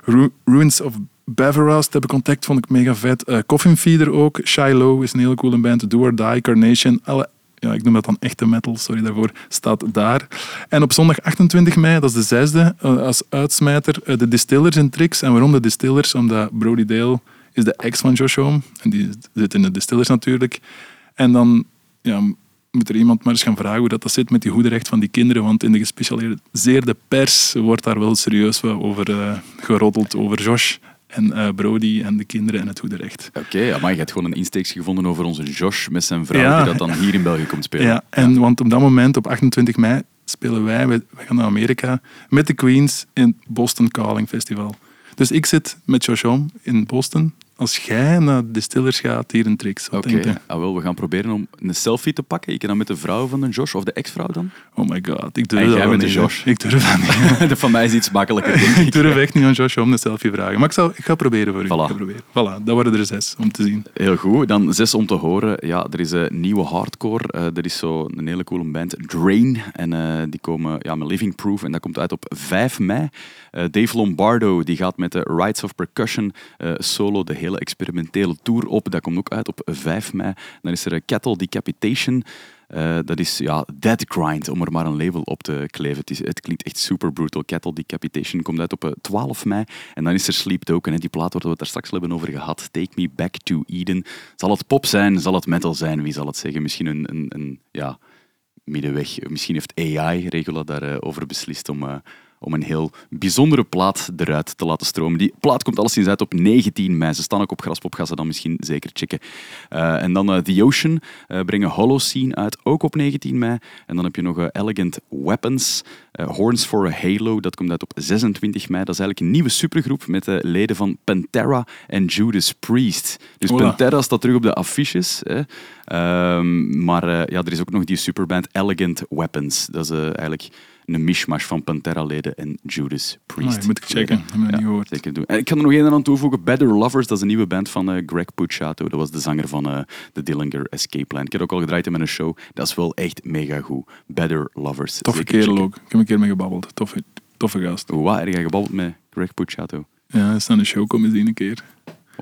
Ru- Ruins of Bavarast heb ik contact, vond ik mega vet. Eh, Coffin Feeder ook. Shiloh is een hele coole band. Do or Die, Carnation. Alle, ja, ik noem dat dan echte metal, sorry daarvoor, staat daar. En op zondag 28 mei, dat is de zesde, eh, als uitsmijter, eh, de Distillers in Tricks. En waarom de Distillers? Omdat Brody Dale is de ex van Josh Homme. En die zit in de Distillers natuurlijk. En dan ja, moet er iemand maar eens gaan vragen hoe dat, dat zit met die hoederecht van die kinderen. Want in de gespecialiseerde pers wordt daar wel serieus over eh, geroddeld over Josh. En eh, Brody en de kinderen en het goede recht. Oké, ja, maar je hebt gewoon een insteeks gevonden over onze Josh met zijn vrouw, Ja. die dat dan hier in België komt spelen. Ja, en want op dat moment, op 28 mei, spelen wij, wij, wij gaan naar Amerika, met de Queens in het Boston Calling Festival. Dus ik zit met Josh Homme in Boston. Als jij naar de Distillers gaat, hier een tricks. Wat Oké, je? ah, wel, we gaan proberen om een selfie te pakken. Ik dan met de vrouw van de Josh, of de ex-vrouw dan. Oh my god, ik durf En dat jij wel met de niet, hè. Josh. Ik durf dat niet. dat van mij is iets makkelijker, ik ik. durf echt niet aan Josh Homme een selfie vragen. Maar ik, zal, ik ga proberen voor u. Voilà. Ik ga proberen. Voilà, dat worden er zes om te zien. Heel goed. Dan zes om te horen. Ja, er is een nieuwe hardcore. Eh, er is zo een hele coole band, Drain. En eh, die komen ja, met Living Proof. En dat komt uit op 5 mei. Eh, Dave Lombardo die gaat met de Rights of Percussion eh, solo de hele experimentele tour op. Dat komt ook uit op 5 mei. Dan is er eh, Cattle Decapitation. Eh, dat is ja, Dead Grind, om er maar een label op te kleven. Het, klinkt echt super brutal. Cattle Decapitation komt uit op eh, 12 mei. En dan is er Sleep Token, hè, die plaat waar we het daar straks hebben over gehad. Take Me Back to Eden. Zal het pop zijn? Zal het metal zijn? Wie zal het zeggen? Misschien een, een, een ja, middenweg. Misschien heeft AI, Regula, daarover beslist om, eh, om een heel bijzondere plaat eruit te laten stromen. Die plaat komt alleszins uit op 19 mei. Ze staan ook op Graspop, ga ze dan misschien zeker checken. Eh, en dan eh, The Ocean eh, brengen Holocene uit, ook op 19 mei. En dan heb je nog Elegant Weapons, Horns for a Halo, dat komt uit op 26 mei. Dat is eigenlijk een nieuwe supergroep met de leden van Pantera en Judas Priest. Dus. Pantera staat terug op de affiches. Hè. Ehm, maar ja, er is ook nog die superband Elegant Weapons. Dat is eigenlijk een mishmash van Pantera-leden en Judas Priest. Ah, moet ik checken. Heb ik niet gehoord. Zeker doen. En ik kan er nog één aan toevoegen. Better Lovers, dat is een nieuwe band van eh, Greg Puciato. Dat was de zanger van eh, de Dillinger Escape Plan. Ik heb ook al gedraaid in mijn show. Dat is wel echt mega goed. Better Lovers. Toffe kerel checken. ook. Ik heb een keer mee gebabbeld. Toffe, toffe gast. Hoe heb jij gebabbeld met Greg Puciato? Ja, hij is naar de show komen zien een keer.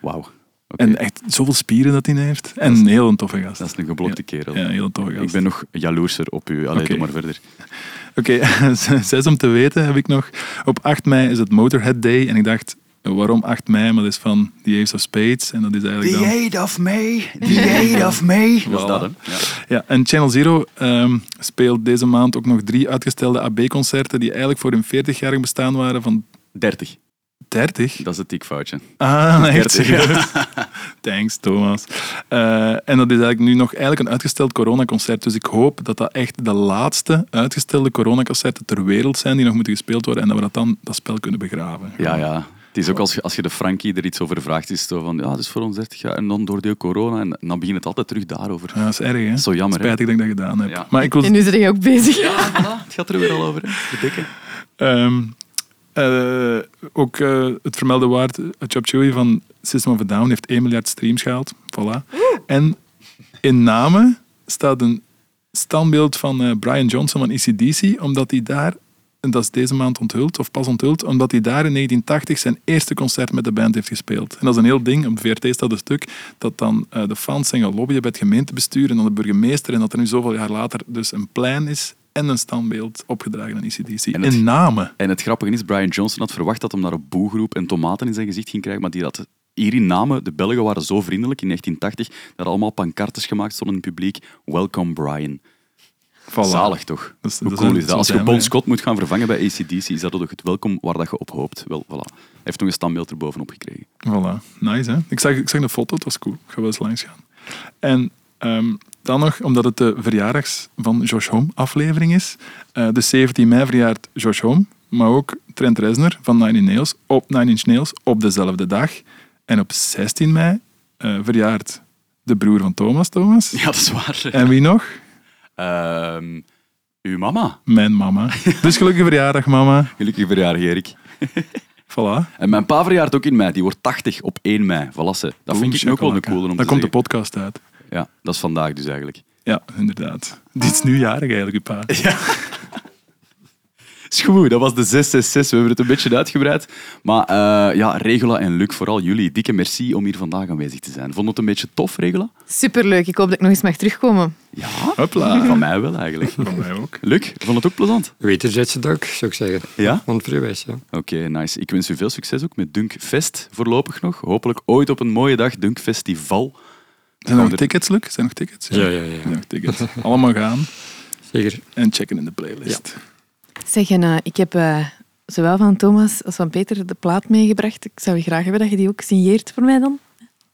Wauw. En echt zoveel spieren dat hij heeft. En een heel toffe gast. Dat is een geblokte kerel. Ja, een heel toffe gast. Ik ben nog jaloerser op u. Allee, Oké. doe maar verder. Oké, zes om te weten heb ik nog. Op 8 mei is het Motorhead Day. En ik dacht, waarom 8 mei? Maar dat is van The Ace of Spades. En dat is eigenlijk dan... Eight of May, the Eight of May. Was Voilà. dat, hè? Ja. Ja, en Channel Zero ehm, speelt deze maand ook nog drie uitgestelde AB-concerten die eigenlijk voor hun 40-jarig bestaan waren van 30. 30. Dat is het tikfoutje. Ah, echt 30, serieus? Thanks, Thomas. Eh, en dat is eigenlijk nu nog eigenlijk een uitgesteld coronaconcert. Dus ik hoop dat dat echt de laatste uitgestelde coronaconcerten ter wereld zijn die nog moeten gespeeld worden en dat we dat dan dat spel kunnen begraven. Ja, ja. Het is ook als je, als je de Frankie er iets over vraagt, is het zo van, ja, dat is voor ons 30 jaar. En dan door de corona, en dan begint het altijd terug daarover. Ja, dat is erg, hè? Zo jammer, hè? Spijtig dat ik dat gedaan heb. Ja. Maar ik wil En nu zit je ook bezig. Ja, voilà. Het gaat er weer al over, hè. De dikke. Ehm, eh, ook eh, het vermelde waard, eh, Chop van System of a Down heeft 1 miljard streams gehaald. Voilà. En in namen staat een standbeeld van Brian Johnson van ECDC, omdat hij daar, en dat is deze maand onthuld, of pas onthuld, omdat hij daar in 1980 zijn eerste concert met de band heeft gespeeld. En dat is een heel ding, op VRT staat een stuk, dat dan de fans zijn gaan lobbyen bij het gemeentebestuur en dan de burgemeester, en dat er nu zoveel jaar later dus een plein is en een standbeeld opgedragen aan ECDC. En het- In namen. En het grappige is, Brian Johnson had verwacht dat hij daar een boegroep en tomaten in zijn gezicht ging krijgen, maar die had hier in namen, de Belgen waren zo vriendelijk in 1980, dat allemaal pancartes gemaakt stonden in het publiek. Welcome Brian. Voilà. Zalig toch? Dat is- Hoe dat cool is- dat? Als je Bon. Scott moet gaan vervangen bij ACDC, is dat toch het welkom waar dat je op hoopt. Wel, voilà. Hij heeft nog een standbeeld erbovenop gekregen. Voilà, nice hè. Ik zag, ik zag de foto, het was cool. Ik ga wel eens langs gaan. En ehm, dan nog, omdat het de verjaardags van Josh Home aflevering is. eh, de 17 mei verjaart Josh Home, maar ook Trent Reznor van Nine Inch Nails op, Nine Inch Nails op dezelfde dag. En op 16 mei eh, verjaart de broer van Thomas, Thomas. Ja, dat is waar. En wie nog? Ehm, uw mama. Mijn mama. Dus gelukkige verjaardag, mama. Gelukkig verjaardag, Erik. Voilà. En mijn pa verjaart ook in mei. Die wordt 80 op 1 mei. Valasse. Dat vind ik ook wel een coole om Dan te komt de podcast uit. Ja, dat is vandaag dus eigenlijk. Ja, inderdaad. Dit is nu jarig eigenlijk, uw pa. Is goed, dat was de 666. We hebben het een beetje uitgebreid. Maar eh, ja, Regula en Luc, vooral jullie, dikke merci om hier vandaag aanwezig te zijn. Vond het een beetje tof, Regula? Superleuk. Ik hoop dat ik nog eens mag terugkomen. Ja, Hopla. van mij wel eigenlijk. Van mij ook. Luc, vond het ook plezant? Wederzijdse dank, zou ik zeggen. Ja? Onvrijwijs, ja. Oké, nice. Ik wens u veel succes ook met Dunkfest voorlopig nog. Hopelijk ooit op een mooie dag, Dunkfestival. Zijn er nog tickets, Luc? Zijn er nog tickets? Ja, ja, ja. Zijn nog tickets. Allemaal gaan Zeker. en checken in de playlist. Zeg, en, eh, ik heb eh, zowel van Thomas als van Peter de plaat meegebracht. Ik zou graag hebben dat je die ook signeert voor mij dan.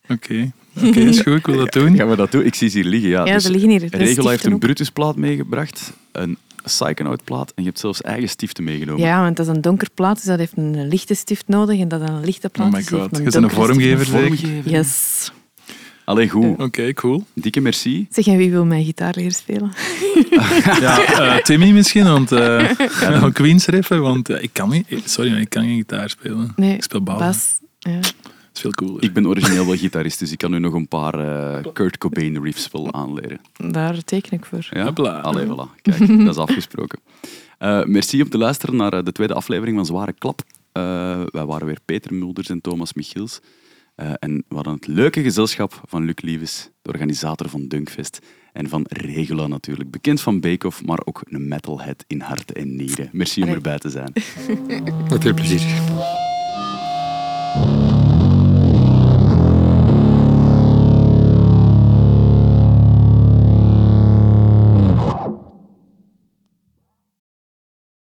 Oké, oké, is goed, ik wil dat doen. Gaan we dat doen? Ik zie ze hier liggen. Ja, Ja, Dus ze liggen hier. De Regula heeft een. Brutusplaat meegebracht, een Psychonaut-plaat en je hebt zelfs eigen stiften meegenomen. Ja, want dat is een donker plaat, dus dat heeft een lichte stift nodig. En dat is een lichte plaat. Oh my dus god, je bent een vormgever? Vormgever. Yes. Allee, goed. Oké, cool. Dikke merci. Zeg, en wie wil mijn gitaar leren spelen? Ja, eh, Timmy misschien, want eh van Queens riffen, want eh, ik kan niet, sorry, maar ik kan geen gitaar spelen. Nee, Ik speel bas. Bas. Ja. Dat is veel cooler. Ik ben origineel wel gitarist, dus ik kan u nog een paar eh, Kurt Cobain riffs wel aanleren. Daar teken ik voor. Ja? Allee, voilà. Kijk, dat is afgesproken. Eh, merci om te luisteren naar de tweede aflevering van Zware Klap. Eh, wij waren weer Peter Mulders en Thomas Michiels. Eh, en we hadden het leuke gezelschap van Luc Lieves, de organisator van Dunkfest. En van Regula natuurlijk, bekend van Bake Off, maar ook een metalhead in hart en nieren. Merci om erbij te zijn. Met veel plezier.